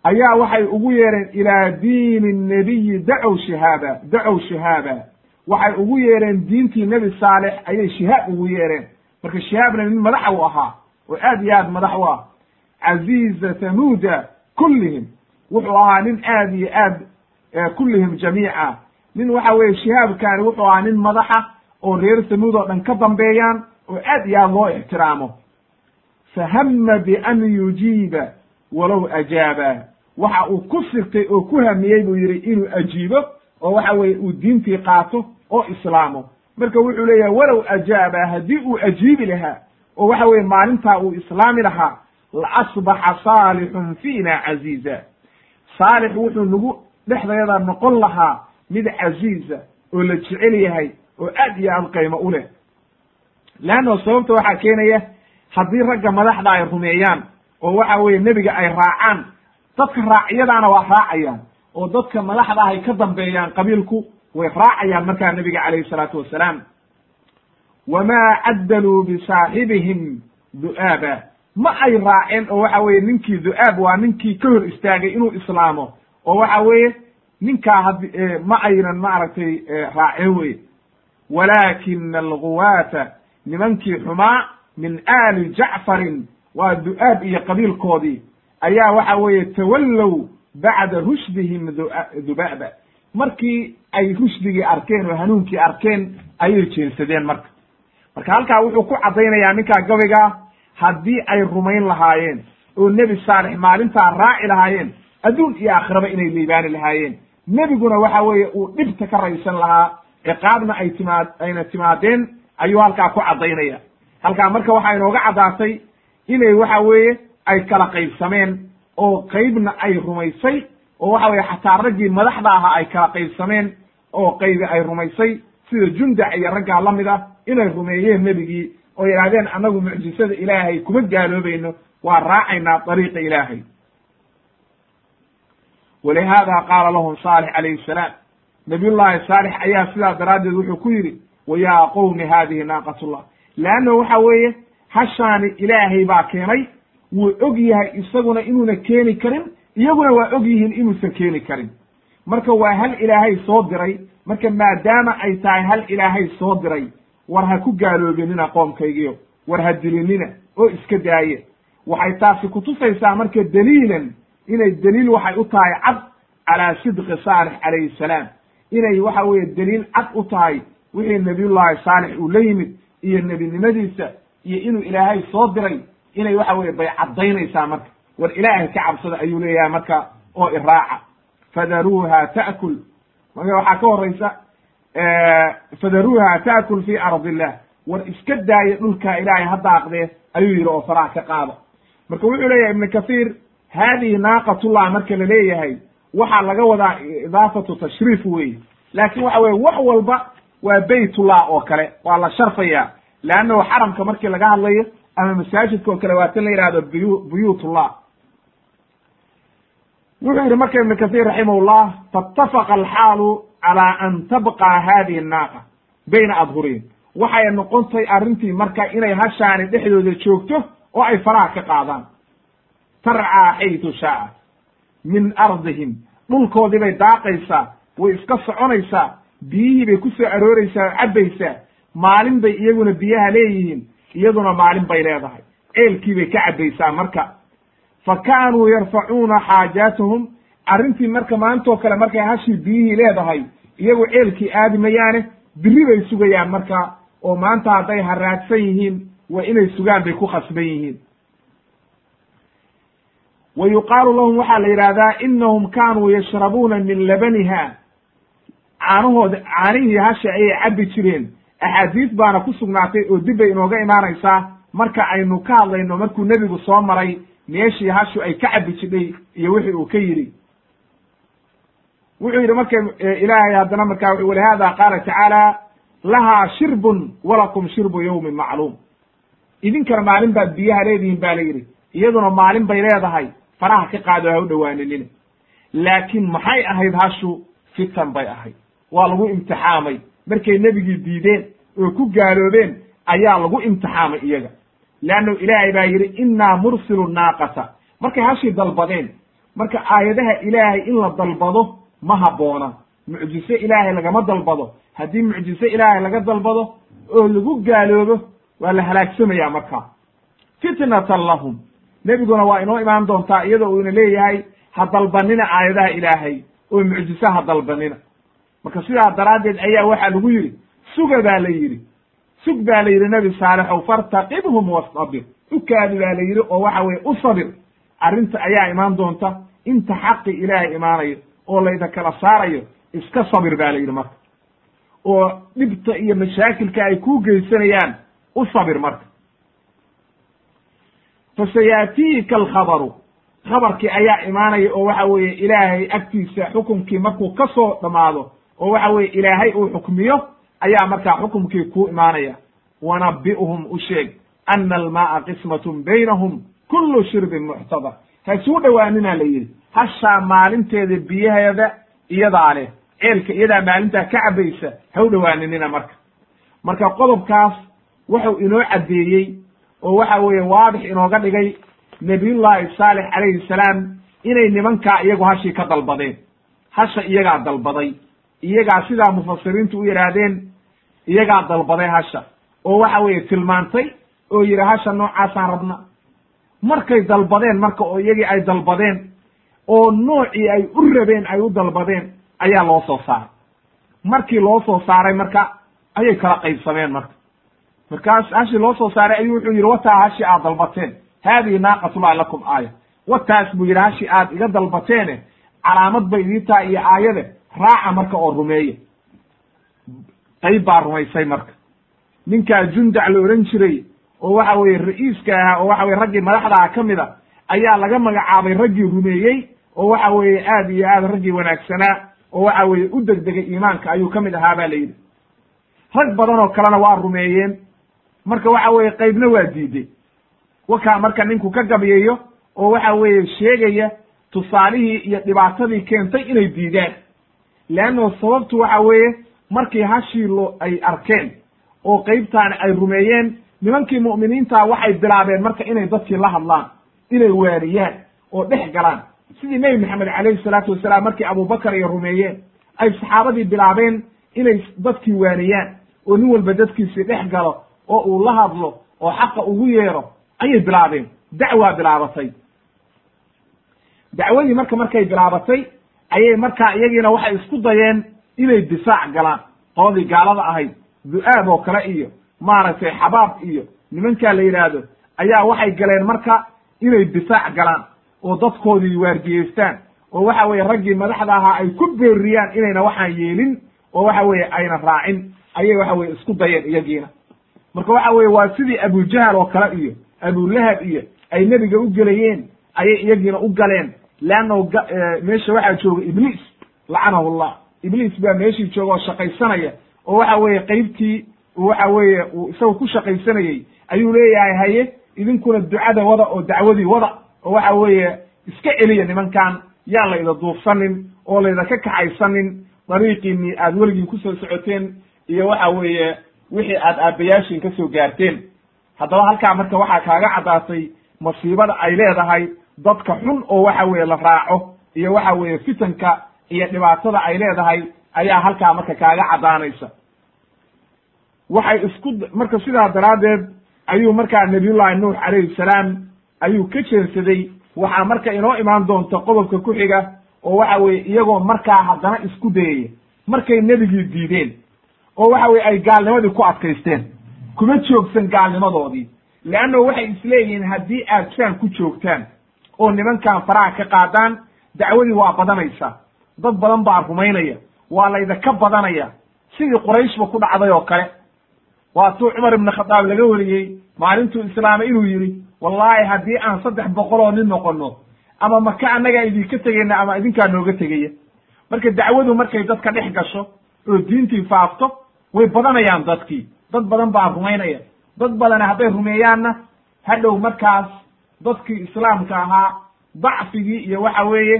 Speaker 1: Ayaa waxay ugu yeereen ilaa diini nebiyi dacow shihaaba dacow shihaaba waxay ugu yeereen diintii nebi saalex ayay shihaab ugu yeereen marka shihaabna nin madaxa u ahaa oo aad iyo aad madax u ah caziiza tamuuda kullihim. Wuxuu ahaa nin aad iyo aad kullihim jamiica. Nin waxa weeye shihaabkaani wuxuu ahaa nin madaxa oo reer samuud oo dhan ka dambeeyaan oo aad iyo aad loo ixtiraamo. Fahama bian yujiiba walow ajaaba. Waxa uu ku sigtay oo ku hamiyey buu yidhi inuu ajiibo oo waxa weeye uu diintii qaato oo islaamo. Marka wuxuu leeyahay walow ajaaba haddii uu ajiibi lahaa oo waxa weye maalintaa uu islaami lahaa la asbaxa saalixun fiina caziiza. Saalix wuxuu nagu dhexdayada noqon lahaa mid casiiza oo la jecel yahay oo aad iyo aad qaymo u leh. Leanno sababta waxaa keenaya haddii ragga madaxda ay rumeeyaan oo waxa weeye nebiga ay raacaan dadka raacyadaana waa raacayaan oo dadka madaxda ah ay ka dambeeyaan qabiilku way raacayaan markaa nebiga calayhi salaatu wassalaam wamaa caddaluu bisaaxibihim du'aaba. Ma ay raaceen oo waxa weeye ninkii du'aab waa ninkii ka hor istaagay inuu islaamo oo waxa weeye ninkaa had ma aynan maaragtay raaceen weye walaakina alguwaata nimankii xumaa min aali jacfarin waa du'aab iyo qabiilkoodii. Ayaa waxa weeye tawallow bacda rushdihim dubaaba. Markii ay rushdigii arkeen oo hanuunkii arkeen ayay jeensadeen marka. Marka halkaa wuxuu ku caddaynayaa ninkaa gabaygaa haddii ay rumayn lahaayeen oo nebi saalex maalintaa raaci lahaayeen adduun iyo aakhiraba inay liibaani lahaayeen. Nebiguna waxa weeye uu dhibta ka raysan lahaa ciqaabna ay timaad ayna timaadeen ayuu halkaa ku caddaynaya halkaa marka waxaa inooga caddaatay inay waxa weeye ay kala qaybsameen oo qaybna ay rumaysay oo waxa weye xataa raggii madaxda ahaa ay kala qaybsameen oo qaybi ay rumaysay sida jundac iyo raggaa la mid ah inay rumeeyeen nebigii oo yidhahdeen annagu mucjisada ilaahay kuma gaaloobayno waa raacaynaa dariiqa ilaahay walihaada qaala lahum saalix calayhi salaam nabiyullaahi saalix ayaa sidaa daraaddeed wuxuu ku yidhi wa yaa qowmi haadihi naaqatullah. leanno waxa weeye hashaani ilaahay baa keenay wuu og yahay isaguna inuuna keeni karin iyaguna waa og yihiin inuusan keeni karin. Marka waa hal ilaahay soo diray marka maadaama ay tahay hal ilaahay soo diray war ha ku gaaloobinina qoomkaygiyo war ha dilinina oo iska daaye. Waxay taasi kutusaysaa marka daliilan inay daliil waxay u tahay cad calaa sidqi saalix calayhi salaam. Inay waxa weeye daliil cad u tahay wixii nabiyullaahi saalix uu la yimid iyo nebinimadiisa iyo inuu ilaahay soo diray inay waxa weye bay caddaynaysaa marka. War ilaahay ka cabsada ayuu leeyahay marka oo iraaca fadaruuha ta'kul. Marka waxaa ka horaysa fadaruuha ta'kul fi ardi illah war iska daaya dhulkaa ilaahay ha daaqdee ayuu yidhi oo faraha ka qaada. Marka wuxuu leeyahay ibnu kathiir haadihi naaqatullah marka la leeyahay waxaa laga wadaa idaafatu tashriif weeye laakin waxa weye wax walba waa baytullah oo kale waa la sharfaya leannahu xaramka markii laga hadlayo ama masaajidka oo kale waa tan la yihahdo buyu buyuutullah wuxuu yidhi marka ibnu kahiir raximahullah faitafaqa alxaalu calaa an tabqa hadihi annaaqa bayna adhurihim waxay noqontay arrintii marka inay hashaani dhexdooda joogto oo ay faraha ka qaadaan tarcaa xaytu shaa'a min ardihim. Dhulkoodii bay daaqaysaa way iska soconaysaa biyihii bay ku soo arooraysaa oo cabbaysaa maalin bay iyaguna biyaha leeyihiin iyaduna maalin bay leedahay. Ceelkii bay ka cabbaysaa marka. Fa kaanuu yarfacuuna xaajaatahum arrintii marka maantoo kale markay hashii biyihii leedahay iyagu ceelkii aadi mayaane bay sugayaan marka oo maanta hadday haraagsan yihiin waa inay sugaan bay ku khasban yihiin wa yuqaalu lahum waxaa la yidhahdaa inahum kaanuu yashrabuuna min labaniha caanahooda caanihii hasha ayay cabbi jireen axaadiis baana ku sugnaatay oo dib bay inooga imaanaysaa marka aynu ka hadlayno markuu nebigu soo maray meeshii hashu ay ka cabbi jidhay iyo wixii uu ka yidhi wuxuu yidhi marka ilaahay haddana markaa walihaada qaala tacaala lahaa shirbun walakum shirbu yawmin macluum idinkana maalin baad biyaha leedihiin ba la yidhi iyaduna maalin bay leedahay faraha ka qaado ha u dhowaaninina laakiin maxay ahayd hashu? Fitan bay ahayd. Waa lagu imtixaamay. Markay nebigii diideen oo ku gaaloobeen ayaa lagu imtixaamay iyaga. Leannu ilaahay baa yidhi innaa mursilu naaqata. Markay hashii dalbadeen marka aayadaha ilaahay in la dalbado ma habboona mucjise ilaahay lagama dalbado. Haddii mucjise ilaahay laga dalbado oo lagu gaaloobo waa la halaagsamaya marka fitnatan lahum nebiguna waa inoo imaan doontaa iyadoo uuna leeyahay ha dalbanina aayadaha ilaahay. Oo mucjise ha dalbanina. Marka sidaa daraaddeed ayaa waxaa lagu yidhi suga baa la yidhi. Sug baa la yidhi nebi saalixow fartaqibhum wastabir ukaadi baa la yidhi oo waxa weye u sabir. Arrinta ayaa imaan doonta inta xaqi ilaahay imaanayo oo layda kala saarayo iska sabir baa la yidhi marka. Oo dhibta iyo mashaakilka ay ku geysanayaan u sabir marka fasayaatiika alkhabaru khabarkii ayaa imaanaya oo waxa weeye ilaahay agtiisa xukumkii markuu ka soo dhammaado oo waxa weye ilaahay uu xukmiyo ayaa markaa xukumkii ku imaanaya wanabi'uhum u sheeg ana almaaa qismatun baynahum kullu shirbin muxtadar haisuu dhowaaninaa la yidhi hashaa maalinteeda biyaheeda iyadaa leh ceelka iyadaa maalintaa ka cabaysa ha u dhowaaninina marka marka qodobkaas wuxuu inoo caddeeyey oo waxa weeye waadix inooga dhigay nabiyullaahi saalix calayhi salaam inay nimankaa iyagu hashii ka dalbadeen. Hasha iyagaa dalbaday. Iyagaa sidaa mufasiriintu u yidhaahdeen iyagaa dalbaday hasha. Oo waxa weeye tilmaantay oo yidhi hasha noocaasaan rabna markay dalbadeen marka oo iyagii ay dalbadeen oo noocii ay u rabeen ay u dalbadeen ayaa loo soo saaray. Markii loo soo saaray marka ayay kala qaybsameen marka markaas hashii loo soo saaray ayuu wuxuu yidhi wataa hashi aad dalbateen. Haadihi naaqatullahi lakum aaya. Wataas buu yidhi hashi aad iga dalbateene. Calaamad bay idii tahay iyo aayade raaca marka oo rumeeya qayb baa rumaysay marka. Ninkaa jundac la ohan jiray oo waxa weeye ra'iiska ahaa oo waxa weye raggii madaxdaa ka mid a ayaa laga magacaabay raggii rumeeyey oo waxa weeye aad iyo aad raggii wanaagsanaa oo waxa weeye u degdegay iimaanka ayuu ka mid ahaa ba la yidhi. Rag badan oo kalena waa rumeeyeen marka waxa weeye qaybna waa diiday wakaa marka ninku ka gabyeeyo oo waxa weeye sheegaya tusaalihii iyo dhibaatadii keentay inay diidaan leanno sababtu waxa weeye markii hashii lo ay arkeen oo qaybtaani ay rumeeyeen nimankii mu'miniinta waxay bilaabeen marka inay dadkii la hadlaan inay waariyaan oo dhex galaan. Sidii nebi maxamed calayhi salaatu wasalaam markii abubakar ay rumeeyeen ay saxaabadii bilaabeen inay dadkii waaniyaan oo nin walba dadkiisii dhex galo oo uu la hadlo oo xaqa ugu yeero ayay bilaabeen. Dacwaa bilaabatay. Dacwadii marka markay bilaabatay ayay markaa iyagiina waxay isku dayeen inay difaac galaan. Qoladii gaalada ahayd du-aab oo kale iyo maaragtay xabaab iyo nimankaa la yidhaahdo ayaa waxay galeen marka inay difaac galaan oo dadkoodii waardiyeystaan oo waxa weeye raggii madaxda ahaa ay ku beeriyaan inayna waxaan yeelin oo waxa weeye ayna raacin. Ayay waxa weye isku dayeen iyagiina marka waxa weye waa sidii abujahal oo kale iyo abulahab iyo ay nebiga u gelayeen ayay iyagiina u galeen. Leannahu meesha waxaa jooga ibliis lacanahu llah ibliis baa meeshii jooga oo shaqaysanaya. Oo waxa weeye qeybtii waxa weeye uu isaga ku shaqaysanayey ayuu leeyahay haye idinkuna ducada wada oo dacwadii wada. Oo waxa weeye iska celiya nimankan yaan la ida duufsanin oo layda ka kaxaysanin dariiqiinii aad weligiin ku soo socoteen. Iyo waxa weeye wixii aad aabbayaashiin ka soo gaarteen. Haddaba halkaa marka waxaa kaaga caddaatay masiibada ay leedahay dadka xun oo waxa weeye la raaco iyo waxa weeye fitanka iyo dhibaatada ay leedahay ayaa halkaa marka kaaga caddaanaysa. Waxay isku marka sidaa daraaddeed ayuu markaa nabiyullahi nuux calayhi salaam ayuu ka jeensaday waxaa marka inoo imaan doonta qodobka ku xiga oo waxa weeye iyagoo markaa haddana isku dayaya. Markay nebigii diideen oo waxa weye ay gaalnimadii ku adkaysteen. Kuma joogsan gaalnimadoodii. Leanno waxay isleeyihiin haddii aad saan ku joogtaan oo nimankan faraha ka qaadaan dacwadii waa badanaysaa dad badan baa rumaynaya. Waa laydaka badanaya. Sidii qurayshba ku dhacday oo kale. Waatuu cumar ibn khadaab laga wariyey. Maalintuu islaamay inuu yidhi wallaahi haddii aan saddex boqol oo nin noqono ama maka annagaa idinka tegayna ama idinkaa nooga tegaya marka dacwadu markay dadka dhex gasho oo diintii faafto way badanayaan dadkii dad badan baa rumaynaya dad badana hadday rumeeyaanna hadhow markaas dadkii islaamka ahaa dacfigii iyo waxa weeye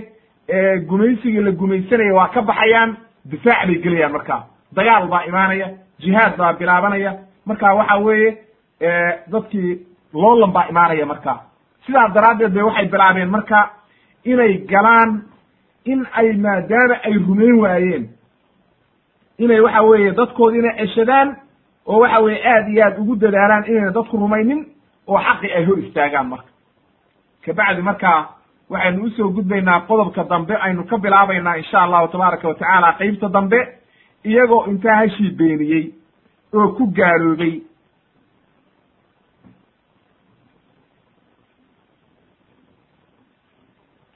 Speaker 1: gumaysigii la gumaysanaya waa ka baxayaan. Difaac bay gelayaan markaa. Dagaal baa imaanaya. Jihaad baa bilaabanaya. Marka waxa weeye dadkii loolan baa imaanaya marka sidaa daraaddeed bay waxay bilaabeen marka
Speaker 2: inay galaan in ay maadaama ay rumayn waayeen inay waxa weeye dadkoodi inay ceshadaan oo waxa weeye aad iyo aad ugu dadaalaan inayna dadku rumaynin oo xaqi ay hor istaagaan marka. Kabacdi markaa waxaynu u soo gudbaynaa qodobka dambe aynu ka bilaabaynaa insha allahu tabaaraka watacaala qeybta dambe iyagoo intaa hashii beeniyey oo ku gaaloobay